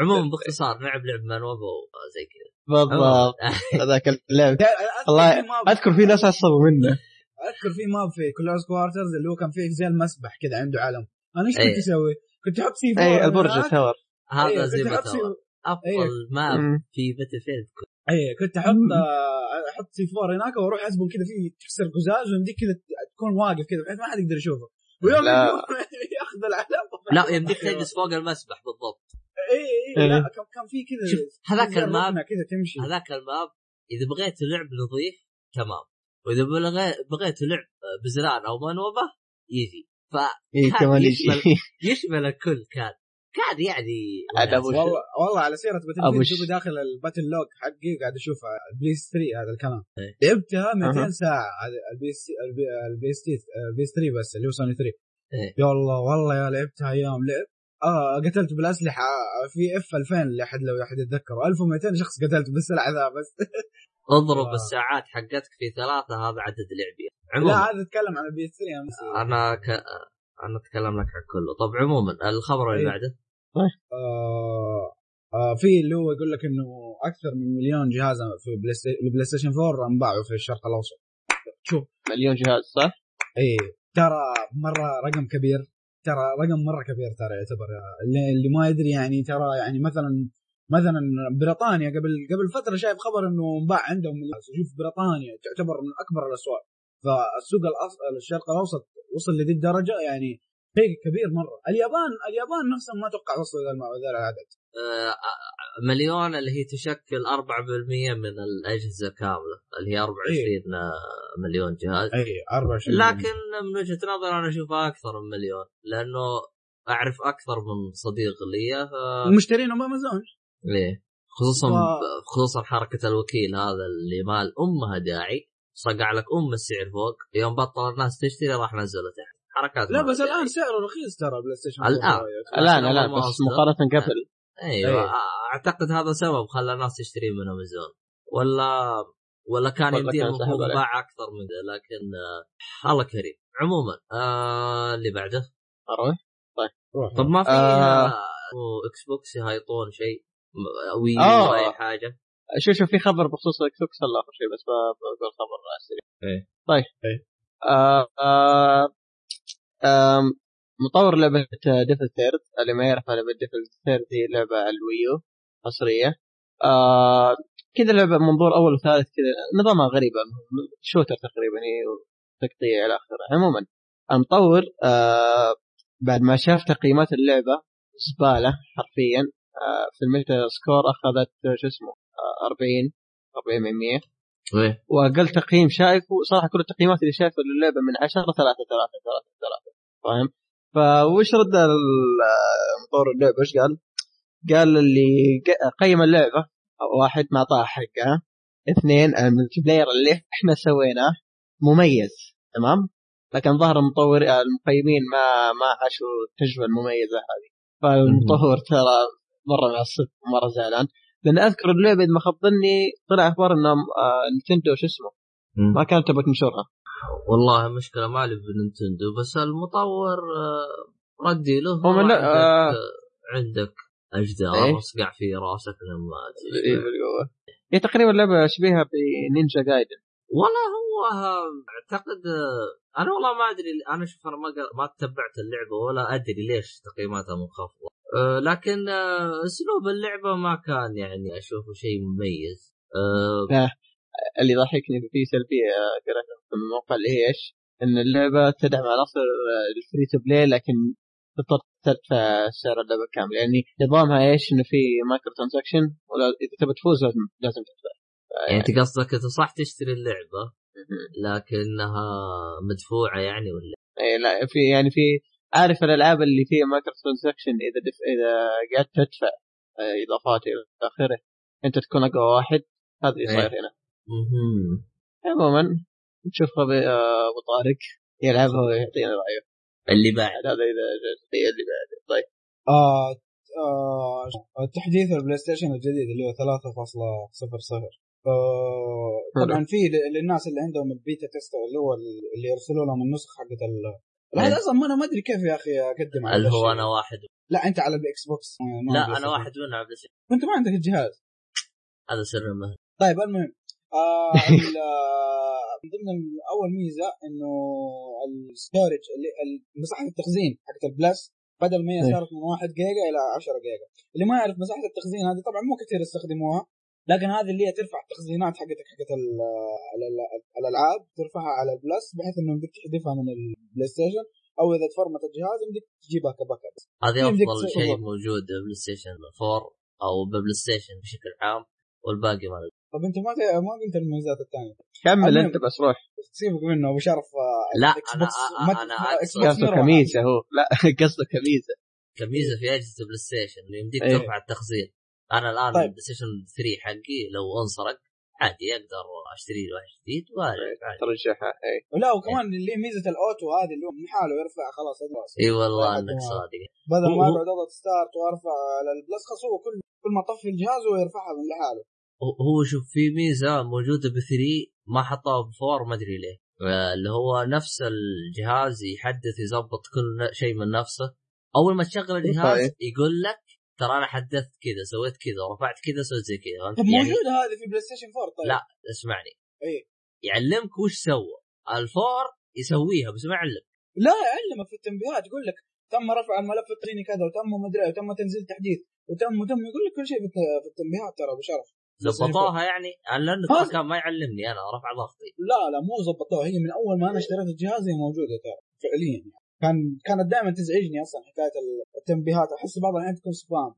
عموما باختصار نلعب لعب منوبه وزي كذا. بالضبط. هذاك اللعب. أذكر والله أذكر في ناس عصبوا منه. أذكر في map في Close Quarters اللي هو كان فيه زي المسبح كذا عنده علم أنا إيش إيه. كنت أسوي؟ كنت أحط سي اي البرج التاور. هذا أيوة، زي أفضل. ماب. في باتلفيلد اي كنت أحط آه، أحط سي 4 هناك وأروح اسبق كذا في تكسر قزاز ويمديك كذا تكون واقف كذا بحيث ما حد يقدر يشوفه. ويوم. ياخذ العلم. لا يمديك تجلس فوق المسبح بالضبط. إي إي لا كان كان في كذا هذاك الماب- كذا تمشي. هذاك الماب إذا بغيت لعب نظيف تمام. وإذا بغي- بغيت لعب بزران أو منوبة يجي ف كان كمان يشمل يشمل. الكل كان. كان يعني والله والله على سيرة باتل فيلد داخل الباتل لوج حقي قاعد اشوفها البلاي 3 هذا الكلام. إيه. لعبتها 200 أها. ساعة هذا البي سي البي سي البي 3 بس اللي هو سوني 3 إيه. يا الله والله يا لعبتها أيام. لعب آه قتلت بالأسلحة. في إف 2000 اللي احد لو أحد يتذكر 1200 شخص قتلت بالسلعه ذا بس. اضرب آه. الساعات حقتك في ثلاثة هذا عدد لعبي. لا عموما. هذا اتكلم عن البي 3 امس أنا ك... أنا أتكلم لك عن كله. طب عموما الخبر اللي إيه. بعده؟ آه آه في اللي هو يقول لك إنه أكثر من مليون جهاز في PlayStation 4 انباعوا في الشرق الأوسط. شوف. مليون جهاز صح؟ اي ترى مرة رقم كبير. ترى رقم مرة كبير ترى يعتبر. اللي, ما يدري يعني ترى يعني مثلا مثلا بريطانيا قبل قبل فترة شايف خبر إنه انباع عندهم شوف بريطانيا تعتبر من أكبر الأسواق. فالسوق. الشرق الأوسط وصل لذي الدرجة يعني شيء كبير مرة. اليابان اليابان نفسهم ما توقع وصلوا ذا الم- ذا العدد. مليون اللي هي تشكل 4% من الأجهزة كاملة اللي هي 24 آه، مليون جهاز. أي 24 لكن من وجهة نظري أنا أشوفها أكثر من مليون لأنه أعرف أكثر من صديق لي ف- المشترين هم أمازون. ليه خصوصا و- خصوصا حركة الوكيل هذا اللي ما لها داعي صقع لك أم السعر فوق يوم بطل الناس تشتري راح نزله تحت. حركات لا بس الآن. سعره رخيص ترى PlayStation الآن. 4 الآن الآن ما بس. مقارنة قبل. أيوه أي. أعتقد هذا سبب خلى الناس تشتري من أمازون ولا ولا كان ولا يمديه كان المفروض سحب عليه. باع أكثر من ذا لكن آه الله كريم عموما آه اللي بعده أروح روح طب ما في آه. آه Xbox يهايطون شيء وي آه. أو أي حاجة شوف شوف في خبر بخصوص ال Xbox هلا آخر شيء بس بقول خبر على السريع إيه. طيب إيه. آه آه آم، مطور لعبة Devil's Third اللي ما يعرف لعبة Devil's Third هي لعبة على ال Wii U حصرية. آه كذا لعبة منظور أول وثالث كذا نظامها غريبة shooter تقريبا هي تقطيع إلى آخره. عموما المطور آه بعد ما شاف تقييمات اللعبة زبالة حرفيا آه في ال Metascore أخذت شو اسمه آه 40 40 من 100 إيه. وأقل تقييم شايفه صراحة كل التقييمات اللي شايفه للعبة من 10 3 3 3 3 فاهم؟ فوش رد مطور اللعبة؟ إيش قال؟ قال اللي قيم اللعبة. واحد ما اعطاها حقها. اثنين الملتي بلاير اللي إحنا سويناه مميز. تمام؟ لكن ظهر المطور المقيمين ما ما عاشوا التجربة المميزة هذه. فالمطور ترى مرة معصب مره زعلان. لأن أذكر اللعبة إذا ما خاب ظني طلع أخبار ان آه، نتندو شو اسمه؟ ما كانت تبغى تنشرها. والله مشكلة ما لي بننتندو بس المطور آه، ردي له هو من- عندك, آه. آه، عندك اجدار إيه. اصقع في راسك لما إيه، تجي بالقوة. هي تقريبا لعبة شبيهة بنينجا جايدن والله هو آه، أعتقد أنا والله ما أدري أنا شوف أنا ما ما تبعت اللعبة ولا أدري ليش تقييماتها منخفضه أه لكن أسلوب اللعبة ما كان يعني أشوفه شيء مميز أه اللي يضحكني في سلبيه قريتها في الموقع اللي هي إيش؟ إن اللعبة تدعم عناصر ال free to play لكن تضطر تدفع سعر اللعبة كامل. يعني نظامها إيش؟ إنه في microtransaction ولا إذا تبي تفوز لازم لازم تدفع. يعني أنت قصدك إنت صح تشتري اللعبة لكنها مدفوعة يعني ولا؟ إيه لا في يعني في عارف الألعاب اللي فيها microtransaction إذا دف إذا قعدت تدفع آه، إضافات إلى آخره. أنت تكون أقوى واحد هذا اللي صاير هنا. مهم. عموما نشوف آه، أبو طارق يلعبها ويعطينا رأيه. اللي بعد. هذا إذا إيه اللي بعد. طيب. آه آه تحديث ال PlayStation الجديد اللي هو 3.00 آه طبعا في للناس اللي عندهم ال beta test اللي هو ال- اللي يرسلوا لهم النسخ حقت ال هذا أصلا ما أنا ما أدري كيف يا أخي أقدم على اللي هو. أنا واحد؟ لا أنت على ال Xbox. لا أنا. واحد منهم بس وانت ما عندك الجهاز. هذا سر المهنه طيب المهم. آه آه، من ضمن اول ميزة إنه ال storage مساحه التخزين حقت ال Plus بدل ما هي إيه. صارت من 1 جيجا إلى 10 جيجا اللي ما يعرف مساحة التخزين هذه طبعا مو كثير يستخدموها لكن هذه اللي هي ترفع التخزينات حقتك حقت ال- ال- الألعاب ترفعها على ال Plus بحيث إنه يمديك تحذفها من ال PlayStation أو إذا تفرمت الجهاز يمديك تجيبها ك backup هذه أفضل شيء. موجود PlayStation 4 أو PlayStation بشكل عام والباقي ما. طب أنت ما ت- ما قلت المميزات الثانية. كمل. أنت بس روح. سيبك منه أبو شرف آه، لا، أنا Xbox قصده. كميزة هو. لا قصده كميزة. كميزة في أجهزة ال PlayStation اللي يمديك إيه. ترفع التخزين. أنا الآن طيب. ال PlayStation 3 حقي لو انسرق عادي أقدر أشتري له واحد جديد عادي ترجعها اي لا وكمان اللي هي ميزة ال auto هذه اللي هو من حاله يرفع خلاص إي والله إنك ما- صادق. بدل ما أقعد أضغط start وأرفع على ال Plus خلاص هو كل كل ما أطفي الجهاز هو يرفعها من لحاله. هو- شوف في ميزة موجودة ب 3 ما حطوها ب 4 ما أدري ليه. اللي هو نفس الجهاز يحدث يظبط كل شيء من نفسه. أول ما تشغل الجهاز طيب. يقول لك ترى أنا حدثت كذا سويت كذا رفعت كذا سويت زي كذا؟ طب يعني موجوده هذه في PlayStation 4 طيب. لا اسمعني. إيه. يعلمك وش سوى. الفور يسويها بس ما يعلم لا يعلمك في التنبيهات. يقول لك تم رفع الملف التقني كذا وتم مدري إيه، وتم تنزيل تحديث وتم وتم. يقول لك كل شيء في التنبيهات ترى أبو شرف. زبطوها يعني لأنه. كان ما يعلمني أنا رفع ضغطي. لا لا مو ظبطوها هي من أول ما أنا اشتريت الجهاز هي موجودة ترى فعليا يعني. كان كانت دائما تزعجني أصلا حكاية التنبيهات. أحس بعض الاحيان تكون سبام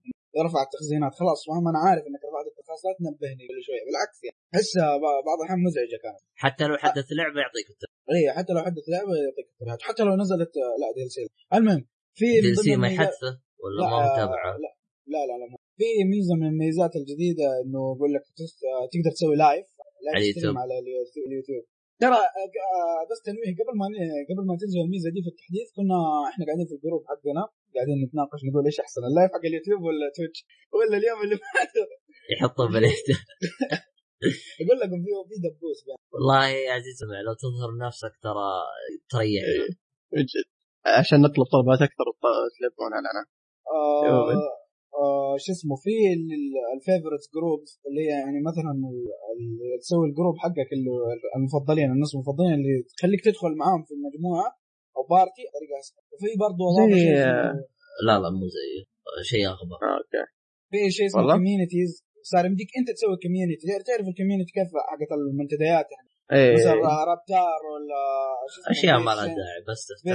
رفع التخزينات خلاص فاهم أنا عارف إنك رفعت التخزينات لا تنبهني كل شوية. بالعكس يعني احسها بعض الأحيان مزعجة كانت. حتى لو حدث لعبة يعطيك التنبيه. اي حتى لو حدث لعبة يعطيك التنبيهات حتى لو نزلت لا دي المهم في دي ما يحدثه ولا لا ما متابعة؟ لا لا لا لا في ميزة من الميزات الجديدة إنه يقول لك آه، تقدر تسوي live live على stream ال YouTube. على اليو- اليوتيوب ترى آه، آه، بس تنويه قبل ما قبل ما تنزل الميزة دي في التحديث كنا إحنا قاعدين في ال group حقنا قاعدين نتناقش نقول إيش أحسن ال live حق اليوتيوب ولا Twitch ولا اليوم اللي بعده يحطه باليد يقول لكم في في دبوس بين. والله يا عزيز لو تظهر نفسك ترى تريح جد. عشان نطلب طلبات أكثر تلبون علينا آه يومين. آه شو اسمه في الفيفورتس جروبز اللي هي يعني مثلا ال- ال- تسوي الجروب حقك اللي المفضلين الناس المفضلين اللي تخليك تدخل معاهم في المجموعه أو بارتي طريقة أسهل. وفي برضه زي- لا لا مو زي شيء أخبر. آه، okay. في شيء اسمه؟ communities صار يمديك أنت تسوي community تعرف ال community كيف حقت المنتديات؟ يعني إيه. مثلا Raptr ولا شو اسمه أشياء ما لها داعي بس تفتح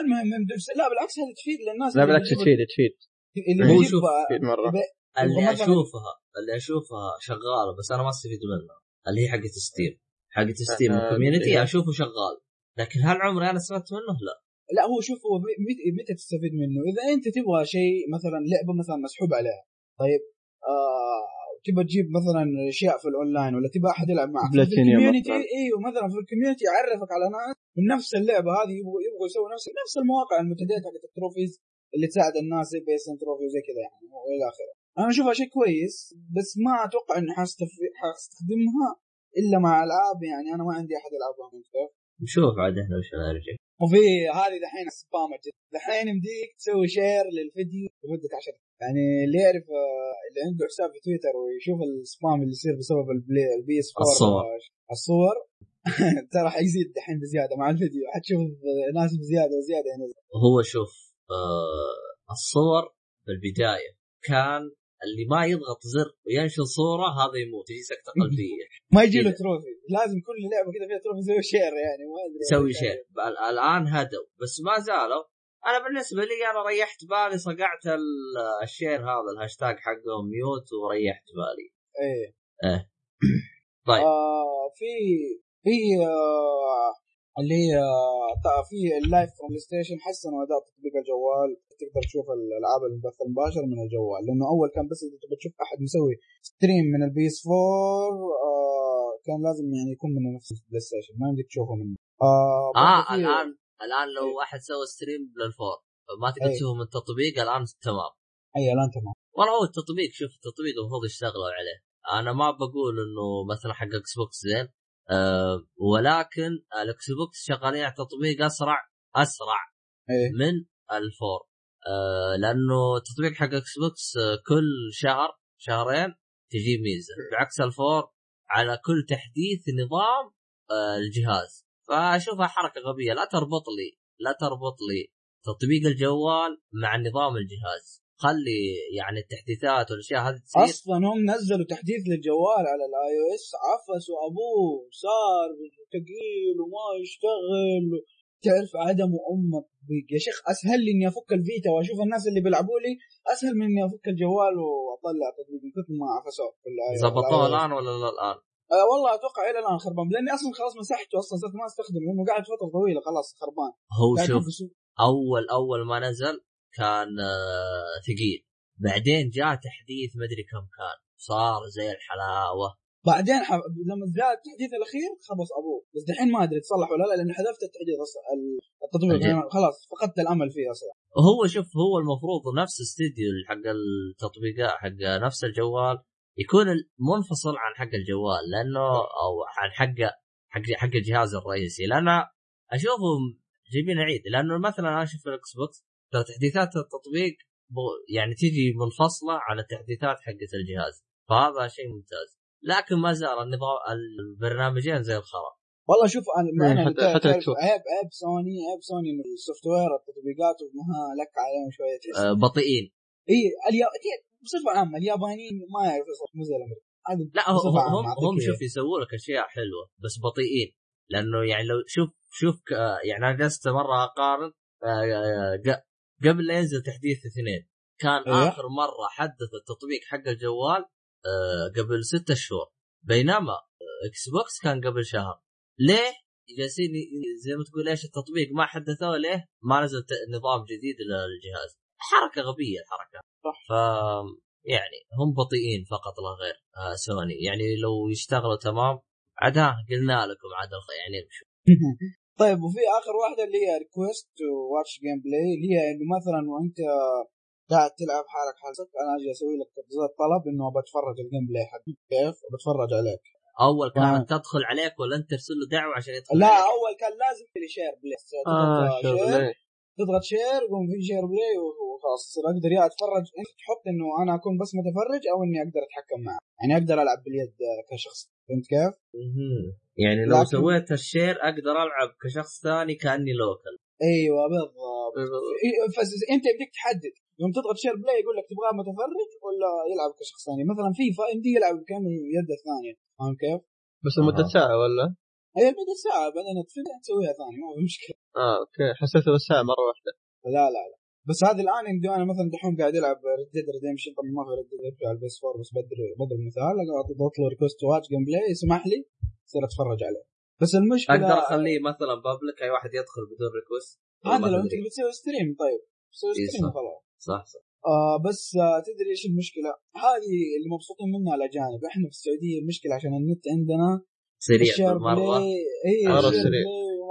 المهم لا بالعكس هذا تفيد للناس. لا اللي بالعكس تفيد تفيد. اللي هو شوف، مرة اللي اشوفها اللي أشوفها شغالة بس أنا ما استفيد منها اللي هي حقت Steam حقت Steam آه، ال community إيه. أشوفه شغال لكن هل عمري أنا استفدت منه؟ لا لا هو شوف هو متى متى تستفيد منه؟ إذا أنت تبغى شيء مثلا لعبة مثلا مسحوب عليها طيب آه تبغى تجيب مثلا أشياء في الأونلاين ولا تبغى أحد يلعب معك ال community. أيوه مثلا في ال community يعرفك على ناس من نفس اللعبة هذه يبغوا يبغوا يسووا نفس نفس المواقع المنتديات حقت ال trophies اللي تساعد الناس زي بيسن trophy وزي كذا يعني وإلى آخره. أنا اشوفها شيء كويس بس ما أتوقع إني حستخدمها إلا مع ألعاب يعني أنا ما عندي أحد يلعبها فهمت كيف؟ نشوف عاد إحنا وش نرجع وفي هذه دحين spam دحين يمديك تسوي share للفيديو لمدة 10 يعني اللي يعرف اللي عنده حساب في تويتر ويشوف ال spam اللي يصير بسبب البي اس 4 الصور. الصور ترى حيزيد دحين بزيادة مع الفيديو حتشوف ناس بزيادة وزيادة ينزل هو شوف آه الصور بالبدايه كان اللي ما يضغط زر وينشر صورة هذا يموت يجي سكتة قلبية. ما يجي له. trophy. لازم كل لعبة كذا فيها trophy يسوي share يعني ما أدري يسوي شيء ال- الآن هدوا. بس ما زالوا. أنا بالنسبة لي أنا ريحت بالي صقعت ال- ال share هذا الهاشتاج حقهم mute وريحت بالي. إيه. طيب. آه في في آه اللي هي آه، في ال Live from PlayStation حسنوا اداء تطبيق الجوال. تقدر تشوف الألعاب البث المباشر من الجوال. لأنه أول كان بس إذا تبغى تشوف أحد مسوي stream من ال PS 4 آه كان لازم يعني يكون من نفس ال PlayStation ما يمديك تشوفه منه. آه, في- الان الآن لو إيه. احد سوى stream لل four ما تقدر إيه. تشوفه من التطبيق الآن تمام. اي الآن تمام. والله هو التطبيق شوف التطبيق المفروض يشتغلوا عليه. أنا ما بقول إنه مثلا حق Xbox زين. أه ولكن ال Xbox شغالين على تطبيق أسرع أسرع إيه. من ال four. أه لأنه التطبيق حق Xbox آه، كل شهر شهرين تجي ميزة. بعكس ال four على كل تحديث نظام آه، الجهاز. فاشوفها حركة غبية. لا تربط لي لا تربط لي تطبيق الجوال مع نظام الجهاز. خلي يعني التحديثات والأشياء هذه تصير أصلا هم نزلوا تحديث للجوال على ال iOS عفسوا ابوه صار ثقيل وما يشتغل تعرف عدم ام التطبيق يا شيخ أسهل لي إني أفك الفيتا وأشوف الناس اللي بيلعبوا لي أسهل من إني أفك الجوال وأطلع تطبيق من كثر ما عفسوه في ال ظبطوه. الآن ولا لا الآن؟ آه والله أتوقع إلى الآن خربان لأني أصلا خلاص مسحته أصلا صرت ما أستخدمه لأنه قاعد فترة طويلة خلاص خربان هو شوف. أول أول ما نزل كان آه، ثقيل. بعدين جاء تحديث مدري كم كان. صار زي الحلاوة. بعدين ح... لما جاء التحديث الأخير خبص أبوه. بس دحين ما أدري تصلح ولا لا لاني حذفت التحديث أصلا التطبيق. يعني خلاص فقدت الأمل فيه أصلا. هو شوف هو المفروض نفس استديو حق التطبيقات حق نفس الجوال يكون منفصل عن حق الجوال لأنه أو عن حق حق حق الجهاز الرئيسي. لأن أشوفهم جايبين عيد. لأنه مثلا أنا أشوف ال Xbox ترى تحديثات التطبيق بو- يعني تيجي منفصلة عن التحديثات حقت الجهاز. فهذا شيء ممتاز. لكن ما زال النظام البرنامجين زي الخرا. والله شوف أنا أنا حتى-. عيب عيب سوني عيب سوني إنه ال software التطبيقات وما لك عليهم شوية آه، بطيئين. إي اليا... بصفة عامة اليابانيين ما يعرفوا يصرفوا مو زي الأمريكان. لا هم هم, هم. شوف يسووا لك أشياء حلوة بس بطيئين. لأنه يعني لو شوف شوف ك- يعني أنا جلست مرة أقارن آه، آه، ق- قبل لا ينزل تحديث اثنين كان أيوه. آخر مرة حدث التطبيق حق الجوال آه قبل ستة شهور بينما Xbox كان قبل شهر ليه؟ جالسين زي ما تقول إيش التطبيق ما حدثوه ليه؟ ما نزل نظام جديد للجهاز حركة غبية الحركه صح. ف يعني هم بطيئين فقط لا غير آه سوني يعني لو يشتغلوا تمام عاد ها قلنا لكم عاد يعني طيب وفي آخر واحدة اللي هي request watch gameplay اللي هي إنه مثلا وأنت قاعد تلعب حالك حالك أنا أجي أسوي لك زي الطلب إنه بتفرج ال gameplay حقك كيف بتفرج عليك أول كانت آه. تدخل عليك ولا أنت ترسل له دعوة عشان يدخل لا عليك. أول كان لازم لي share play شغل تضغط share يقوم في share play وخلاص يصير أقدر يا أتفرج. انت تحط إنه أنا أكون بس متفرج أو إني أقدر أتحكم معه. يعني أقدر ألعب باليد كشخص. فهمت كيف؟ يعني لو لكن- سويت ال share أقدر ألعب كشخص ثاني كأني local أيوه بالضبط. إيه، أنت بدك تحدد. يوم تضغط share play يقول لك تبغاه متفرج ولا يلعب كشخص ثاني. مثلا فيفا يمدي يلعب كأنه يد الثانية. فاهم كيف؟ بس لمدة آه. ساعة ولا؟ هي بدها ساعه بعدين تفل- تسويها ثاني ما في مشكلة. آه okay. حسيته بس ساعة مرة واحدة. لا لا لا. بس هذه الآن يمدي أنا مثلا دحين قاعد العب Red Dead Redemption طبعا ما في Red Dead على ال PS 4 بس بضرب مثال أضغط له request watch gameplay يسمح لي اصير أتفرج عليه. بس المشكلة أقدر أخليه مثلا public أي واحد يدخل بدون request هذا لو أنت بتسوي stream طيب. تسوي إيه stream صح. خلاص. صح صح. آه بس آه تدري إيش المشكلة؟ هذه اللي مبسوطين منها الأجانب، إحنا في السعودية المشكلة عشان النت عندنا سريع ال share مرة. مرة ال share سريع.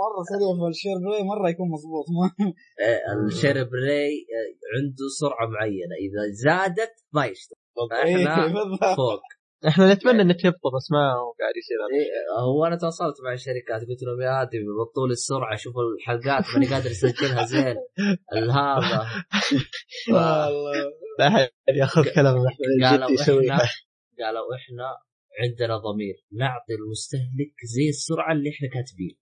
مرة سريع فال share play مرة يكون مضبوط ما إيه، ال share play آه، عنده سرعة معينة. إذا زادت ما يشتغل. إيه، بالضبط فوق. إحنا نتمنى انك يبطل بس ما هو قاعد يصير إيه، هو أنا تواصلت مع الشركات قلت لهم يا هادي بطول السرعة شوفوا الحلقات ماني قادر اسجلها زين. هذا والله. لا أحد ياخذ كلام قالوا إحنا قالوا إحنا عندنا ضمير. نعطي المستهلك زي السرعة اللي إحنا كاتبين.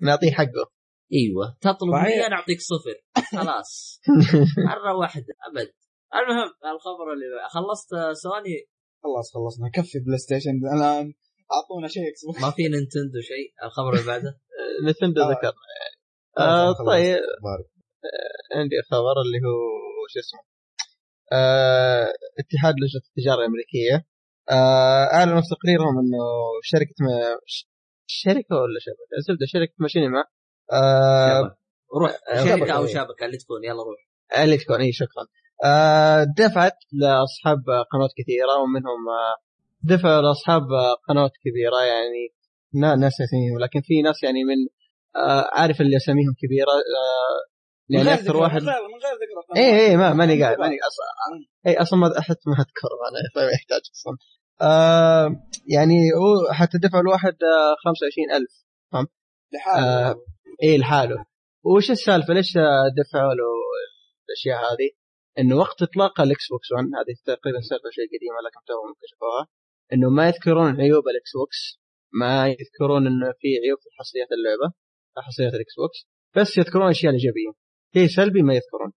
نعطيه حقه. أيوه. تطلب. 100 نعطيك صفر. خلاص. مرة واحدة. أبد. المهم الخبر اللي خلصت سوني؟ خلاص خلصنا. كفي PlayStation. الان أعطونا شيء ما في Nintendo شيء. الخبر اللي بعده؟ Nintendo آه. ذكرنا. يعني آه طيب. بارك. عندي خبر اللي هو شو اسمه؟ آه اتحاد لجنة التجارة الأمريكية آه اعلنوا في تقريرهم إنه شركة ما ش- شركة ولا شبكة؟ زبده شركة Machinima آه. روح. آه، شركة شبكة، أو إيه. شبكة اللي تكون يلا روح. اللي تكون اي شكرا. آه دفعت لأصحاب قنوات كثيرة ومنهم آه دفع لأصحاب قنوات كبيرة يعني نا- ناس اساميهم لكن في ناس يعني من آه عارف اللي أساميهم كبيرة آه يعني أكثر واحد من غير ذكر. اي اي ما ماني قاعد ماني أصلا اي أصلا ما احد ما اذكر أنا فما يحتاج أصلا. آه يعني هو حتى دفع الواحد آه 25000 لحاله. آه. اي لحاله. وش السالفة؟ ليش دفعوا له الأشياء هذه؟ إنه وقت إطلاق الاكس بوكس 1 هذه تقريبا سالفة شيء قديمة لكن توهم اكتشفوها إنه ما يذكرون عيوب الاكس بوكس ما يذكرون إنه في عيوب في حصريات اللعبة حصريات الاكس بوكس بس يذكرون الاشياء الايجابيه شيء سلبي ما يذكرون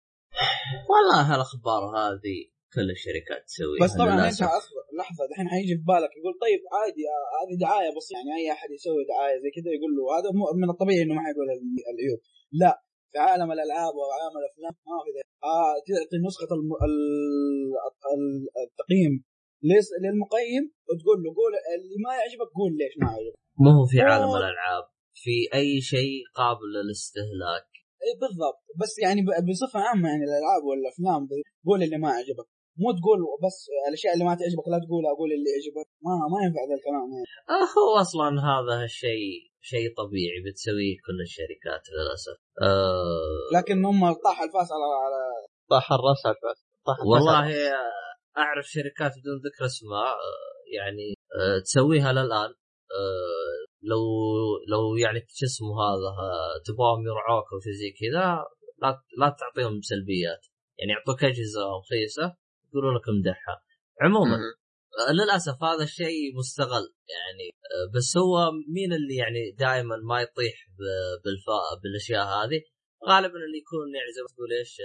والله هالأخبار هذه كل الشركات تسويها بس طبعا أنت. اصبر لحظة دحين حيجي في بالك يقول طيب عادي آه، هذه دعاية بس يعني أي أحد يسوي دعاية زي كذا يقول له هذا مو- من الطبيعي إنه ما حيقول ال- العيوب لا في عالم الألعاب وعالم الأفلام ما في. آه تعطي نسخة الم... ال... ال- التقييم ليس للمقيم وتقول له قول اللي ما يعجبك قول ليش ما يعجبك ما هو في. عالم الألعاب في أي شيء قابل للاستهلاك اي بالضبط. بس يعني ب- بصفة عامة يعني الألعاب والأفلام قول اللي ما عجبك. مو تقول بس الأشياء اللي ما تعجبك لا تقولها قول اللي يعجبك. ما ما ينفع ذا الكلام يعني. آه هو أصلا هذا الشيء شيء طبيعي بتسويه كل الشركات للأسف. آه لكن هم طاح الفاس على على طاح الرأس على الفاس. طاح والله. أعرف شركات بدون ذكر اسماء آه، يعني آه، تسويها للآن. آه، لو لو يعني شو اسمه هذا تبغاهم يرعوك أو شيء زي كذا لا لا تعطيهم سلبيات. يعني يعطوك أجهزة رخيصة يقولوا لك امدحها. عموما للأسف هذا الشيء مستغل يعني. بس هو مين اللي يعني دائما ما يطيح بالفا بالأشياء هذه؟ غالبا اللي يكون يعني زي ما تقول إيش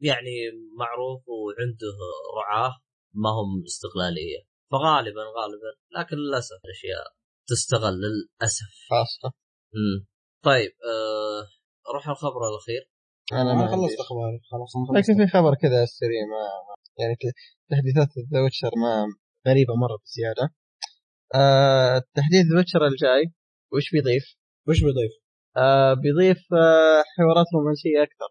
يعني معروف وعنده رعاة ما هم استغلالية. فغالبا غالبا لكن للأسف الأشياء تستغل للأسف. خاصة. امم طيب آه روح الخبر الأخير. أنا ما خلصت. أخباري خلاص أنا لكن في خبر كذا على السريع ما ما- يعني تحديثات ذا ويتشر ما غريبة مرة بزيادة. آه تحديث ذا ويتشر الجاي وش بيضيف؟ وش بيضيف؟ آه بيضيف آه حوارات رومانسية أكثر.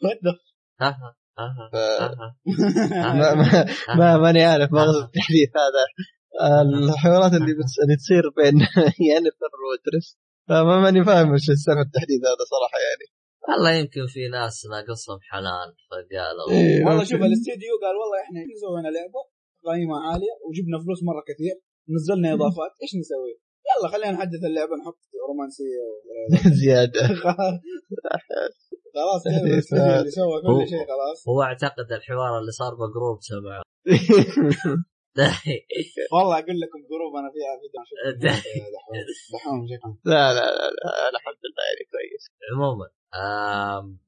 ها ها ها ف... ها ما ما ما ماني عارف مغزى التحديث هذا. الحوارات اللي بتص... اللي تصير بين ينفر وتريس فما ماني فاهم وش السبب التحديث هذا صراحة يعني والله يمكن في ناس ناقصهم حنان فقالوا إيه، والله. شوف الاستديو قال والله إحنا سوينا لعبة قيمه عالية وجبنا فلوس مرة كثير نزلنا إضافات إيش نسوي؟ يلا خلينا نحدث اللعبة نحط رومانسية زيادة خلاص هذا. اللي سوى هو- كل شيء خلاص هو أعتقد الحوار اللي صار ب group سمعه والله أقول لكم group أنا فيها في دحوم. لا لا لا الحمد لله يعني كويس. عموما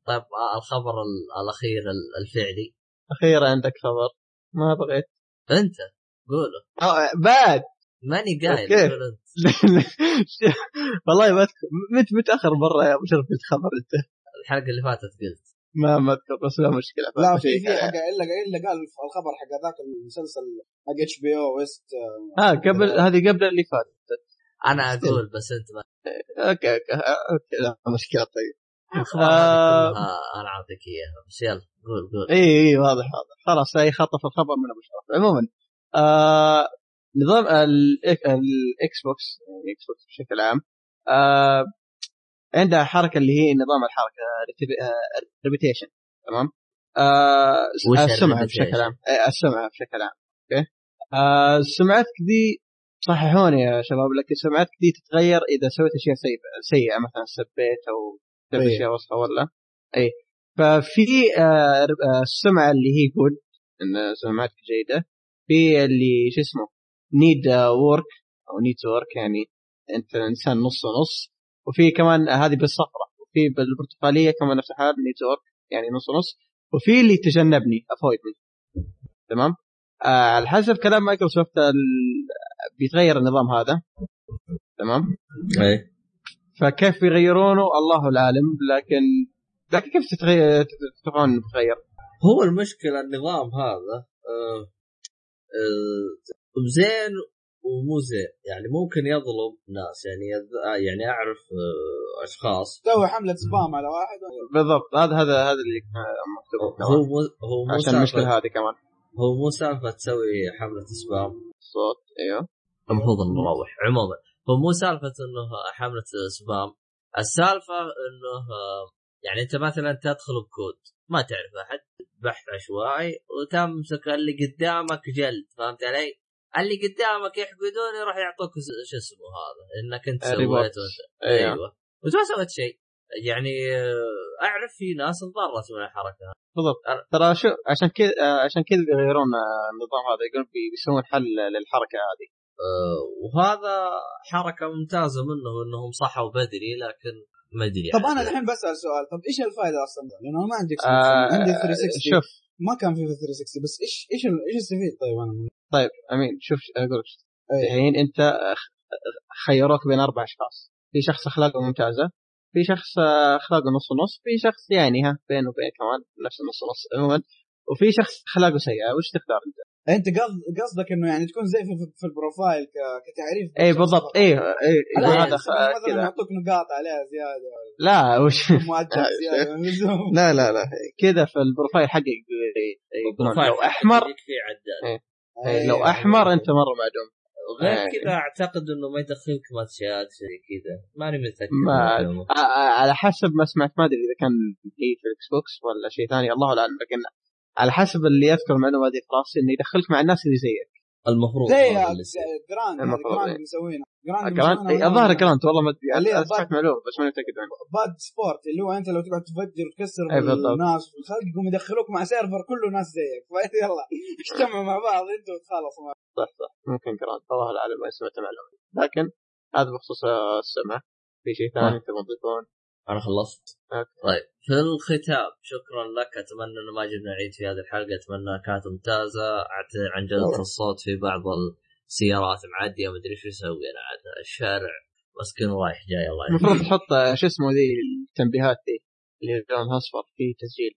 طيب الخبر ال- الأخير ال- الفعلي. أخيرا عندك خبر؟ ما بغيت. أنت قوله. آه، بعد. ماني قايل كيف؟ والله ما أذكر. مت متأخر مرة يا أبو شرف قلت خبر أنت. الحلقة اللي فاتت قلت. ما ما اذكر بس لا مشكلة. لا في حق إلا إلا قال الخبر حق ذاك المسلسل حق HBO West آه قبل هذه قبل اللي فات أنا أقول بس أنت ما okay okay آه، okay لا مشكلة طيب. آه. أنا أعطيك اياها بس يلا قول قول. إي إي واضح واضح. خلاص أي خطف الخبر من أبو شرف. عموما آه نظام الاكس بوكس يعني الاكس بوكس بشكل عام آه عندها حركة اللي هي نظام الحركة reputation تمام؟ آه السمعه ال بشكل؟ عام. آه، السمعة بشكل عام. okay؟ آه سمعتك دي صححوني يا شباب لكن سمعتك دي تتغير إذا سويت أشياء سيئة مثلا سبيت أو سويت إيه. أشياء وسخه ولا؟ اي ففي آه آه، السمعة اللي هي good إن سمعتك جيدة في اللي شو اسمه need work أو need work يعني أنت إنسان نص ونص وفي كمان هذه بالصفراء وفي بالبرتقالية كمان نفس الحال need work يعني نص ونص وفي اللي تجنبني avoid تمام؟ آه على حسب كلام مايكروسوفت ال- بيتغير النظام هذا. تمام؟ إيه فكيف بيغيرونه؟ الله العالم لكن لكن كيف تتغير تتوقعون إنه بيتغير؟ هو المشكلة النظام هذا آه آه زين ومو زين. يعني ممكن يظلم ناس. يعني يذ- آه، يعني أعرف آه أشخاص. سوي حملة سبام على واحد. بالضبط. هذا هذا هذا اللي مكتوب هو. مو هو مو عشان المشكلة هذه كمان. هو مو سالفه تسوي حملة سبام. صوت. أيوه. المفروض نروح عموما. هو مو سالفة إنه حملة spam. السالفة إنه آه، يعني أنت مثلا تدخل ب COD. ما تعرف أحد. بحث عشوائي. وتمسك اللي قدامك جلد. فهمت علي؟ اللي قدامك يحقدون يروح يعطوك شو اسمه هذا إنك أنت ال report. سويت وانت أيوه. وانت ما سويت شيء. يعني آه، أعرف في ناس انضرت من الحركة. هذه. بالضبط ترى شو عشان كذا آه، عشان كذا بيغيرون آه، النظام هذا. يقولون بي- بيسوون حل للحركة هذه. آه، وهذا حركة ممتازة منهم إنهم صحوا بدري لكن ما أدري طب أنا عاد. الحين بسأل سؤال. طب إيش الفائدة أصلا؟ لأنه أنا ما عندي آه عندي 360 شوف. ما كان في 360 بس إيش إيش إيش استفيد طيب أنا من طيب أمين شوف أقول لك إيه. الحين أنت خ- خيروك بين أربع أشخاص. في شخص أخلاقه ممتازة في شخص آه، أخلاقه نص نص في شخص يعني ها بين وبين كمان نفس النص نص عموما. وفي شخص أخلاقه سيئة وش تختار أنت؟ أنت قصد- قصدك إنه يعني تكون زي في, في ال profile ك- كتعريف اي بالضبط. اي اي إذا يعني هذا مثلا خ- كذا. يعطوك نقاط عليها زيادة لا وش؟ مؤجل زيادة لا لا لا. كذا في ال profile حقك حقك أحمر. يجيك فيه عداد إيه. لو أحمر أنت مرة معدوم. غير إيه. كذا أعتقد إنه ما يدخلك matchات زي كذا. ماني متاكد ما آه، آه، على حسب ما سمعت ما أدري إذا كان هي في الاكس بوكس ولا شيء ثاني الله أعلم لكن على حسب اللي يذكر المعلومه هذه في راسي إنه يدخلك مع الناس اللي زيك. المفروض زي. Grand Grand إيه. مسوينها Grand إيه، الظاهر جرانت والله ما أدري. أنا سمعت معلومة بس ماني متأكد منها bad sport اللي هو أنت لو تقعد تفجر وتكسر إيه، بالضبط. الناس في الخلق يقوم يدخلوك مع server كله ناس زيك. فيلا اجتمعوا مع بعض أنتوا وتخلصوا مع صح صح. ممكن Grand الله اعلم ما سمعت معلومه لكن هذا بخصوص آه، السمع. في شيء ثاني آه. تبغون تضيفون؟ أنا خلصت. أوكي. طيب. في الختام شكرا لك. أتمنى إنه ما جبنا عيد في هذه الحلقة. أتمنى كانت ممتازة. أعت- عن جوده الصوت في بعض السيارات معدية. ما أدري شو يسوي. أنا عاد الشارع مسكين رايح جاي. الله. المفروض تحط آه، شو اسمه ذي التنبيهات ذي اللي لونها أصفر فيه تسجيل.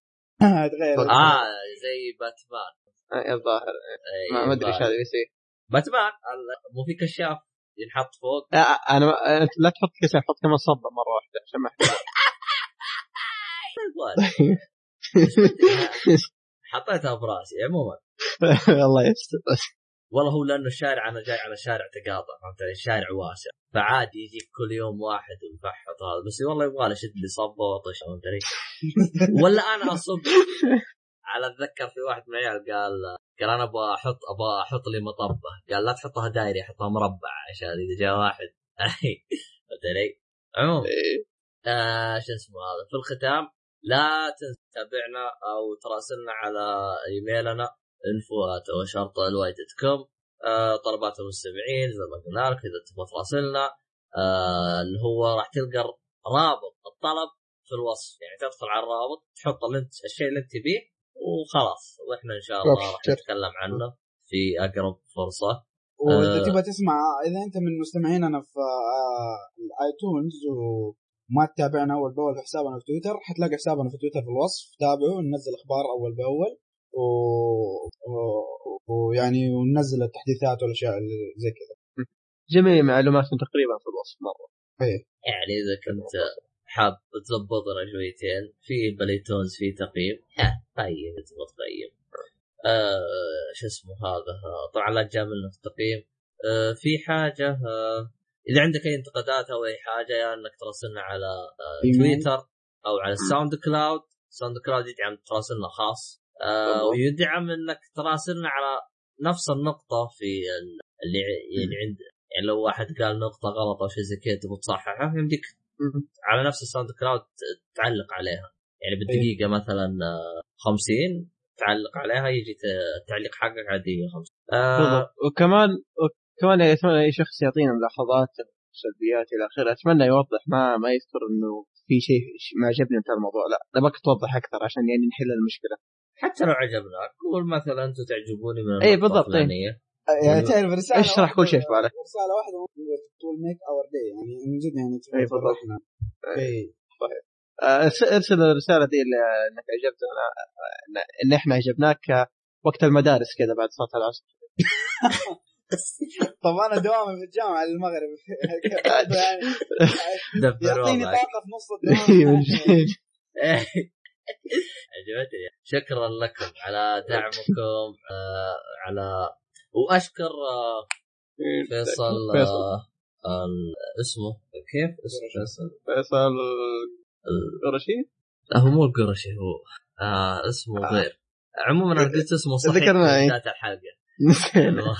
تغير آه زي باتمان. آه، الظاهر. إيه، ما أدري إيش. هذا بيصير. باتمان مو في كشاف. ينحط فوق لا أنا. أنت لا تحط كسر حط كمان صبه مرة واحدة عشان ما. حطيتها براسي عموما الله يستر والله هو لأنه الشارع أنا جاي على شارع تقاطع فهمت علي؟ الشارع واسع فعادي يجيك كل يوم واحد ويفحط هذا بس والله يبغى له شد لي صبه واطش فهمت علي؟ ولا أنا اصب على اتذكر في واحد من العيال قال قال أنا أبغى أحط أبغى أحط لي مطبة. قال لا تحطها دايري حطها مربع عشان إذا جاء واحد. فهمت علي؟ عموما آه شو اسمه هذا؟ في الختام لا تنسى تتابعنا أو تراسلنا على إيميلنا انفو شرطه الواي دوت كوم آه طلبات المستمعين زي ما قلنا لك إذا تبغى تراسلنا آه اللي هو راح تلقى رابط الطلب في الوصف. يعني تدخل على الرابط تحط اللي انت الشيء اللي أنت تبيه وخلاص وإحنا إن شاء الله راح. نتكلم عنه في أقرب فرصة. وإذا آه. تبغى تسمع إذا أنت من مستمعيننا في آه، الآيتونز وما تتابعنا أول بأول في حسابنا في تويتر حتلاقي حسابنا في تويتر في الوصف. تابعه ننزل أخبار أول بأول. و... و- ويعني وننزل التحديثات والأشياء اللي زي كذا. جميع معلوماتهم تقريبا في الوصف مرة. يعني إذا كنت حاب تظبطنا شويتين في بل iTunes في تقييم. ها طيب تبغى تقيم آه شو اسمه هذا؟ طبعا لا تجاملنا في التقييم. آه في حاجة آه إذا عندك أي انتقادات أو أي حاجة يا إنك تراسلنا على آه. تويتر أو على ال SoundCloud SoundCloud يدعم تراسلنا خاص. آه. ويدعم إنك تراسلنا على نفس النقطة في ال- اللي يعني عند يعني لو واحد قال نقطة غلط أو شيء زي كذا تبغى تصححها يمديك على نفس ال SoundCloud تعلق عليها. يعني بالدقيقة مثلا آه، 50 تعلق عليها يجي التعليق حقك على دقيقه 50 آه بالضبط. وكمان وكمان يعني أتمنى أي شخص يعطينا ملاحظات سلبيات إلى آخره. أتمنى يوضح ما ما يذكر إنه في شيء ما عجبني في الموضوع. لا نبغاك توضح أكثر عشان يعني نحل المشكلة. حتى لو عجبناك قول مثلا أنتم تعجبوني من النقطة بالضبط، إيه. يعني تعرف رسالة اشرح كل شيء في بالك. رسالة واحدة ممكن تقول make our day يعني من جد يعني إيه، بالضبط. اي آه، ارس- ارسل الرسالة دي اللي انك عجبتنا إن- ان إحنا عجبناك آه، وقت المدارس كذا بعد صلاة العصر. طب أنا دوامي في الجامعة المغرب. يعطيني طاقة في نص الدوام. عجبتني. شكرا لكم على دعمكم آه على وأشكر آه فيصل فيصل. آه ال- اسمه كيف؟ اسمه فيصل. فيصل ال- قرشي؟ لا هو مو القرشي هو آه اسمه غير. عموما أنا قلت اسمه صحيح ذكرنا، في إيه. بدايه الحلقة.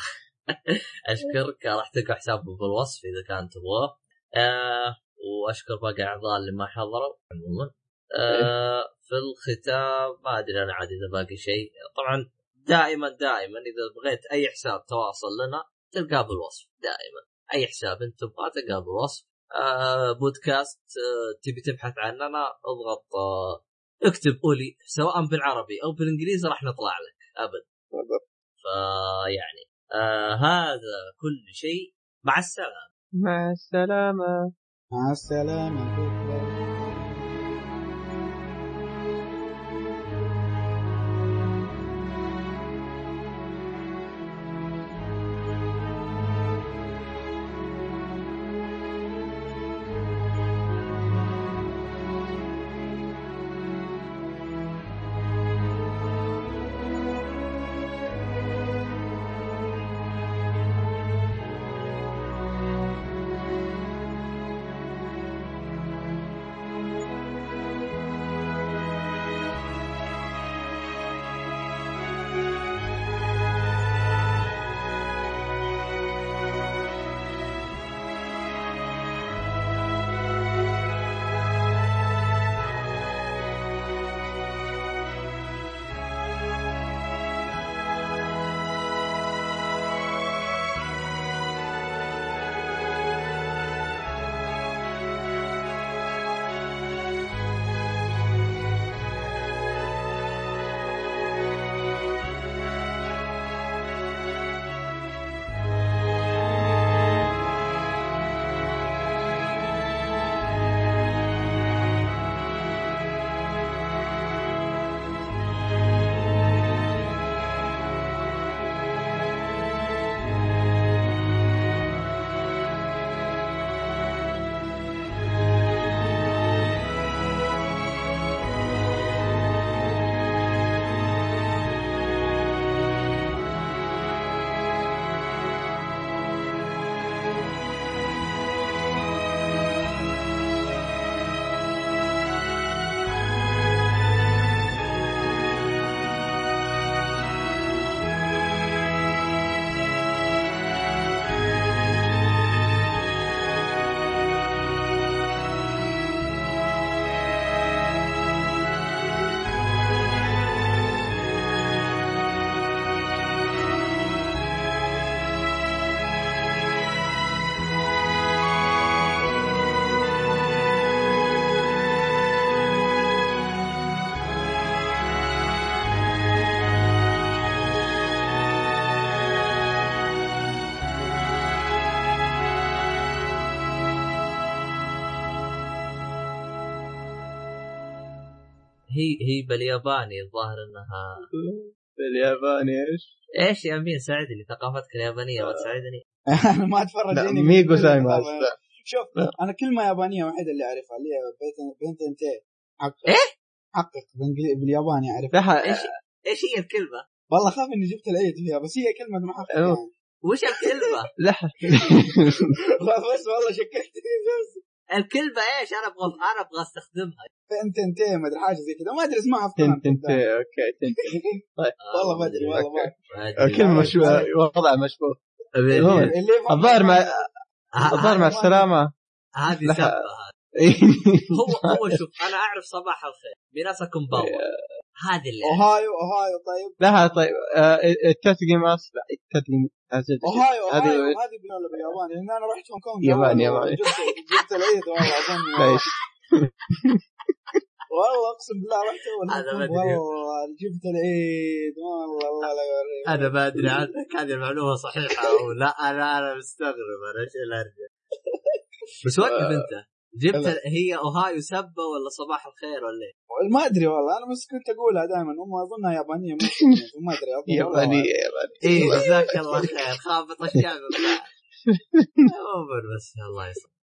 أشكرك راح تلقى حسابه في الوصف إذا كان تبغاه. آه وأشكر باقي الاعضاء اللي ما حضروا. عموما آه في الختام ما أدري أنا عاد إذا باقي شيء. طبعا دائما دائما إذا بغيت أي حساب تواصل لنا تلقاه بالوصف دائما. أي حساب أنت تبغاه تلقاه بالوصف. آه بودكاست آه تبي تبحث عننا اضغط آه اكتب أولي سواء بالعربي أو بالإنجليزي راح نطلع لك ابد فيعني آه هذا كل شيء. مع السلامة. مع السلامة. مع السلامة. هي هي بالياباني الظاهر إنها بالياباني إيش؟ إيش يا أمين ساعدني ثقافتك اليابانية ما تساعدني أنا ما اتفرج لا انمي. ميغو سايما شوف أنا كلمة يابانية وحيدة اللي أعرفها اللي هي بنت بنت انتين حقق إيه؟ حقق بالياباني اعرفها لا إيش إيش هي الكلمة؟ والله خاف إني جبت العيد فيها بس هي كلمة محقق. يعني. وش الكلمة؟ لحظة بس والله شككتني بس الكلمة إيش؟ أنا أبغى أنا أبغى أستخدمها بنت انتين ما أدري حاجة زي كذا. ما أدري اسمها افتكر تنت انت أوكي تنت والله ما أدري والله ما أدري. كلمة مشبوه وضع مشبوه الظاهر مع الظاهر مع السلامة. هذه. سبه هو هو شوف أنا أعرف صباح الخير. بناسا كومباوا هذه اللي أوهايو أوهايو طيب. لا طيب. التاتجي ماس لا التاتجي أوهايو هذه أوهايو هذه بالله باليابان لأن أنا رحت هونغ كونغ ياباني، والله ياباني. جبت العيد والله أظن. إيش والله اقسم بالله رحت كونغ ما أدري. والله جبت العيد. والله الله لا يوريك أنا ما أدري عنك هذه المعلومة صحيحة أو لا. أنا أنا مستغرب. أنا إيش اللي ارجع بس وقف أنت. جبت. هي أوهايو سبه ولا صباح الخير ولا إيه؟ ما أدري والله. أنا بس كنت أقولها دائما. هم أظنها يابانية ما أدري. أظن والله. ياباني أعلم. ياباني إيه جزاك الله خير. خابط الشعب. بس. الله يسلمك.